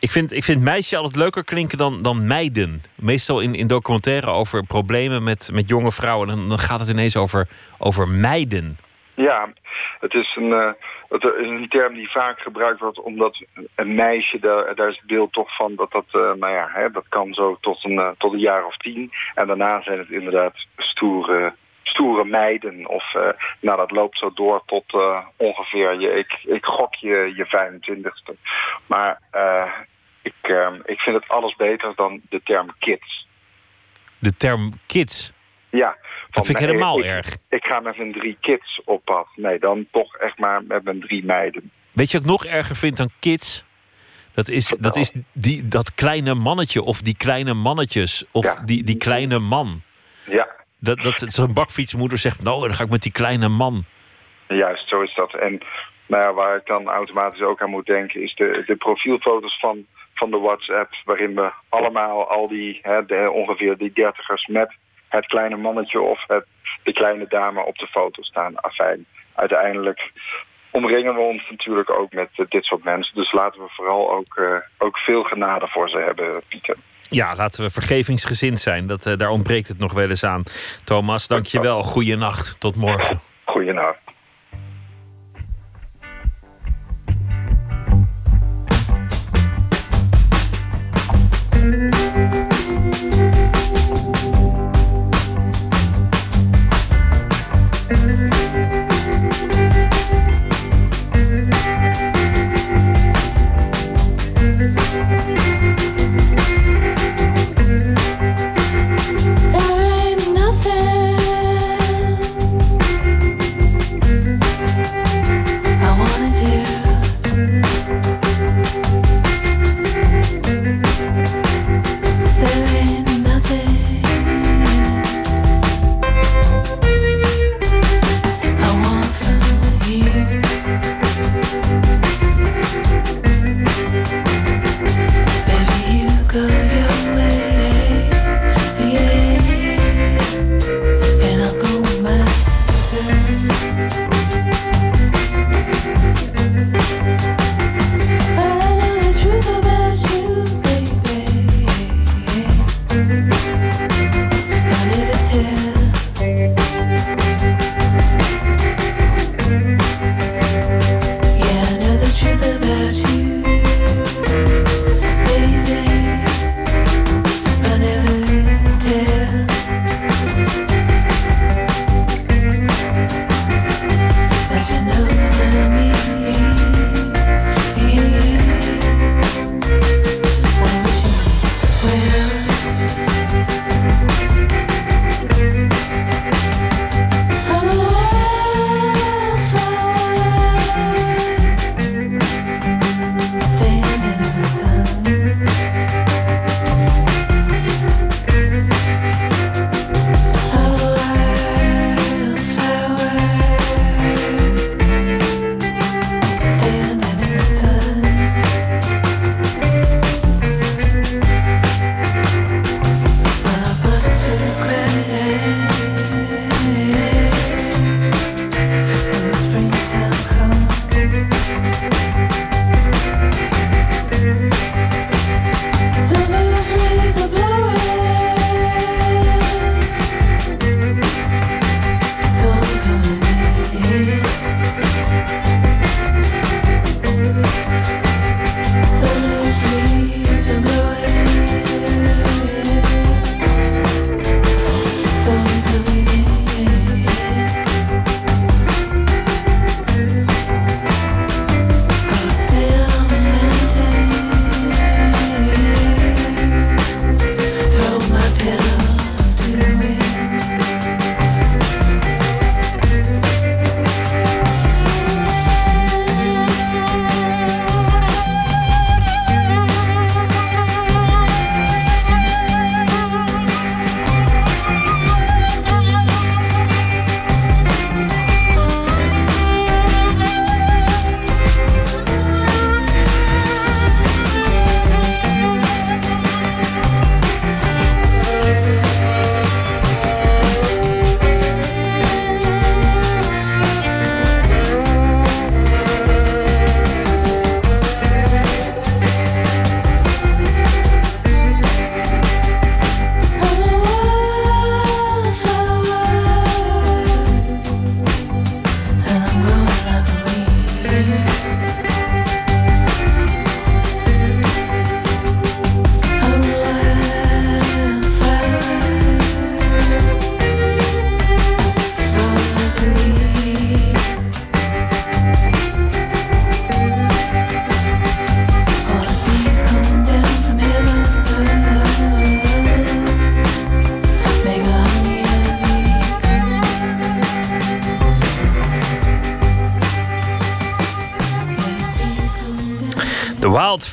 Ik vind, ik vind meisje altijd leuker klinken dan, dan meiden. Meestal in, in documentaire over problemen met, met jonge vrouwen. Dan, dan gaat het ineens over, over meiden. Ja, het is een, uh, het is een term die vaak gebruikt wordt omdat een meisje, daar, daar is het beeld toch van dat dat, uh, nou ja, hè, dat kan zo tot een, uh, tot een jaar of tien. En daarna zijn het inderdaad stoere, stoere meiden. Of nou, dat loopt zo door tot ongeveer, je, ik, ik gok je, je 25ste. Maar ik, ik vind het alles beter dan de term kids. De term kids? Ja. Dat vind ik helemaal ik, erg. Ik ga met mijn drie kids op pad. Nee, dan toch echt maar met mijn drie meiden. Weet je wat ik nog erger vind dan kids? Dat is, dat, is die, dat kleine mannetje of die kleine mannetjes of Ja. die, die kleine man. Ja, Dat, dat zo'n bakfietsmoeder zegt, nou, dan ga ik met die kleine man. juist, zo is dat. En nou ja, waar ik dan automatisch ook aan moet denken... is de, de profielfoto's van, van de WhatsApp... waarin we allemaal al die, hè, de, ongeveer die dertigers... met het kleine mannetje of het, de kleine dame op de foto staan. Afijn, uiteindelijk omringen we ons natuurlijk ook met eh, dit soort mensen. Dus laten we vooral ook, eh, ook veel genade voor ze hebben, Pieter. Ja, laten we vergevingsgezind zijn. Dat, eh, daar ontbreekt het nog wel eens aan. Thomas, dank je wel. Goeienacht. Tot morgen. Goeienacht.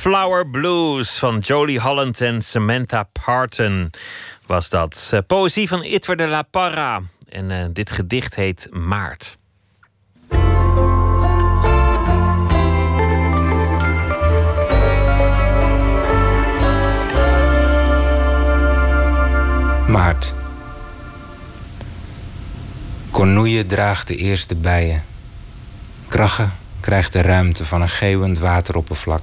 Wildflower Blues van Jolie Holland en Samantha Parton was dat. Eh, poëzie van Itwer de la Parra. En uh, dit gedicht heet Maart. Maart. Cornoeien draagt de eerste bijen. Kraggen krijgt de ruimte van een geeuwend wateroppervlak.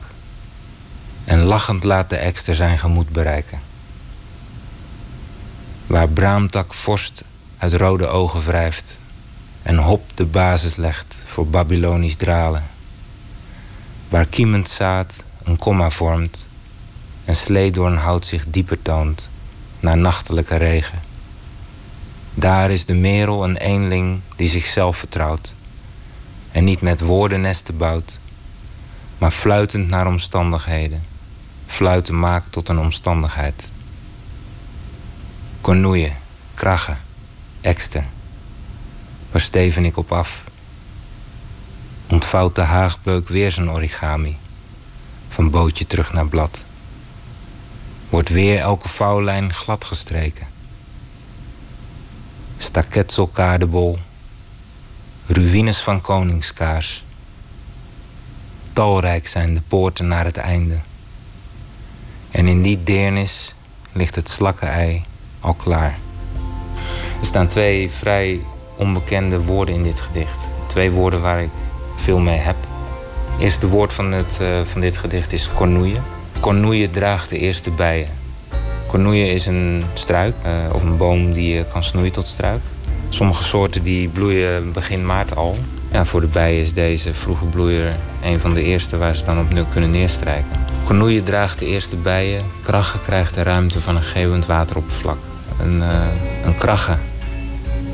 En lachend laat de ekster zijn gemoed bereiken. Waar braamtak vorst uit rode ogen wrijft en hop de basis legt voor Babylonisch dralen. Waar kiemend zaad een komma vormt en sleedoorn hout zich dieper toont naar nachtelijke regen. Daar is de merel een eenling die zichzelf vertrouwt en niet met woorden nesten bouwt, maar fluitend naar omstandigheden. Fluiten maakt tot een omstandigheid. Cornoeien, kraggen, ekster. Waar steven ik op af? Ontvouwt de haagbeuk weer zijn origami. Van bootje terug naar blad. Wordt weer elke vouwlijn glad gestreken. Staketselkaardebol. Ruïnes van koningskaars. Talrijk zijn de poorten naar het einde. En in die deernis ligt het slakkenei al klaar. Er staan twee vrij onbekende woorden in dit gedicht. Twee woorden waar ik veel mee heb. Het eerste woord van, het, uh, van dit gedicht is cornoeien. Cornoeien draagt de eerste bijen. Cornoeien is een struik uh, of een boom die je kan snoeien tot struik. Sommige soorten die bloeien begin maart al. Ja, voor de bijen is deze vroege bloeier een van de eerste waar ze dan op nu kunnen neerstrijken. Cornoeien draagt de eerste bijen. Kraggen krijgt de ruimte van een geeuwend wateroppervlak. Een, uh, een kragge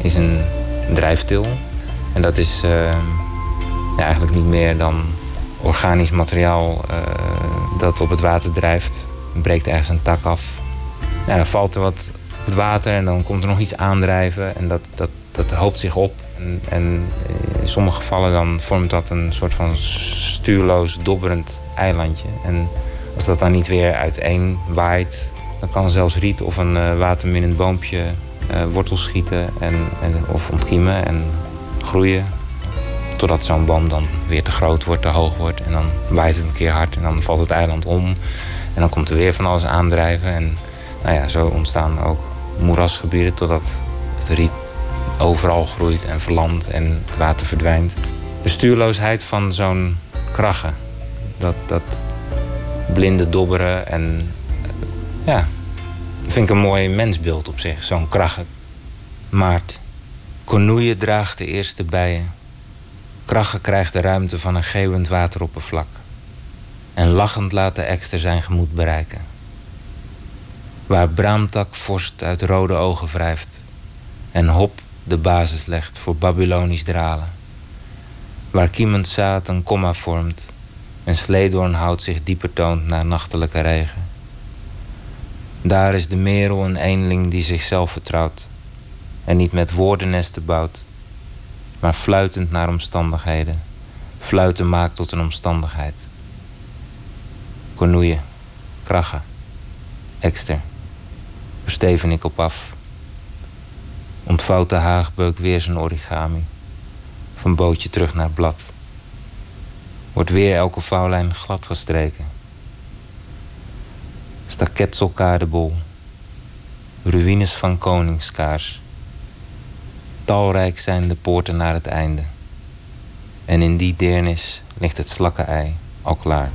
is een drijftil. En dat is uh, ja, eigenlijk niet meer dan organisch materiaal uh, dat op het water drijft. breekt ergens een tak af. Ja, dan valt er wat op het water en dan komt er nog iets aandrijven. En dat, dat, dat hoopt zich op. En, en in sommige gevallen dan vormt dat een soort van stuurloos, dobberend eilandje. En als dat dan niet weer uiteen waait, dan kan zelfs riet of een uh, waterminnend boompje uh, wortels schieten en, en, of ontkiemen en groeien. Totdat zo'n boom dan weer te groot wordt, te hoog wordt. En dan waait het een keer hard en dan valt het eiland om. En dan komt er weer van alles aandrijven. En nou ja, zo ontstaan ook moerasgebieden totdat het riet overal groeit en verlandt en het water verdwijnt. De stuurloosheid van zo'n kraggen. Dat, dat blinde dobberen en ja, vind ik een mooi mensbeeld op zich, zo'n kraggen. Maart. Cornoeien draagt de eerste bijen. Kraggen krijgt de ruimte van een geeuwend wateroppervlak. En lachend laat de ekster zijn gemoed bereiken. Waar braamtak vorst uit rode ogen wrijft. En hop de basis legt voor Babylonisch dralen. Waar kiemend zaad een komma vormt. En sleedoornhout zich dieper toont naar nachtelijke regen. Daar is de merel een eenling die zichzelf vertrouwt. En niet met woordennesten bouwt. Maar fluitend naar omstandigheden. Fluiten maakt tot een omstandigheid. Cornoeien, kraggen, ekster. Versteven ik op af. Ontvouwt de haagbeuk weer zijn origami. Van bootje terug naar blad. Wordt weer elke vouwlijn glad gestreken. Staketselkaardebol. Ruïnes van koningskaars. Talrijk zijn de poorten naar het einde. En in die deernis ligt het slakkenei al klaar.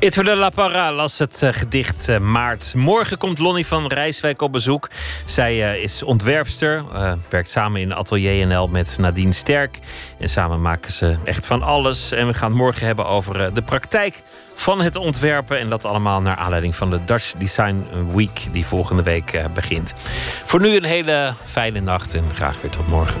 Itver de La Parra las het uh, gedicht uh, Maart. Morgen komt Lonnie van Rijswijk op bezoek. Zij uh, is ontwerpster, werkt samen in Atelier NL met Nadine Sterk. En samen maken ze echt van alles. En we gaan het morgen hebben over de praktijk van het ontwerpen. En dat allemaal naar aanleiding van de Dutch Design Week die volgende week begint. Voor nu een hele fijne nacht en graag weer tot morgen.